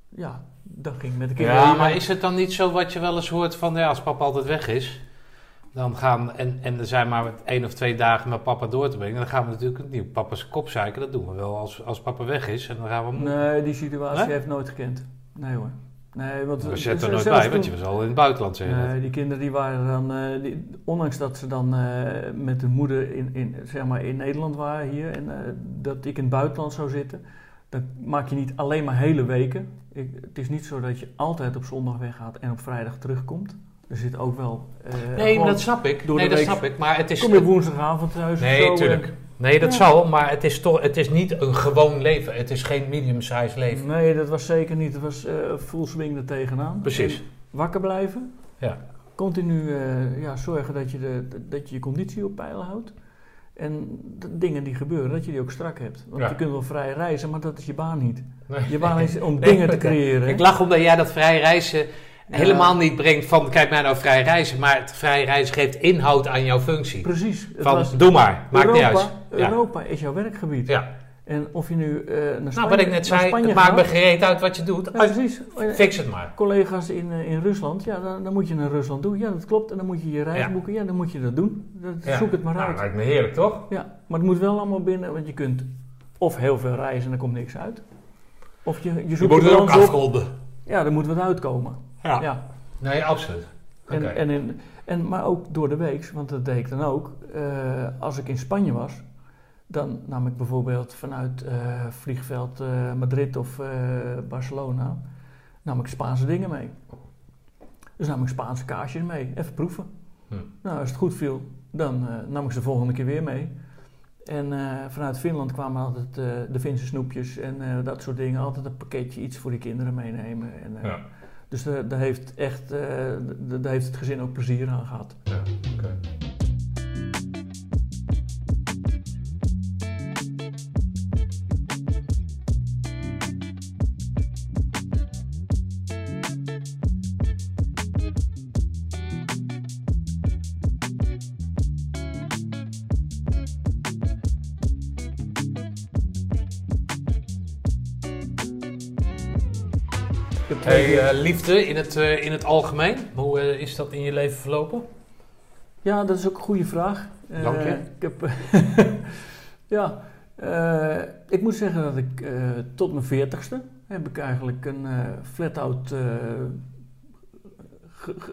ja, dat ging met de kinderen. Ja, maar is het dan niet zo wat je wel eens hoort van, ja, als papa altijd weg is, dan gaan, en, en er zijn maar één of twee dagen met papa door te brengen, dan gaan we natuurlijk niet op papa's kop zeiken. Dat doen we wel als, als papa weg is en dan gaan we... Nee, die situatie heeft nooit gekend. Nee hoor. Nee, want we zetten er nooit bij, want je was al in het buitenland, zeg die kinderen die waren dan, eh, die, ondanks dat ze dan eh, met de moeder in, in, zeg maar in Nederland waren hier en eh, dat ik in het buitenland zou zitten, dan maak je niet alleen maar hele weken. Ik, het is niet zo dat je altijd op zondag weggaat en op vrijdag terugkomt. Er zit ook wel. Nee, dat snap ik. door Nee, dat week snap ik. Maar het is... Kom je woensdagavond thuis of Nee, zo, tuurlijk. Nee, dat Ja. zal, maar het is, toch, het is niet een gewoon leven. Het is geen medium-size leven. Nee, dat was zeker niet. Het was eh full swing er tegenaan. Precies. En wakker blijven. Ja. Continu eh, ja, zorgen dat je, de, dat je je conditie op peil houdt. En de dingen die gebeuren, dat je die ook strak hebt. Want Ja. je kunt wel vrij reizen, maar dat is je baan niet. Nee. Je baan is om (laughs) Nee, dingen te creëren. Ik lach omdat jij dat vrij reizen. Helemaal niet brengt van kijk mij nou vrij reizen. Maar het vrij reizen geeft inhoud aan jouw functie. Precies. Het Van was doe maar, maakt niet Europa, uit. Ja. Europa is jouw werkgebied. Ja. En of je nu eh, naar Spanje, Nou, wat ik net zei, Spanje het maakt me gereed uit wat je doet. Ja, precies. Eh, Fix het maar. collega's in, eh, in Rusland, ja, dan, dan moet je naar Rusland doen. Ja, dat klopt. En dan moet je je reis Ja. boeken. Ja, dan moet je dat doen. Dat, Ja. Zoek het maar Nou, uit. lijkt me heerlijk, toch? Ja, maar het moet wel allemaal binnen, want je kunt of heel veel reizen en er komt niks uit. Of je, je zoekt je balans op. afronden. Ja, er moet wat uitkomen. Ja. Ja. Nee, absoluut. En, Oké. en in, en, maar ook door de week, want dat deed ik dan ook. eh, als ik in Spanje was, dan nam ik bijvoorbeeld vanuit eh, vliegveld eh, Madrid of eh, Barcelona, nam ik Spaanse dingen mee. Dus nam ik Spaanse kaasjes mee, even proeven. Hm. Nou, als het goed viel, dan eh, nam ik ze de volgende keer weer mee. En eh, vanuit Finland kwamen altijd eh, de Finse snoepjes en eh, dat soort dingen. Altijd een pakketje, iets voor de kinderen meenemen. En, eh, Ja. Dus daar daar heeft, echt, eh, daar heeft het gezin ook plezier aan gehad. Ja, oké. Hey, keer- eh, liefde in het, eh, in het algemeen, hoe eh, is dat in je leven verlopen? Ja, dat is ook een goede vraag. Eh, Dank je. ik heb, (laughs) ja, eh, ik moet zeggen dat ik eh, tot mijn veertigste heb ik eigenlijk een eh flat-out, eh,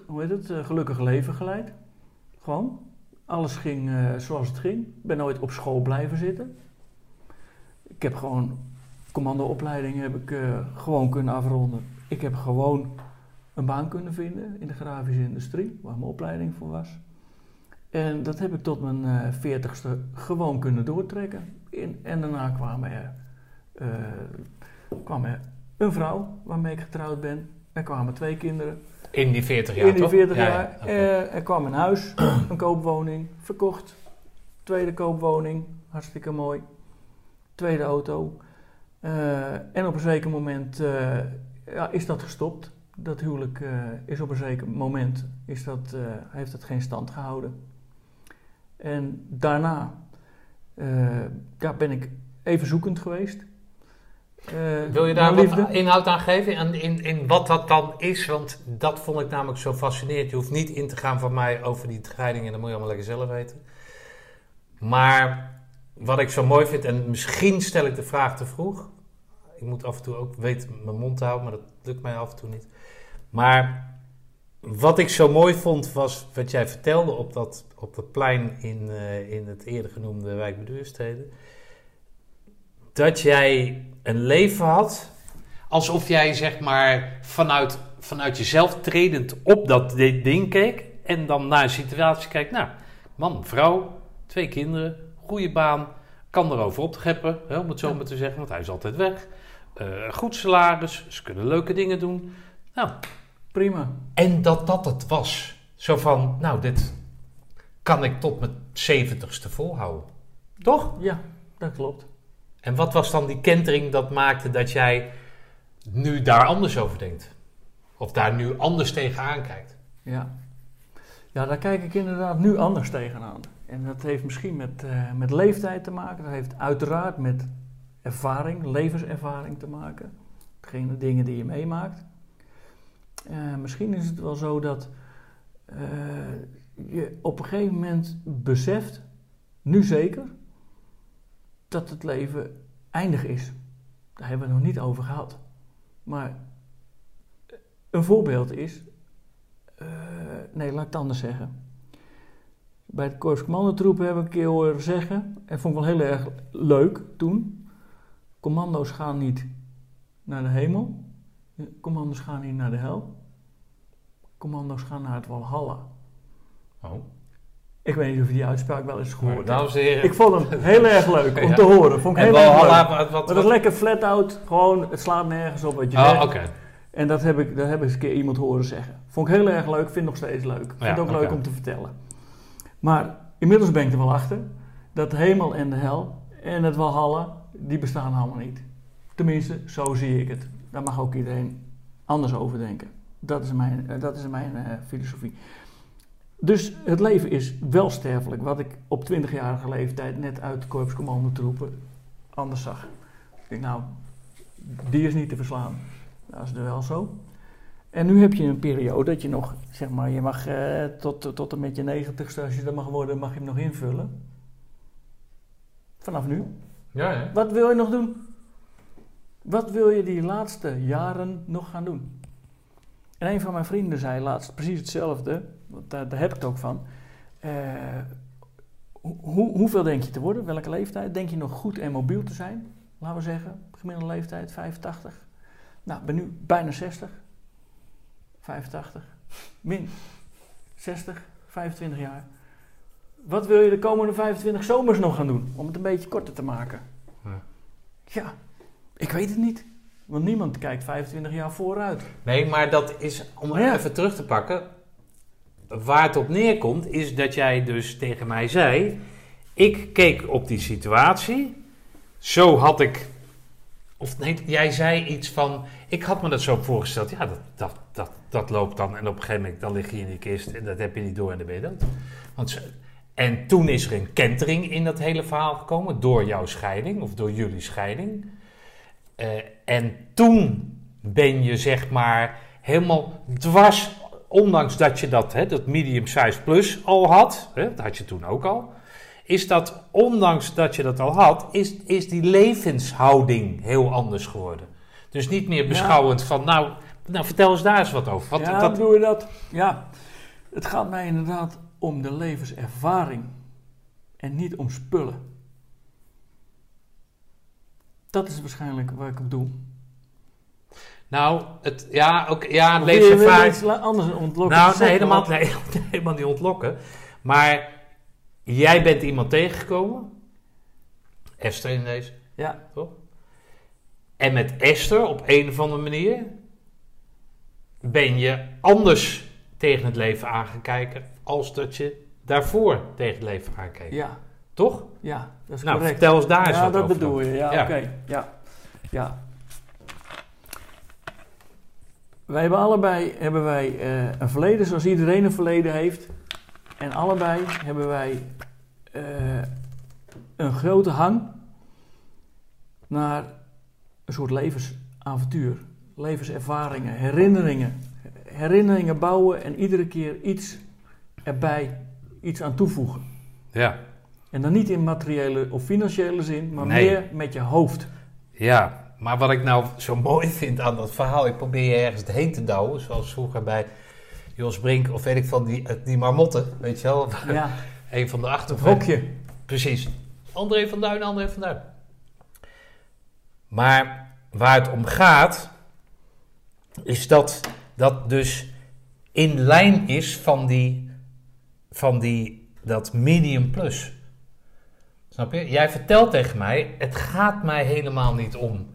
hoe heet het, eh, gelukkig leven geleid. Gewoon. Alles ging eh, zoals het ging. Ik ben nooit op school blijven zitten. Ik heb gewoon commandoopleiding heb ik eh, gewoon kunnen afronden. Ik heb gewoon een baan kunnen vinden in de grafische industrie, waar mijn opleiding voor was. En dat heb ik tot mijn eh, veertigste gewoon kunnen doortrekken. In, en daarna kwam er, eh, kwam er een vrouw waarmee ik getrouwd ben. Er kwamen twee kinderen In die 40 jaar, in die toch? 40 Ja, ja, jaar. Eh, er kwam een huis, (clears throat) een koopwoning, verkocht. Tweede koopwoning, hartstikke mooi. Tweede auto. En op een zeker moment ja, is dat gestopt. Dat huwelijk eh, is op een zeker moment is dat, eh, heeft het geen stand gehouden. En daarna eh, ja, ben ik even zoekend geweest. Eh, Wil je daar wat inhoud aan geven? En in, in wat dat dan is? Want dat vond ik namelijk zo fascinerend. Je hoeft niet in te gaan van mij over die scheiding. En dat moet je allemaal lekker zelf weten. Maar wat ik zo mooi vind, en misschien stel ik de vraag te vroeg. Ik moet af en toe ook weten mijn mond te houden, maar dat lukt mij af en toe niet. Maar wat ik zo mooi vond, was wat jij vertelde op dat, op dat plein in, eh, in het eerder genoemde wijk Beduurstede. Dat jij een leven had alsof jij zeg maar vanuit, vanuit jezelf tredend op dat di- ding keek. En dan naar een situatie kijkt. Nou, man, vrouw, twee kinderen, goede baan. Kan erover opgeppen, hè, om het zo maar te zeggen, want hij is altijd weg. Eh, goed salaris, ze kunnen leuke dingen doen. Nou, Prima. En dat dat het was. Zo van, nou, dit kan ik tot mijn zeventigste volhouden. Toch? Ja, dat klopt. En wat was dan die kentering dat maakte dat jij nu daar anders over denkt? Of daar nu anders tegenaan kijkt? Ja. ja, daar kijk ik inderdaad nu anders tegenaan. En dat heeft misschien met, eh, met leeftijd te maken. Dat heeft uiteraard met ervaring, levenservaring te maken. Degene dingen die je meemaakt. Eh, misschien is het wel zo dat eh, je op een gegeven moment beseft, nu zeker, dat het leven eindig is. Daar hebben we het nog niet over gehad. Maar een voorbeeld is, eh, nee, laat ik het anders zeggen. Bij het Korps Commandotroep heb ik een keer horen zeggen, en vond ik wel heel erg leuk toen. Commando's gaan niet naar de hemel, commando's gaan niet naar de hel, commando's gaan naar het Walhalla. Oh. Ik weet niet of je die uitspraak wel eens gehoord hebt. En heren. Ik vond hem heel erg leuk om Ja. te horen. Vond ik en heel erg leuk. Wat, wat, Dat is lekker flat out, gewoon, het slaat nergens op wat je Oh, zegt. oké. En dat heb, ik, dat heb ik eens een keer iemand horen zeggen. Vond ik heel erg leuk, vind nog steeds leuk. Vind Ja, het ook leuk om te vertellen. Maar inmiddels ben ik er wel achter dat de hemel en de hel en het walhalla, die bestaan allemaal niet. Tenminste, zo zie ik het. Daar mag ook iedereen anders over denken. Dat is mijn, eh, dat is mijn eh, filosofie. Dus het leven is wel sterfelijk, wat ik op 20-jarige leeftijd net uit korpscommandotroepen anders zag. Ik denk, nou, die is niet te verslaan. Dat is er wel zo. En nu heb je een periode dat je nog, zeg maar, je mag eh, tot, tot en met je negentigste, als je dat mag worden, mag je hem nog invullen. Vanaf nu. Ja, ja. Wat wil je nog doen? Wat wil je die laatste jaren nog gaan doen? En een van mijn vrienden zei laatst precies hetzelfde, want daar, daar heb ik het ook van. Eh, hoe, hoeveel denk je te worden? Welke leeftijd? Denk je nog goed en mobiel te zijn? Laten we zeggen, gemiddelde leeftijd 85. Nou, ben nu bijna 60. 85. Min 60, 25 jaar. Wat wil je de komende 25 zomers nog gaan doen? Om het een beetje korter te maken. Ja. Ja, ik weet het niet. Want niemand kijkt 25 jaar vooruit. Nee, maar dat is, om ja. even terug te pakken. Waar het op neerkomt, is dat jij dus tegen mij zei. Ik keek op die situatie. Zo had ik. Of nee, jij zei iets van. Ik had me dat zo voorgesteld. Ja, dat, dat, dat, dat loopt dan. En op een gegeven moment dan lig je in die kist. En dat heb je niet door en dan ben je dood. Want en toen is er een kentering in dat hele verhaal gekomen. Door jouw scheiding. Of door jullie scheiding. Eh, en toen ben je zeg maar helemaal dwars, ondanks dat je dat, hè, dat medium size plus al had, hè, dat had je toen ook al, is dat, ondanks dat je dat al had, is, is die levenshouding heel anders geworden. Dus niet meer beschouwend van, nou, nou, vertel eens daar eens wat over. Wat, ja, dat, doe je dat? Ja, het gaat mij inderdaad om de levenservaring. En niet om spullen. Dat is waarschijnlijk waar ik op doe. nou, het, ja, ook, ja, je levenservaring. iets anders ontlokken? Nou, nee, helemaal, (laughs) nee, helemaal niet ontlokken. Maar jij bent iemand tegengekomen. Esther in deze, Ja, toch? En met Esther op een of andere manier ben je anders tegen het leven aangekijken als dat je daarvoor tegen het leven aankeek. ja, Toch? ja, dat is Nou, correct. vertel eens daar eens ja, wat dat over. bedoel je. Ja, Ja. oké. Ja, ja. Wij hebben allebei hebben wij, eh, een verleden zoals iedereen een verleden heeft. En allebei hebben wij eh, een grote hang naar een soort levensavontuur. Levenservaringen, herinneringen. Herinneringen bouwen en iedere keer iets erbij, iets aan toevoegen. Ja. En dan niet in materiële of financiële zin, maar Nee. meer met je hoofd. Ja, maar wat ik nou zo (laughs) mooi vind aan dat verhaal, ik probeer je ergens heen te douwen, zoals vroeger bij Jos Brink of weet ik van die, eh, die marmotten, weet je wel, (laughs) Ja, een van de hokje. Precies. André van Duin, André van Duin. Maar waar het om gaat, is dat dat dus in lijn is van die, van die dat medium plus. Snap je? Jij vertelt tegen mij, het gaat mij helemaal niet om.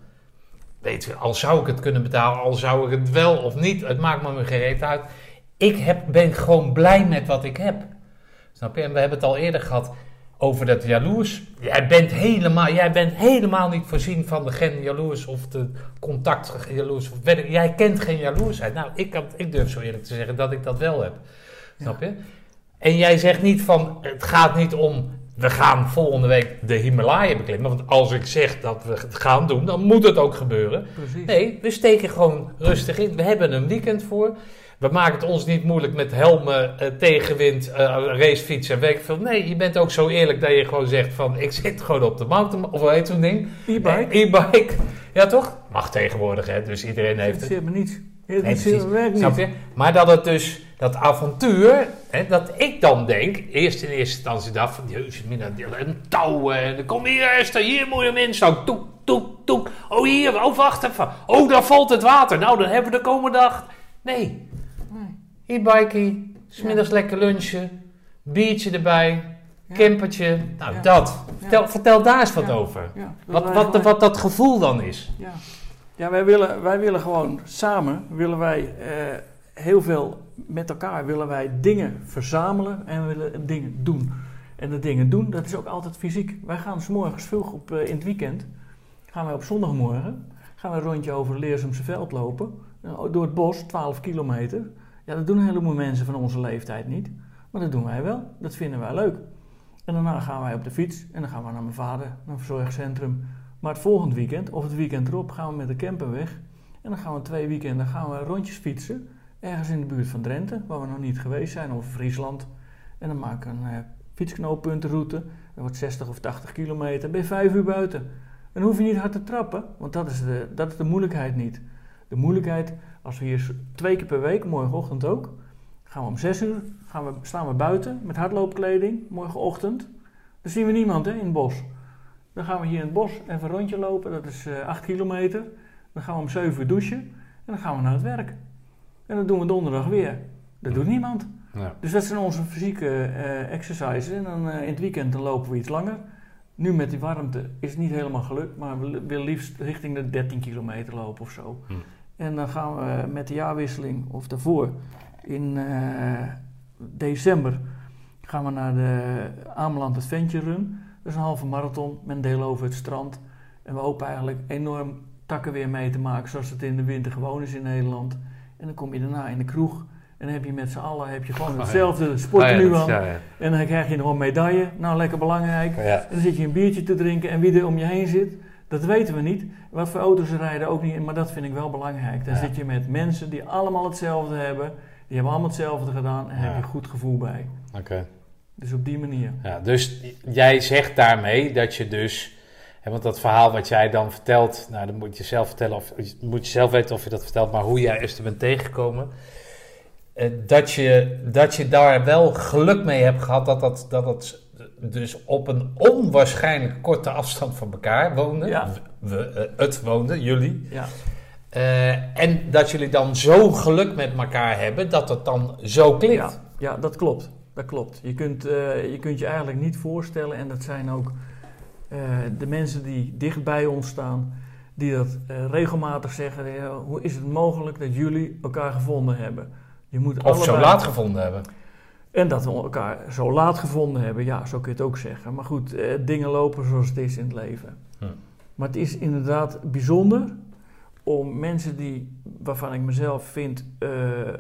weet je, al zou ik het kunnen betalen, al zou ik het wel of niet, het maakt me geen reet uit. Ik heb, ben gewoon blij met wat ik heb. Snap je? En we hebben het al eerder gehad over dat jaloers. Jij bent helemaal, jij bent helemaal niet voorzien van de gen jaloers of de contact jaloers. Of jij kent geen jaloersheid. Nou, ik, kan, ik durf zo eerlijk te zeggen dat ik dat wel heb. Snap je? En jij zegt niet van, het gaat niet om, we gaan volgende week de Himalaya beklimmen. Want als ik zeg dat we het gaan doen, dan moet het ook gebeuren. Precies. Nee, we steken gewoon rustig in. We hebben een weekend voor. We maken het ons niet moeilijk met helmen, eh, tegenwind, eh racefietsen en weet veel. Nee, je bent ook zo eerlijk dat je gewoon zegt van, ik zit gewoon op de mountain, of hoe heet zo'n ding? E-bike. Eh, E-bike. Ja toch? Mag tegenwoordig hè, dus iedereen heeft het. Interesseert me niet. Nee, precies. me werk Snap niet. je? Maar dat het dus, dat avontuur, hè, dat ik dan denk, eerst in eerste instantie dacht van, jezus, een touw, en kom hier Esther, hier moet je hem toek, toek, toek. Oh hier, oh wacht even, oh daar valt het water, nou dan hebben we de komende dag. Nee, Nee. e-bikie, smiddags lekker lunchen, biertje erbij, Ja. campertje, nou Ja. dat. Vertel, vertel daar eens wat over. Wat, wat, gewoon- wat dat gevoel dan is. Ja, ja wij, willen, wij willen gewoon samen, willen wij eh, heel veel met elkaar, willen wij dingen verzamelen en willen dingen doen. En de dingen doen, dat is ook altijd fysiek. Wij gaan s morgens vroeg eh, in het weekend, gaan wij op zondagmorgen, gaan we een rondje over Leersumse veld lopen, eh, door het bos, 12 kilometer. Ja, dat doen een heleboel mensen van onze leeftijd niet, maar dat doen wij wel. Dat vinden wij leuk. En daarna gaan wij op de fiets en dan gaan we naar mijn vader, naar een verzorgingscentrum. Maar het volgende weekend, of het weekend erop, gaan we met de camper weg. En dan gaan we twee weekenden gaan we rondjes fietsen. Ergens in de buurt van Drenthe, waar we nog niet geweest zijn, of Friesland. En dan maak ik een eh, fietsknooppuntenroute. Dat wordt 60 of 80 kilometer. Ben je vijf uur buiten. En dan hoef je niet hard te trappen, want dat is de, dat is de moeilijkheid niet. De moeilijkheid, als we hier twee keer per week, morgenochtend ook, gaan we om zes uur gaan we, staan we buiten met hardloopkleding, morgenochtend. Dan zien we niemand hè, in het bos. Dan gaan we hier in het bos even een rondje lopen, dat is eh 8 kilometer. Dan gaan we om 7 uur douchen en dan gaan we naar het werk. En dat doen we donderdag weer. Dat doet niemand. Ja. Dus dat zijn onze fysieke eh exercises. En dan eh, in het weekend dan lopen we iets langer. Nu met die warmte is het niet helemaal gelukt, maar we willen liefst richting de 13 kilometer lopen of zo. Hm. En dan gaan we met de jaarwisseling of daarvoor in december gaan we naar de Ameland Adventure Run. Is een halve marathon met een deel over het strand. En we hopen eigenlijk enorm takken weer mee te maken zoals het in de winter gewoon is in Nederland. En dan kom je daarna in de kroeg en dan heb je met z'n allen heb je gewoon Oh hetzelfde sportmenu Ah, aan. ja, ja. En dan krijg je nog een medaille. Nou, lekker belangrijk. En dan zit je een biertje te drinken en wie er om je heen zit, dat weten we niet. Wat voor auto's rijden ook niet, maar dat vind ik wel belangrijk. Dan Ja. zit je met mensen die allemaal hetzelfde hebben, die hebben allemaal hetzelfde gedaan en Ja. heb je een goed gevoel bij. Oké. Dus op die manier. Ja, dus jij zegt daarmee dat je dus, hè, want dat verhaal wat jij dan vertelt, nou dan moet je zelf vertellen of moet je zelf weten of je dat vertelt, maar hoe jij Esther bent tegengekomen, eh, dat, je, dat je daar wel geluk mee hebt gehad dat dat, dat het dus op een onwaarschijnlijk korte afstand van elkaar woonde. Ja. We, eh, het woonde, jullie. Ja, Eh, en dat jullie dan zo geluk met elkaar hebben dat het dan zo klikt. ja, ja dat klopt. Dat klopt. Je kunt, eh, je kunt je eigenlijk niet voorstellen, en dat zijn ook eh, de mensen die dicht bij ons staan, die dat eh, regelmatig zeggen: hoe is het mogelijk dat jullie elkaar gevonden hebben? Je moet Of zo laat gevonden hebben. En dat we elkaar zo laat gevonden hebben, ja, zo kun je het ook zeggen. Maar goed, dingen lopen zoals het is in het leven. Hm. Maar het is inderdaad bijzonder om mensen die, waarvan ik mezelf vind,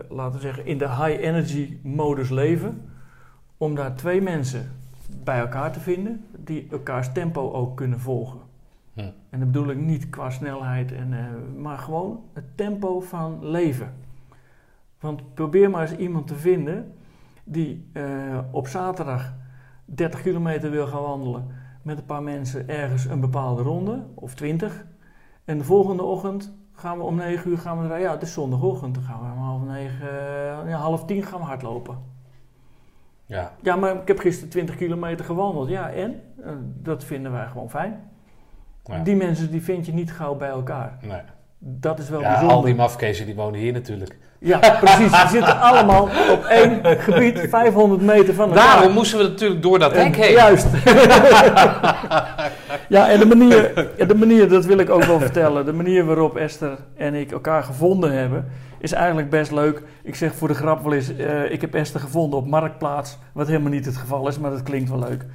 laten we zeggen, in de high energy modus leven, om daar twee mensen bij elkaar te vinden die elkaars tempo ook kunnen volgen. Hm. En dat bedoel ik niet qua snelheid, en, eh, maar gewoon het tempo van leven. Want probeer maar eens iemand te vinden die eh, op zaterdag 30 kilometer wil gaan wandelen met een paar mensen ergens een bepaalde ronde, of 20. En de volgende ochtend gaan we om 9 uur gaan we er, ja, het is zondagochtend, dan gaan we om half negen, eh, ja, half tien gaan we hardlopen. Ja. Ja, maar ik heb gisteren 20 kilometer gewandeld. Ja, en? Eh, dat vinden wij gewoon fijn. Ja. Die mensen die vind je niet gauw bij elkaar. Nee. Dat is wel Ja, bijzonder. al die mafkezen die wonen hier natuurlijk. Ja, precies. Die zitten (laughs) allemaal op één gebied, 500 meter van elkaar. Daarom moesten we natuurlijk door dat hek heen. Juist. (laughs) ja, en de manier, de manier, dat wil ik ook wel vertellen. De manier waarop Esther en ik elkaar gevonden hebben, is eigenlijk best leuk. Ik zeg voor de grap wel eens, eh, ik heb Esther gevonden op Marktplaats. Wat helemaal niet het geval is, maar dat klinkt wel leuk.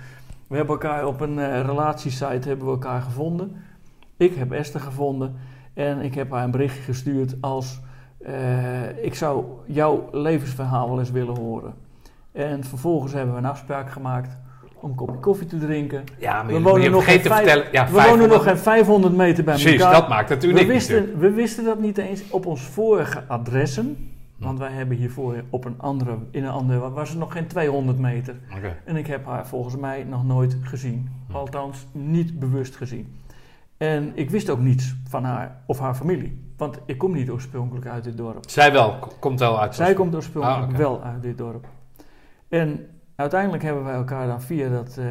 We hebben elkaar op een eh, relatiesite hebben we elkaar gevonden. Ik heb Esther gevonden en ik heb haar een berichtje gestuurd als... eh, ik zou jouw levensverhaal wel eens willen horen. En vervolgens hebben we een afspraak gemaakt om een kopje koffie te drinken. Ja, maar We wonen nog geen vijf- vertellen. Ja, we wonen 500 nog geen 500 meter bij Precies, elkaar. dat maakt het we, uniek wisten, we wisten dat niet eens op ons vorige adressen. Want wij hebben hiervoor op een andere, in een andere, was het nog geen 200 meter. Oké. En ik heb haar volgens mij nog nooit gezien. Hm. Althans, niet bewust gezien. En ik wist ook niets van haar of haar familie. Want ik kom niet oorspronkelijk uit dit dorp. Zij wel, komt wel uit. Zij komt oorspronkelijk Ah, wel uit dit dorp. En uiteindelijk hebben wij elkaar dan via dat eh,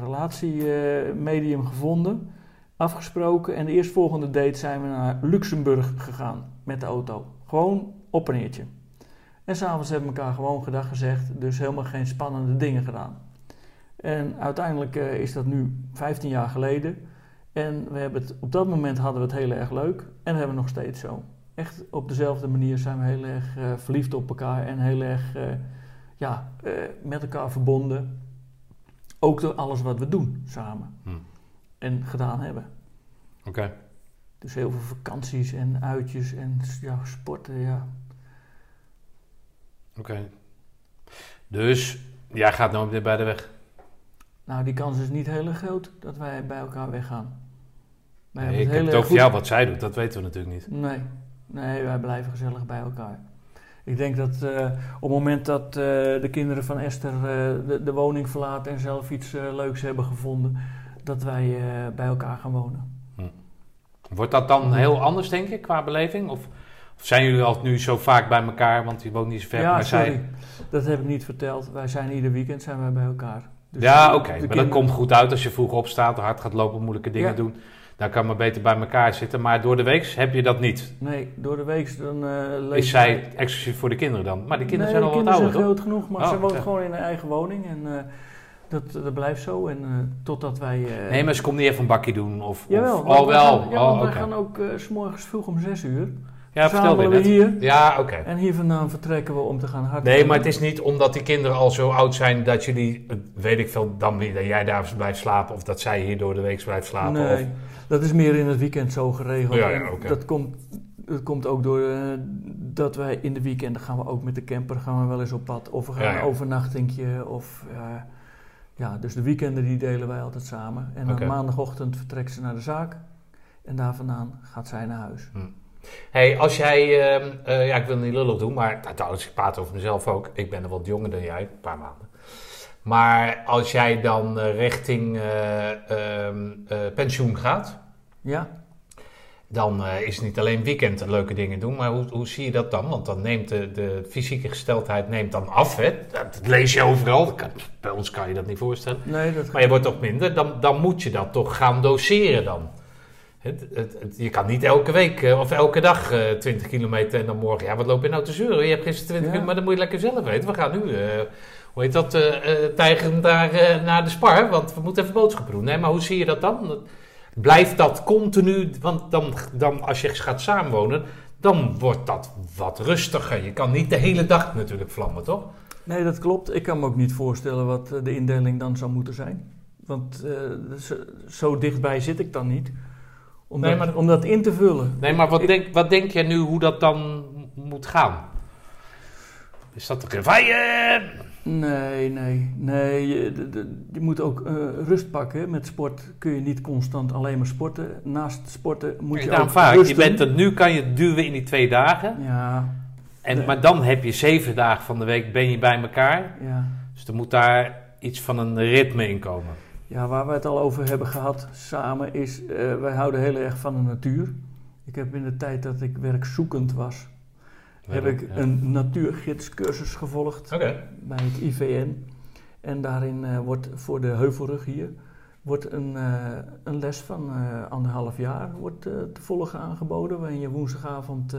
relatiemedium gevonden, afgesproken. En de eerstvolgende date zijn we naar Luxemburg gegaan met de auto. Gewoon op een neertje. En s'avonds hebben we elkaar gewoon gedag gezegd, dus helemaal geen spannende dingen gedaan. En uiteindelijk eh, is dat nu 15 jaar geleden. En we hebben het, op dat moment hadden we het heel erg leuk. En dat hebben we nog steeds zo echt op dezelfde manier zijn we heel erg eh, verliefd op elkaar en heel erg eh, ja, eh, met elkaar verbonden. Ook door alles wat we doen samen Hm. en gedaan hebben. Oké. Dus heel veel vakanties en uitjes en ja, sporten. Ja. Oké. Dus jij gaat nooit meer bij de weg. Nou, die kans is niet heel erg groot dat wij bij elkaar weggaan. Nee, ik heb het over goed- jou, wat zij doet, dat weten we natuurlijk niet. Nee, nee, wij blijven gezellig bij elkaar. Ik denk dat eh, op het moment dat eh, de kinderen van Esther eh, de, de woning verlaten en zelf iets leuks hebben gevonden, dat wij bij elkaar gaan wonen. Wordt dat dan heel anders, denk ik, qua beleving? Of, of zijn jullie al nu zo vaak bij elkaar, want die woont niet zo ver, ja, maar sorry, zij... dat heb ik niet verteld. Wij zijn ieder weekend zijn wij bij elkaar. Dus Ja, oké, maar dat komt goed uit als je vroeg opstaat, hard gaat lopen, moeilijke dingen Ja. doen. Dan kan maar beter bij elkaar zitten, maar door de week heb je dat niet. Nee, door de week dan uh, Is zij exclusief voor de kinderen dan? Maar die kinderen nee, zijn al wat ouder, zijn toch? groot genoeg, maar Oh, ze woont gewoon in haar eigen woning en eh, dat, dat blijft zo. En eh, totdat wij... Nee, maar ze komt niet even een bakje doen of... Jawel, of oh, wel. Gaan, ja, oh, want wij gaan ook s morgens vroeg om 6 uur. Ja, vertelde je we hier. Ja, oké. En hier vandaan vertrekken we om te gaan hardlopen. Nee, maar het is niet omdat die kinderen al zo oud zijn dat jullie, weet ik veel, dan weer dat jij daar blijft slapen of dat zij hier door de week blijft slapen. Nee, Of, dat is meer in het weekend zo geregeld. Ja, ja, dat, komt, dat komt ook door eh, dat wij in de weekenden gaan we ook met de camper gaan we wel eens op pad. Of we gaan Ja, ja. een overnachtingje. Of, eh, ja, dus de weekenden die delen wij altijd samen. En dan maandagochtend vertrekt ze naar de zaak. En daar vandaan gaat zij naar huis. hey, als jij, ehm, eh, ja, ik wil niet lullig doen, maar nou, trouwens, ik praat over mezelf ook. Ik ben er wat jonger dan jij, een paar maanden. Maar als jij dan eh, richting eh, ehm, eh, pensioen gaat, Ja, dan is het niet alleen weekend leuke dingen doen, maar hoe, hoe zie je dat dan? Want dan neemt de, de fysieke gesteldheid neemt dan af, hè? Dat lees je overal. Kan- bij ons kan je dat niet voorstellen. nee, dat Maar je wordt toch minder, dan, dan moet je dat toch gaan doseren dan. Het, het, het- je kan niet elke week of elke dag eh 20 kilometer en dan morgen, ja wat loop je nou te zeuren? Je hebt gisteren 20 Ja. kilometer, maar dat moet je lekker zelf weten. We gaan nu, hoe heet dat, eh eh, tijgeren naar, eh, naar de spar, want we moeten even boodschappen doen. Nee, maar hoe zie je dat dan? Blijft dat continu, want dan, dan als je gaat samenwonen, dan wordt dat wat rustiger. Je kan niet de hele dag natuurlijk vlammen, toch? Nee, dat klopt. Ik kan me ook niet voorstellen wat de indeling dan zou moeten zijn. Want zo, zo dichtbij zit ik dan niet. Om, Nee, dat, maar- om dat in te vullen. Nee, maar wat, Ik- denk, wat denk jij nu hoe dat dan moet gaan? Is dat een fire? Nee, nee, nee. Je, de- de- je moet ook eh, rust pakken. Met sport kun je niet constant alleen maar sporten. Naast sporten moet je ook vaak. Je bent er, nu kan je het duwen in die twee dagen. Ja, En, Nee. Maar dan heb je zeven dagen van de week ben je bij elkaar. ja. Dus er moet daar iets van een ritme in komen. ja, waar we het al over hebben gehad samen is... eh, wij houden heel erg van de natuur. Ik heb in de tijd dat ik werkzoekend was... heb ik Ja. een natuurgidscursus gevolgd. Bij het IVN. En daarin eh, wordt voor de heuvelrug hier wordt een, eh, een les van eh, anderhalf jaar wordt, te volgen aangeboden. Waarin je woensdagavond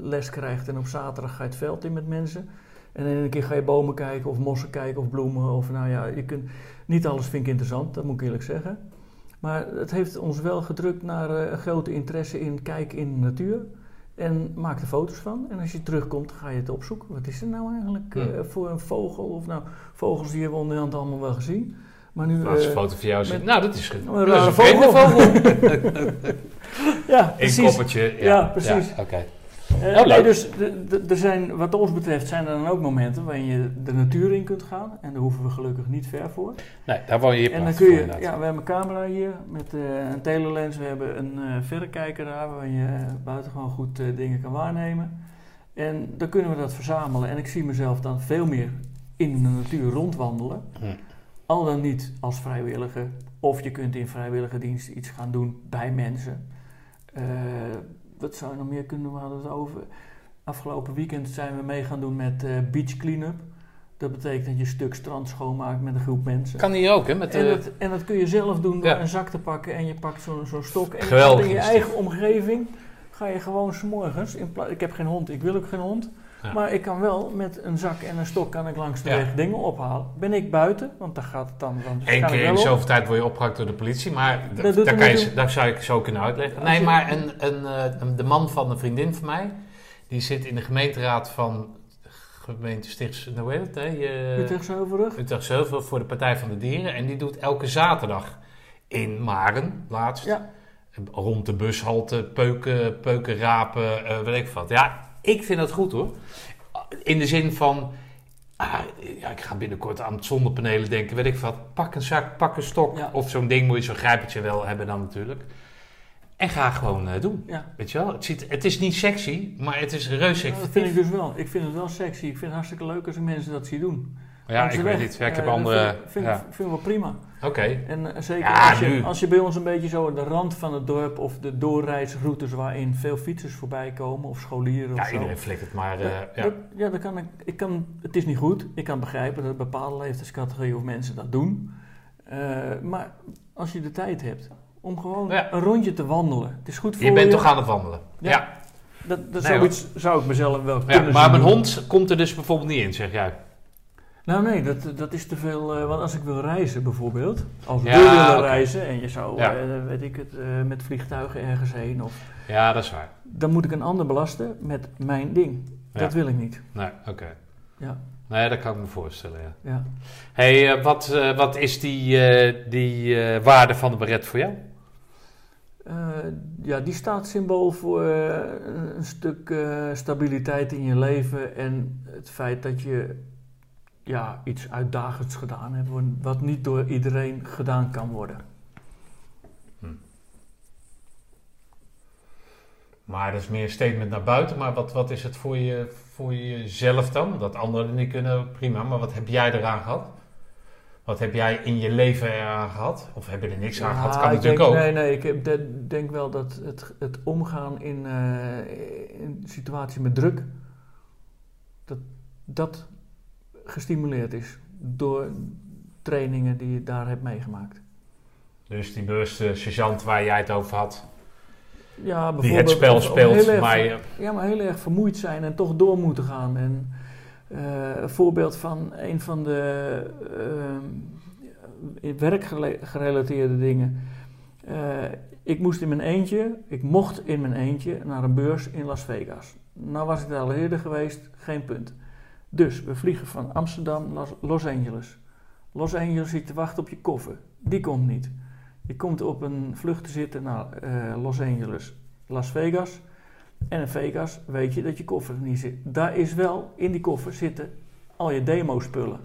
les krijgt en op zaterdag ga je het veld in met mensen. En in een keer ga je bomen kijken of mossen kijken of bloemen. Of nou ja, je kunt, niet alles vind ik interessant, dat moet ik eerlijk zeggen. Maar het heeft ons wel gedrukt naar een grote interesse in kijken in de natuur. En maak er foto's van. En als je terugkomt, ga je het opzoeken. Wat is er nou eigenlijk eh, voor een vogel? Of nou, vogels die hebben we onderhand allemaal wel gezien. Maar nu... Als een eh, foto van jou ziet. met- Nou, dat is goed. een Dat is een vogel. vogel. (laughs) (laughs) ja, In precies. koppertje. Ja, Ja, precies. Ja, Oké. Oh, leuk. nee, dus er zijn, wat ons betreft zijn er dan ook momenten waarin je de natuur in kunt gaan. En daar hoeven we gelukkig niet ver voor. Nee, daar woon je hier En dan kun je, ja, we hebben een camera hier met eh, een telelens. We hebben een eh, verrekijker daar waar je buitengewoon goed dingen kan waarnemen. En dan kunnen we dat verzamelen. En ik zie mezelf dan veel meer in de natuur rondwandelen. Hm. Al dan niet als vrijwilliger. Of je kunt in vrijwillige dienst iets gaan doen bij mensen. Eh, wat zou je nog meer kunnen doen? We hadden het over. Afgelopen weekend zijn we mee gaan doen met eh, beach cleanup. Dat betekent dat je een stuk strand schoonmaakt met een groep mensen. Kan hier ook, hè? Met En de, dat, en dat kun je zelf doen door Ja. een zak te pakken en je pakt zo'n zo'n stok. En Geweldig in je eigen omgeving ga je gewoon s'morgens, ik heb geen hond, ik wil ook geen hond. Ja. Maar ik kan wel met een zak en een stok kan ik langs de Ja. weg dingen ophalen. Ben ik buiten, want daar gaat het dan, dan Eén keer in zoveel tijd word je opgepakt door de politie, maar Dat kan je, zou ik zo kunnen uitleggen. Nee, maar een, een, eh, een- de man van een vriendin van mij, die zit in de gemeenteraad van gemeente Stichts, hoe heet het? Hè? Je- Utrecht Zilverrug. Utrecht Zilver voor de Partij van de Dieren. En die doet elke zaterdag in Maren, laatst, Ja, rond de bushalte, peuken, peuken rapen, eh weet ik wat. Ja, ik vind dat goed hoor. In de zin van, ah, ja, ik ga binnenkort aan het zonnepanelen denken, weet ik wat. Pak een zak, pak een stok. Ja. Of zo'n ding moet je, zo'n grijpertje wel hebben dan natuurlijk. En ga gewoon eh, doen. ja. Weet je wel, het, ziet, het is niet sexy, maar het is reus Ja, dat vind ik dus wel. Ik vind het wel sexy. Ik vind het hartstikke leuk als mensen dat zie doen. Ja, ik weet niet. Ja, ik Eh, heb dat andere... Vind, ik- vind, vind ik wel prima. Oké. En eh, zeker Ja, als, je, nu. als je bij ons een beetje zo aan de rand van het dorp of de doorreisroutes waarin veel fietsers voorbij komen of scholieren Ja, of zo. iedereen flikkert maar... eh, Dat- ja. dat- ja, dat kan ik, ik kan, het is niet goed. Ik kan begrijpen dat bepaalde leeftijdscategorieën of mensen dat doen. Eh, maar als je de tijd hebt om gewoon Ja. een rondje te wandelen. Het is goed voor Je bent je. toch aan het wandelen? Ja. Ja. Dat, dat Nee, zoiets zou ik mezelf wel Ja, kunnen maar zien mijn doen. hond komt er dus bijvoorbeeld niet in, zeg jij. Nou nee, dat, dat is te veel. eh, want als ik wil reizen bijvoorbeeld, als Ja, willen oké. reizen en je zou, Ja. eh, weet ik het, eh, met vliegtuigen ergens heen, of, Ja, dat is waar. dan moet ik een ander belasten met mijn ding. Ja. Dat wil ik niet. Nee, oké. Ja, Nee, dat kan ik me voorstellen, ja. ja. hey, wat, wat is die, die waarde van de baret voor jou? Ja, die staat symbool voor een stuk stabiliteit in je leven en het feit dat je ja, iets uitdagends gedaan hebt, wat niet door iedereen gedaan kan worden. Maar dat is meer een statement naar buiten. Maar wat, wat is het voor, je, voor jezelf dan? Dat anderen niet kunnen, prima. Maar wat heb jij eraan gehad? Wat heb jij in je leven eraan gehad? Of heb je er niks aan gehad? Kan ik natuurlijk denk, ook. Nee, nee, ik de- denk wel dat het, het omgaan in, eh in situatie met druk, dat dat gestimuleerd is door trainingen die je daar hebt meegemaakt. Dus die bewuste sergeant waar jij het over had, Ja, die bijvoorbeeld het spel speelt. erg maar Ja, maar heel erg vermoeid zijn en toch door moeten gaan. En eh, een voorbeeld van een van de ehm, werkgerelateerde dingen. Eh, ik moest in mijn eentje, ik mocht in mijn eentje naar een beurs in Las Vegas. Nou was ik daar al eerder geweest, geen punt. Dus we vliegen van Amsterdam naar Los Angeles. Los Angeles zit te wachten op je koffer. Die komt niet. Je komt op een vlucht te zitten naar eh, Los Angeles, Las Vegas. En in Vegas weet je dat je koffer er niet zit. Daar is wel, in die koffer zitten al je demo-spullen.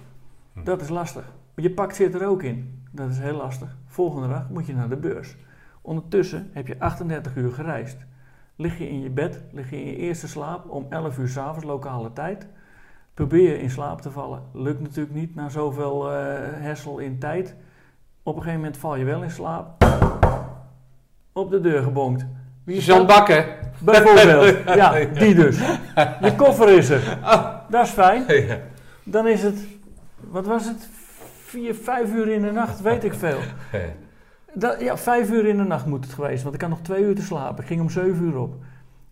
Hm. Dat is lastig. Je pak zit er ook in. Dat is heel lastig. Volgende dag moet je naar de beurs. Ondertussen heb je 38 uur gereisd. Lig je in je bed, lig je in je eerste slaap om 11 uur s'avonds lokale tijd. Probeer je in slaap te vallen. Lukt natuurlijk niet na zoveel eh hersel in tijd. Op een gegeven moment val je wel in slaap. Op de deur gebonkt. Wie Jean? Bakker. Bijvoorbeeld. (laughs) Ja, die dus. Je koffer is er. Oh. Dat is fijn. Dan is het, wat was het? Vier, vijf uur in de nacht, weet ik veel. Dat, ja, vijf uur in de nacht moet het geweest, want ik had nog twee uur te slapen. Ik ging om zeven uur op.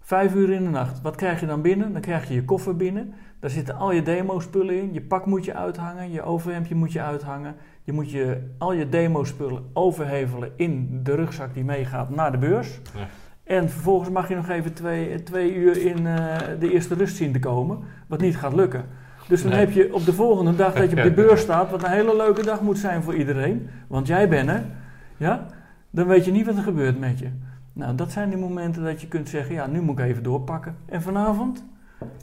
Vijf uur in de nacht. Wat krijg je dan binnen? Dan krijg je je koffer binnen. Daar zitten al je demo-spullen in. Je pak moet je uithangen, je overhemdje moet je uithangen. Je moet je, al je demo-spullen overhevelen in de rugzak die meegaat naar de beurs. Ja. En vervolgens mag je nog even twee, twee uur in eh, de eerste rust zien te komen, wat niet gaat lukken. Dus dan Nee. heb je op de volgende dag dat je op de (laughs) beurs staat, wat een hele leuke dag moet zijn voor iedereen, want jij bent er, ja, dan weet je niet wat er gebeurt met je. Nou, dat zijn die momenten dat je kunt zeggen, ja, nu moet ik even doorpakken. En vanavond,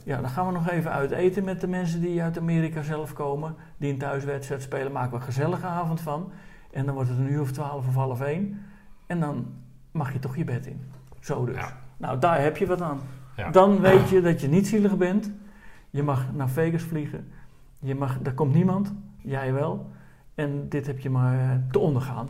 ja, dan gaan we nog even uit eten met de mensen die uit Amerika zelf komen, die een thuiswedstrijd spelen, maken we een gezellige avond van. En dan wordt het een uur of twaalf of half één. En dan mag je toch je bed in. Zo dus. Ja. Nou, daar heb je wat aan. Ja. Dan weet je dat je niet zielig bent. Je mag naar Vegas vliegen. Je mag, daar komt niemand. Jij wel. En dit heb je maar te ondergaan.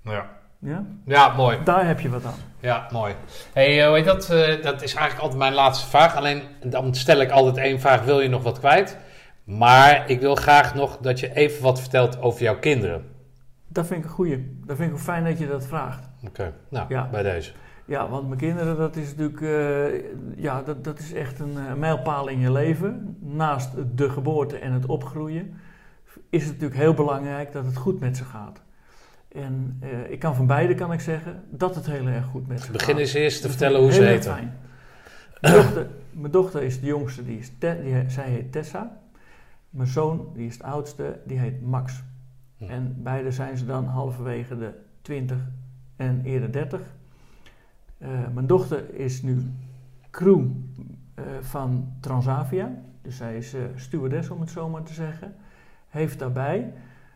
Ja. Ja? ja, mooi. Daar heb je wat aan. Ja, mooi. Hey, eh, hoe heet dat? Eh, dat is eigenlijk altijd mijn laatste vraag. Alleen dan stel ik altijd één vraag: wil je nog wat kwijt? Maar ik wil graag nog dat je even wat vertelt over jouw kinderen. Dat vind ik een goeie. Dat vind ik fijn dat je dat vraagt. Oké, nou, Ja. bij deze. Ja, want mijn kinderen, dat is natuurlijk, eh, ja, dat, dat is echt een eh, mijlpaal in je leven. Naast de geboorte en het opgroeien is het natuurlijk heel belangrijk dat het goed met ze gaat. En eh, ik kan van beide kan ik zeggen dat het heel erg goed met ze Begin gaat. eens eerst te vertellen hoe ze heten. fijn. Mijn dochter, mijn dochter is de jongste, die is Te- die, zij heet Tessa. Mijn zoon, die is de oudste, die heet Max. Hm. En beide zijn ze dan halverwege de 20 en eerder 30. Eh, mijn dochter is nu crew eh, van Transavia. Dus zij is stewardess, om het zo maar te zeggen. Heeft daarbij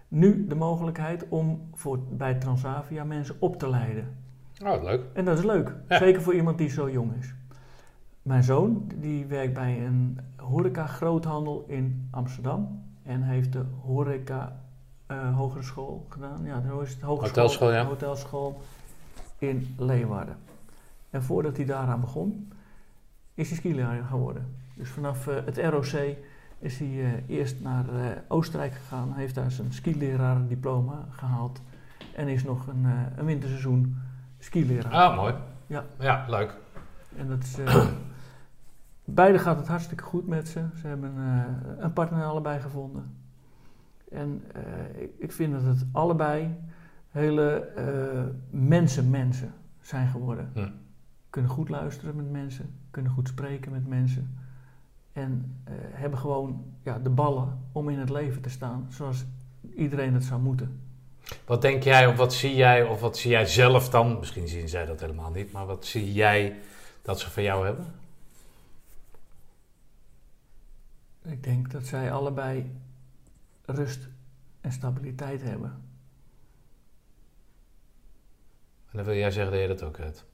nu de mogelijkheid om voor, bij Transavia mensen op te leiden. Oh, leuk. En dat is leuk. Ja. Zeker voor iemand die zo jong is. Mijn zoon die werkt bij een horeca groothandel in Amsterdam. En heeft de horeca hogere school gedaan. Ja, de is het hogeschool, Hotelschool, ja. hotelschool in Leeuwarden. En voordat hij daaraan begon, is hij skileraar geworden. Dus vanaf eh, het ROC is hij eh, eerst naar eh, Oostenrijk gegaan. Heeft daar zijn skileraar diploma gehaald. En is nog een, eh, een winterseizoen skileraar. Ah, mooi. Ja. Ja, leuk. En dat is, (clears throat) beide gaat het hartstikke goed met ze. Ze hebben een partner allebei gevonden. En ik, ik vind dat het allebei hele eh, mensen mensen zijn geworden. Hm. Kunnen goed luisteren met mensen, kunnen goed spreken met mensen. En eh, hebben gewoon ja, de ballen om in het leven te staan zoals iedereen het zou moeten. Wat denk jij of wat zie jij of wat zie jij zelf dan? Misschien zien zij dat helemaal niet, maar wat zie jij dat ze van jou hebben? Ik denk dat zij allebei rust en stabiliteit hebben. En dan wil jij zeggen dat je dat ook hebt.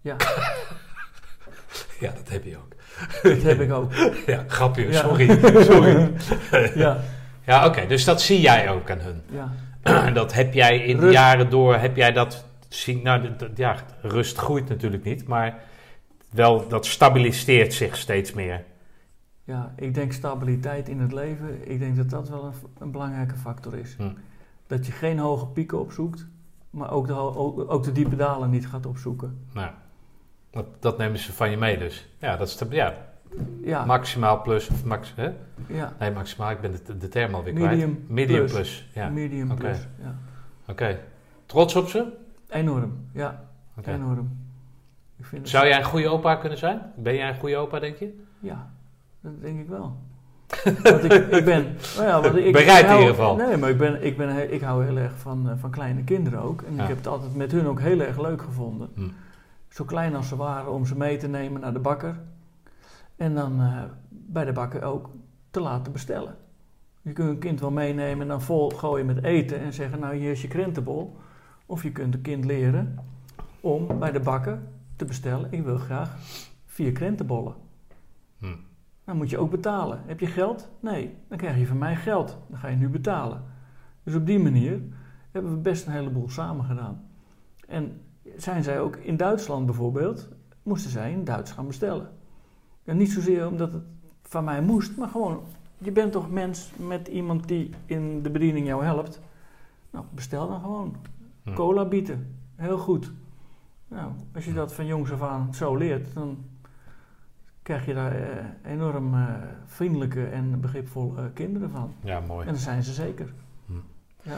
Ja, (laughs) Ja, dat heb je ook. Dat heb ik ook. (laughs) Ja, grapje, Ja. sorry. sorry. (laughs) Ja, Ja, oké, dus dat zie jij ook aan hun. ja. En (clears throat) dat heb jij in de Rust. jaren door, heb jij dat zien, nou, dat- ja, rust groeit natuurlijk niet, maar wel, dat stabiliseert zich steeds meer. ja, ik denk stabiliteit in het leven, ik denk dat dat wel een, een belangrijke factor is. Hm. Dat je geen hoge pieken opzoekt, maar ook de, ook, ook de diepe dalen niet gaat opzoeken. Nou, dat, dat nemen ze van je mee dus. Ja, dat is ja, Ja, maximaal plus, of max, hè? ja Nee, maximaal, ik ben de, de term alweer Medium kwijt. Medium plus. plus. ja. medium oké. plus. Ja. Oké. Trots op ze? Enorm, ja, enorm. Ik vind Zou jij een goede opa kunnen zijn? Ben jij een goede opa, denk je? Ja, dat denk ik wel. (laughs) want ik, ik ben... Nou ja, want ik, Bereid in ieder geval. Nee, maar ik, ben, ik, ben, ik hou heel erg van, eh, van kleine kinderen ook. En Ja. ik heb het altijd met hun ook heel erg leuk gevonden. Hm. Zo klein als ze waren om ze mee te nemen naar de bakker. En dan eh, bij de bakker ook te laten bestellen. Je kunt een kind wel meenemen en dan vol gooien met eten en zeggen, nou hier is je krentenbol. Of je kunt een kind leren om bij de bakker te bestellen, ik wil graag vier krentenbollen. Hm. Dan moet je ook betalen. Heb je geld? Nee, dan krijg je van mij geld. Dan ga je nu betalen. Dus op die manier hebben we best een heleboel samen gedaan. En zijn zij ook in Duitsland bijvoorbeeld, moesten zij in Duits gaan bestellen. En niet zozeer omdat het van mij moest, maar gewoon, je bent toch mens met iemand die in de bediening jou helpt. Nou, bestel dan gewoon. Hm. Cola bieten. Heel goed. Nou, als je dat van jongs af aan zo leert, dan krijg je daar eh, enorm eh, vriendelijke en begripvolle kinderen van. Ja, mooi. En dat zijn ze zeker. Hm. Ja.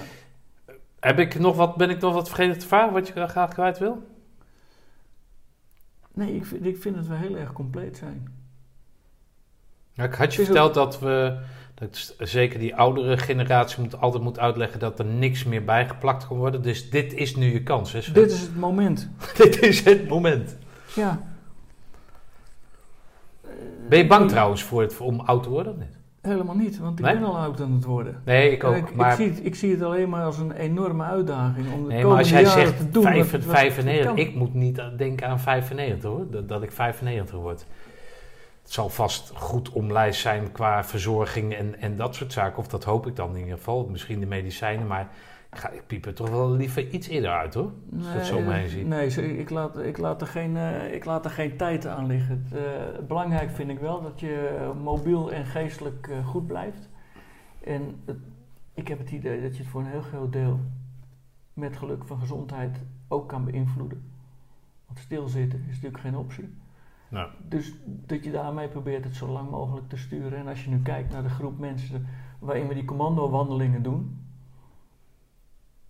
Heb ik nog wat, ben ik nog wat vergeten te vragen wat je graag kwijt wil? Nee, ik vind, ik vind dat we heel erg compleet zijn. Ja, ik had je ook- verteld dat we, dat zeker die oudere generatie moet, altijd moet uitleggen dat er niks meer bijgeplakt kan worden. Dus dit is nu je kans. Hè, Sven? Dit is het moment. (laughs) dit is het moment. Ja. Ben je bang trouwens voor het, om oud te worden of niet? Helemaal niet, want ik Nee? ben al oud aan het worden. Nee, ik ook. Ik, maar ik, zie het, ik zie het alleen maar als een enorme uitdaging om de nee, maar komende als jij jaren zegt te doen. wat- wat- 95, kan. ik moet niet denken aan 95 hoor, dat, dat ik 95 word. Het zal vast goed omlijst zijn qua verzorging en, en dat soort zaken. Of dat hoop ik dan in ieder geval. Misschien de medicijnen, maar ga, ik piep er toch wel liever iets eerder uit hoor. Als je dat zo om me heen ziet. Nee, ik laat, ik, laat er geen, eh, ik laat er geen tijd aan liggen. Eh, belangrijk vind ik wel dat je eh, mobiel en geestelijk eh, goed blijft. En het- ik heb het idee dat je het voor een heel groot deel met geluk van gezondheid ook kan beïnvloeden. Want stilzitten is natuurlijk geen optie. Nou, Dus dat je daarmee probeert het zo lang mogelijk te sturen. En als je nu kijkt naar de groep mensen waarin we die commando-wandelingen doen.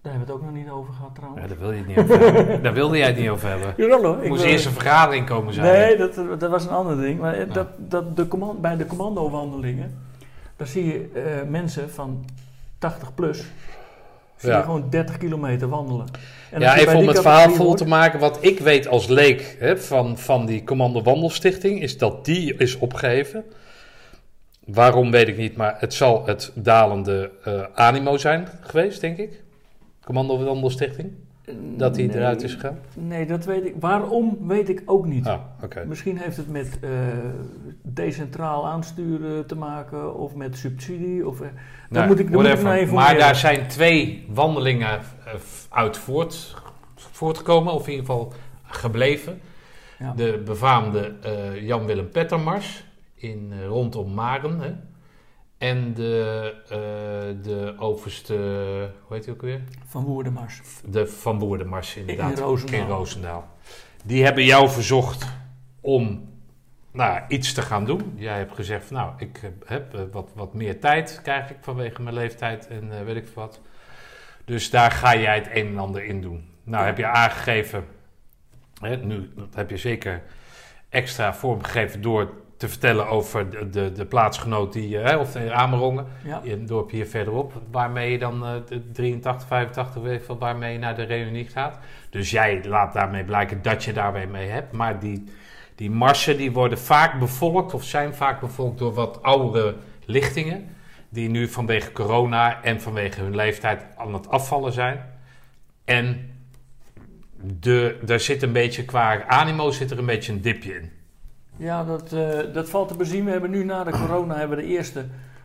Daar hebben we het ook nog niet over gehad trouwens. ja, daar, wil je het niet over hebben. daar wilde jij het niet over hebben. Jawel hoor. Er ik moest wil- eerst een vergadering komen zijn. Nee, dat, dat was een ander ding. Maar eh, Ja. dat, dat de command, bij de commando-wandelingen, daar zie je eh, mensen van 80 plus, zie Ja. je gewoon 30 kilometer wandelen. En ja, even om het verhaal vol hoort- te maken. Wat ik weet als leek hè, van, van die Commando Wandelstichting, is dat die is opgeheven. Waarom weet ik niet, maar het zal het dalende eh, animo zijn geweest, denk ik. Commando Wandelstichting, dat Nee, eruit is gegaan. Nee, dat weet ik. Waarom weet ik ook niet. Ah, oké. Misschien heeft het met eh, decentraal aansturen te maken of met subsidie. Of, Nou, moet ik- moet ik naar informeren. Maar daar zijn twee wandelingen eh, uit voort, voortgekomen, of in ieder geval gebleven. ja. De befaamde eh, Jan-Willem Pettermars in, rondom Maren. Hè? En de, eh, de overste, hoe heet die ook weer? Van Woerdenmars. De Van Boerdenmars inderdaad. In Roosendaal. In Roosendaal. Die hebben jou verzocht om nou, iets te gaan doen. Jij hebt gezegd van nou, ik eh, heb eh, wat, wat meer tijd krijg ik vanwege mijn leeftijd en weet ik wat. Dus daar ga jij het een en ander in doen. Nou heb je aangegeven, hè, nu dat heb je zeker extra vormgegeven door te vertellen over de, de, de plaatsgenoot die, eh, hè, of de Amerongen, Ja. in het dorp hier verderop, waarmee je dan eh, de 83, 85, weet waarmee je naar de reunie gaat. Dus jij laat daarmee blijken dat je daarmee mee hebt. Maar die, die marsen die worden vaak bevolkt, of zijn vaak bevolkt door wat oudere lichtingen. Die nu vanwege corona en vanwege hun leeftijd aan het afvallen zijn. En de, daar zit een beetje, qua animo zit er een beetje een dipje in. Ja, dat, eh, dat valt te bezien. We hebben nu na de corona hebben de eerste,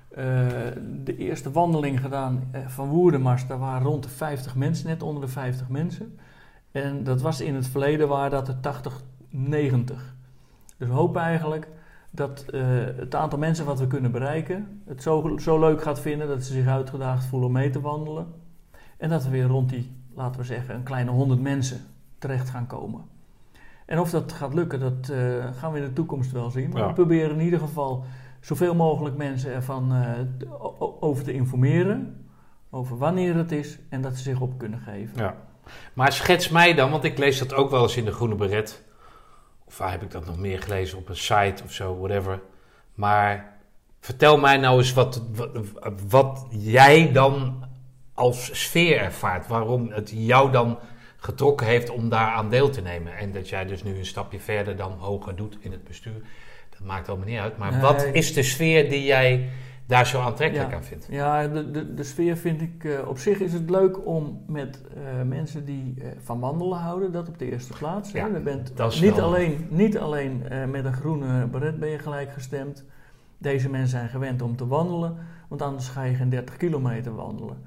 eh, de eerste wandeling gedaan eh, van Woerdenmars. Daar waren rond de 50 mensen, net onder de 50 mensen. En dat was in het verleden waren dat er 80, 90. Dus we hopen eigenlijk dat het aantal mensen wat we kunnen bereiken... het zo, zo leuk gaat vinden dat ze zich uitgedaagd voelen om mee te wandelen. En dat we weer rond die, laten we zeggen, een kleine 100 mensen terecht gaan komen. En of dat gaat lukken, dat eh, gaan we in de toekomst wel zien. Maar Ja. we proberen in ieder geval zoveel mogelijk mensen ervan eh, over te informeren. Over wanneer het is en dat ze zich op kunnen geven. Ja. Maar schets mij dan, want ik lees dat ook wel eens in de Groene Beret. Of waar heb ik dat nog meer gelezen? Op een site of zo, whatever. Maar vertel mij nou eens wat, wat, wat jij dan als sfeer ervaart. Waarom het jou dan getrokken heeft om daar aan deel te nemen. En dat jij dus nu een stapje verder dan hoger doet in het bestuur. Dat maakt allemaal niet uit. Maar Nee. wat is de sfeer die jij daar zo aantrekkelijk Ja. aan vindt? Ja, de, de, de sfeer vind ik... eh, op zich is het leuk om met eh, mensen die eh, van wandelen houden, dat op de eerste plaats. hè. Ja, Je bent dat is niet wel- alleen, niet alleen met een groene beret ben je gelijk gestemd. Deze mensen zijn gewend om te wandelen, want anders ga je geen 30 kilometer wandelen.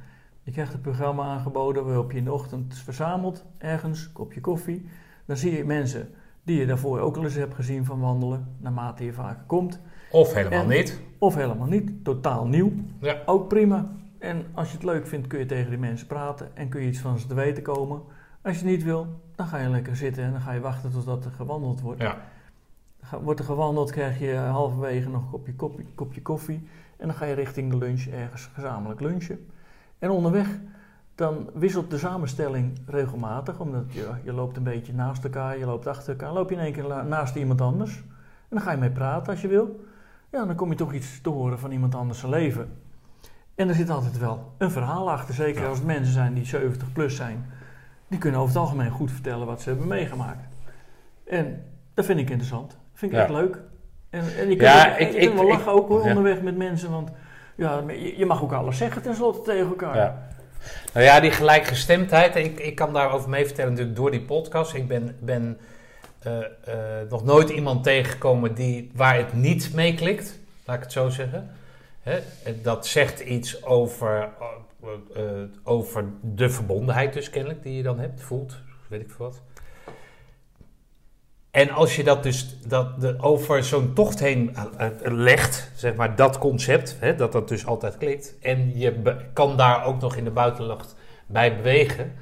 Je krijgt een programma aangeboden waarop je in de ochtend verzamelt, ergens, kopje koffie. Dan zie je mensen die je daarvoor ook al eens hebt gezien van wandelen, naarmate je vaker komt. Of helemaal En- niet. Of helemaal niet, totaal nieuw. Ja. Ook prima. En als je het leuk vindt, kun je tegen die mensen praten en kun je iets van ze te weten komen. Als je niet wil, dan ga je lekker zitten en dan ga je wachten totdat er gewandeld wordt. Ja. Wordt er gewandeld, krijg je halverwege nog een kopje, kopje, kopje koffie. En dan ga je richting de lunch ergens gezamenlijk lunchen. En onderweg, dan wisselt de samenstelling regelmatig. Omdat je, je loopt een beetje naast elkaar, je loopt achter elkaar. loop je in één keer naast iemand anders. En dan ga je mee praten als je wil. Ja, dan kom je toch iets te horen van iemand anders zijn leven. En er zit altijd wel een verhaal achter. Zeker Ja. als het mensen zijn die 70 plus zijn. Die kunnen over het algemeen goed vertellen wat ze hebben meegemaakt. En dat vind ik interessant. Vind ik Ja. echt leuk. En, en je kunt, Ja, ik- je kunt ik- wel ik- lachen ook hoor, onderweg met mensen. Want ja, je, mag ook alles zeggen tenslotte tegen elkaar. Ja. Nou ja, die gelijkgestemdheid, ik, ik kan daarover mee vertellen natuurlijk door die podcast. Ik ben, ben eh, eh, nog nooit iemand tegengekomen die, waar het niet mee klikt, laat ik het zo zeggen. Hè? en Dat zegt iets over, eh, eh, over de verbondenheid dus kennelijk die je dan hebt, voelt, weet ik veel wat. En als je dat dus dat de, over zo'n tocht heen eh, eh, legt, zeg maar dat concept, hè, dat dat dus altijd klikt, en je kan daar ook nog in de buitenlucht bij bewegen,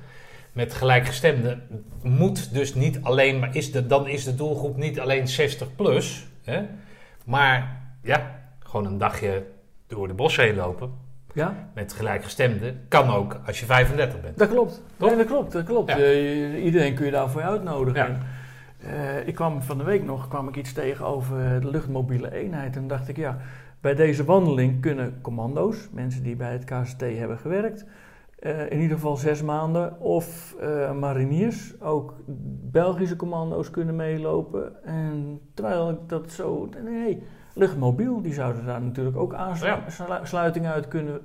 met gelijkgestemden, moet dus niet alleen, maar is de, dan is de doelgroep niet alleen 60 plus, hè, maar ja, gewoon een dagje door de bossen heen lopen Ja, met gelijkgestemden, kan ook als je 35 bent. dat klopt. Toch? Nee, dat klopt. Dat klopt. Ja. Eh, iedereen kun je daarvoor uitnodigen. Ja. Eh, ik kwam van de week nog kwam ik iets tegen over de luchtmobiele eenheid. En dacht ik, ja, bij deze wandeling kunnen commando's, mensen die bij het KCT hebben gewerkt, eh, in ieder geval zes maanden, of eh, mariniers, ook Belgische commando's kunnen meelopen. En terwijl ik dat zo, nee, luchtmobiel, die zouden daar natuurlijk ook aansluiting uit kunnen,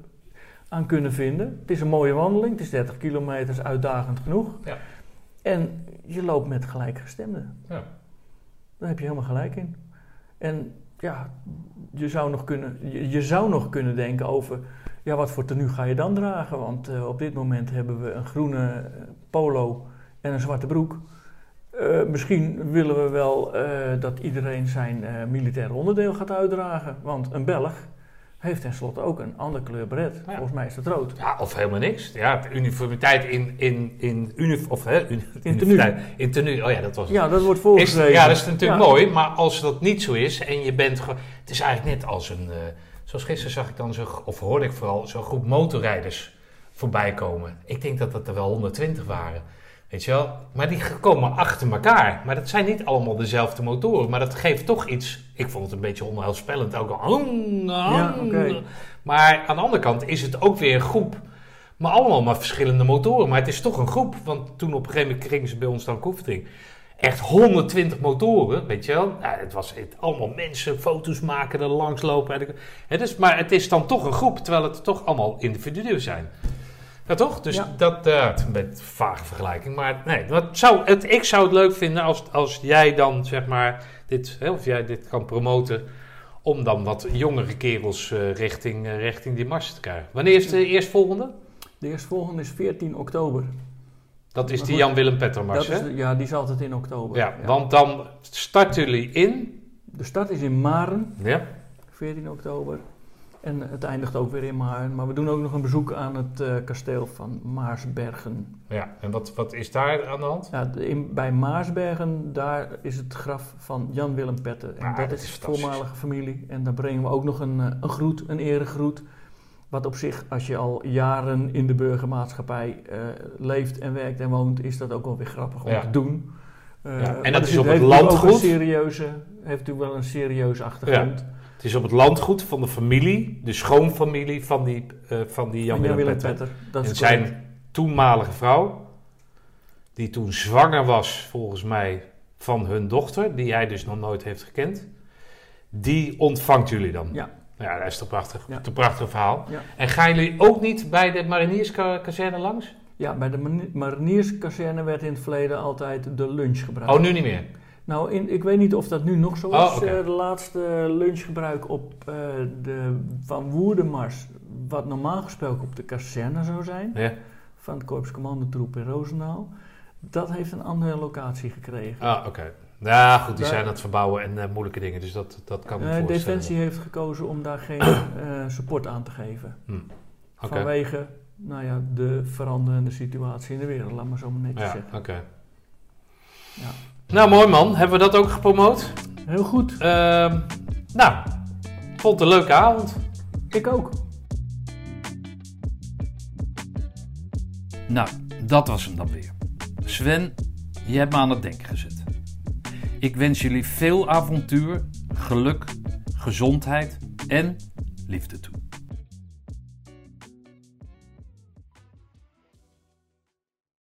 aan kunnen vinden. Het is een mooie wandeling, het is 30 kilometer, is uitdagend genoeg. Ja. En je loopt met gelijkgestemden. Ja. Daar heb je helemaal gelijk in. En ja, je zou nog kunnen, je, je zou nog kunnen denken over, ja, wat voor tenue ga je dan dragen? Want eh, op dit moment hebben we een groene eh, polo en een zwarte broek. Eh, misschien willen we wel dat iedereen zijn militaire onderdeel gaat uitdragen. Want een Belg heeft tenslotte ook een andere kleur beret. Ja. Volgens mij is dat rood. Ja, of helemaal niks. Ja, uniformiteit in, in, in, unif of, hè, uni- tenue. uniformiteit. In tenue, oh ja, dat was het. Ja, dat wordt Is, voorgeschreven. ja, dat is natuurlijk Ja. mooi, maar als dat niet zo is en je bent gewoon... Het is eigenlijk net als een... eh, zoals gisteren zag ik dan zo, of hoorde ik vooral, zo'n groep motorrijders voorbij komen. Ik denk dat dat er wel 120 waren. Weet je wel? Maar die komen achter elkaar. Maar dat zijn niet allemaal dezelfde motoren. Maar dat geeft toch iets... Ik vond het een beetje onheilspellend. Ook al... Ja. Maar aan de andere kant is het ook weer een groep... Maar allemaal maar verschillende motoren. Maar het is toch een groep. Want toen op een gegeven moment kregen ze bij ons dan koefering. Echt 120 motoren, weet je wel. Het was het, allemaal mensen, foto's maken, er langs lopen. En, het is, maar het is dan toch een groep, terwijl het toch allemaal individuen zijn. Ja, toch? Dus Ja. dat eh, het is een beetje een vage vergelijking. Maar nee, wat zou het, ik zou het leuk vinden als, als jij dan, zeg maar, dit, hè, of jij dit kan promoten. Om dan wat jongere kerels eh, richting, eh, richting die mars te krijgen. Wanneer is de eerstvolgende? De eerstvolgende is 14 oktober. Dat is die Jan-Willem Pettermars, hè? de- ja, die is altijd in oktober. Ja, want dan starten jullie in. De start is in Maren, Ja. 14 oktober. En het eindigt ook weer in Maren. Maar we doen ook nog een bezoek aan het eh, kasteel van Maarsbergen. Ja, en wat, wat is daar aan de hand? Ja, in, bij Maarsbergen, daar is het graf van Jan-Willem Petten. En Ah, dat, dat is is voormalige familie. En daar brengen we ook nog een, eh, een groet, een eregroet. Wat op zich, als je al jaren in de burgermaatschappij eh, leeft en werkt en woont, is dat ook wel weer grappig om Ja. te doen. Ja, en dat is op het natuurlijk landgoed? Een serieuze, heeft u wel een serieuze achtergrond. Het is op het landgoed van de familie, de schoonfamilie van die, eh, van die Van Jan-Willem Jan-Willem Petter. Dat En zijn correct. toenmalige vrouw, die toen zwanger was, volgens mij, van hun dochter, die hij dus nog nooit heeft gekend, die ontvangt jullie dan. Ja. Ja, dat is toch prachtig. Ja. Een prachtig verhaal. Ja. En gaan jullie ook niet bij de marinierskazerne langs? Ja, bij de marinierskazerne werd in het verleden altijd de lunch gebruikt. Oh, nu niet meer. Nou, in, ik weet niet of dat nu nog zo is. Oh, oké. Eh, de laatste lunchgebruik op eh, de Van Woerdenmars, wat normaal gesproken op de kazerne zou zijn, Ja. van het Korps Commandotroep in Roosendaal, dat heeft een andere locatie gekregen. Ah, oké. Ja, goed, die Daar- zijn aan het verbouwen en eh, moeilijke dingen, dus dat, dat kan me voorstellen. Defensie heeft gekozen om daar geen (coughs) support aan te geven. Oké. Vanwege nou ja, de veranderende situatie in de wereld, laat maar zo maar netjes Ja, zeggen. oké. Ja. Nou, mooi man. Hebben we dat ook gepromoot? Heel goed, Ehm, nou, vond het een leuke avond. ik ook. Nou, dat was hem dan weer. Sven, je hebt me aan het denken gezet. Ik wens jullie veel avontuur, geluk, gezondheid en liefde toe.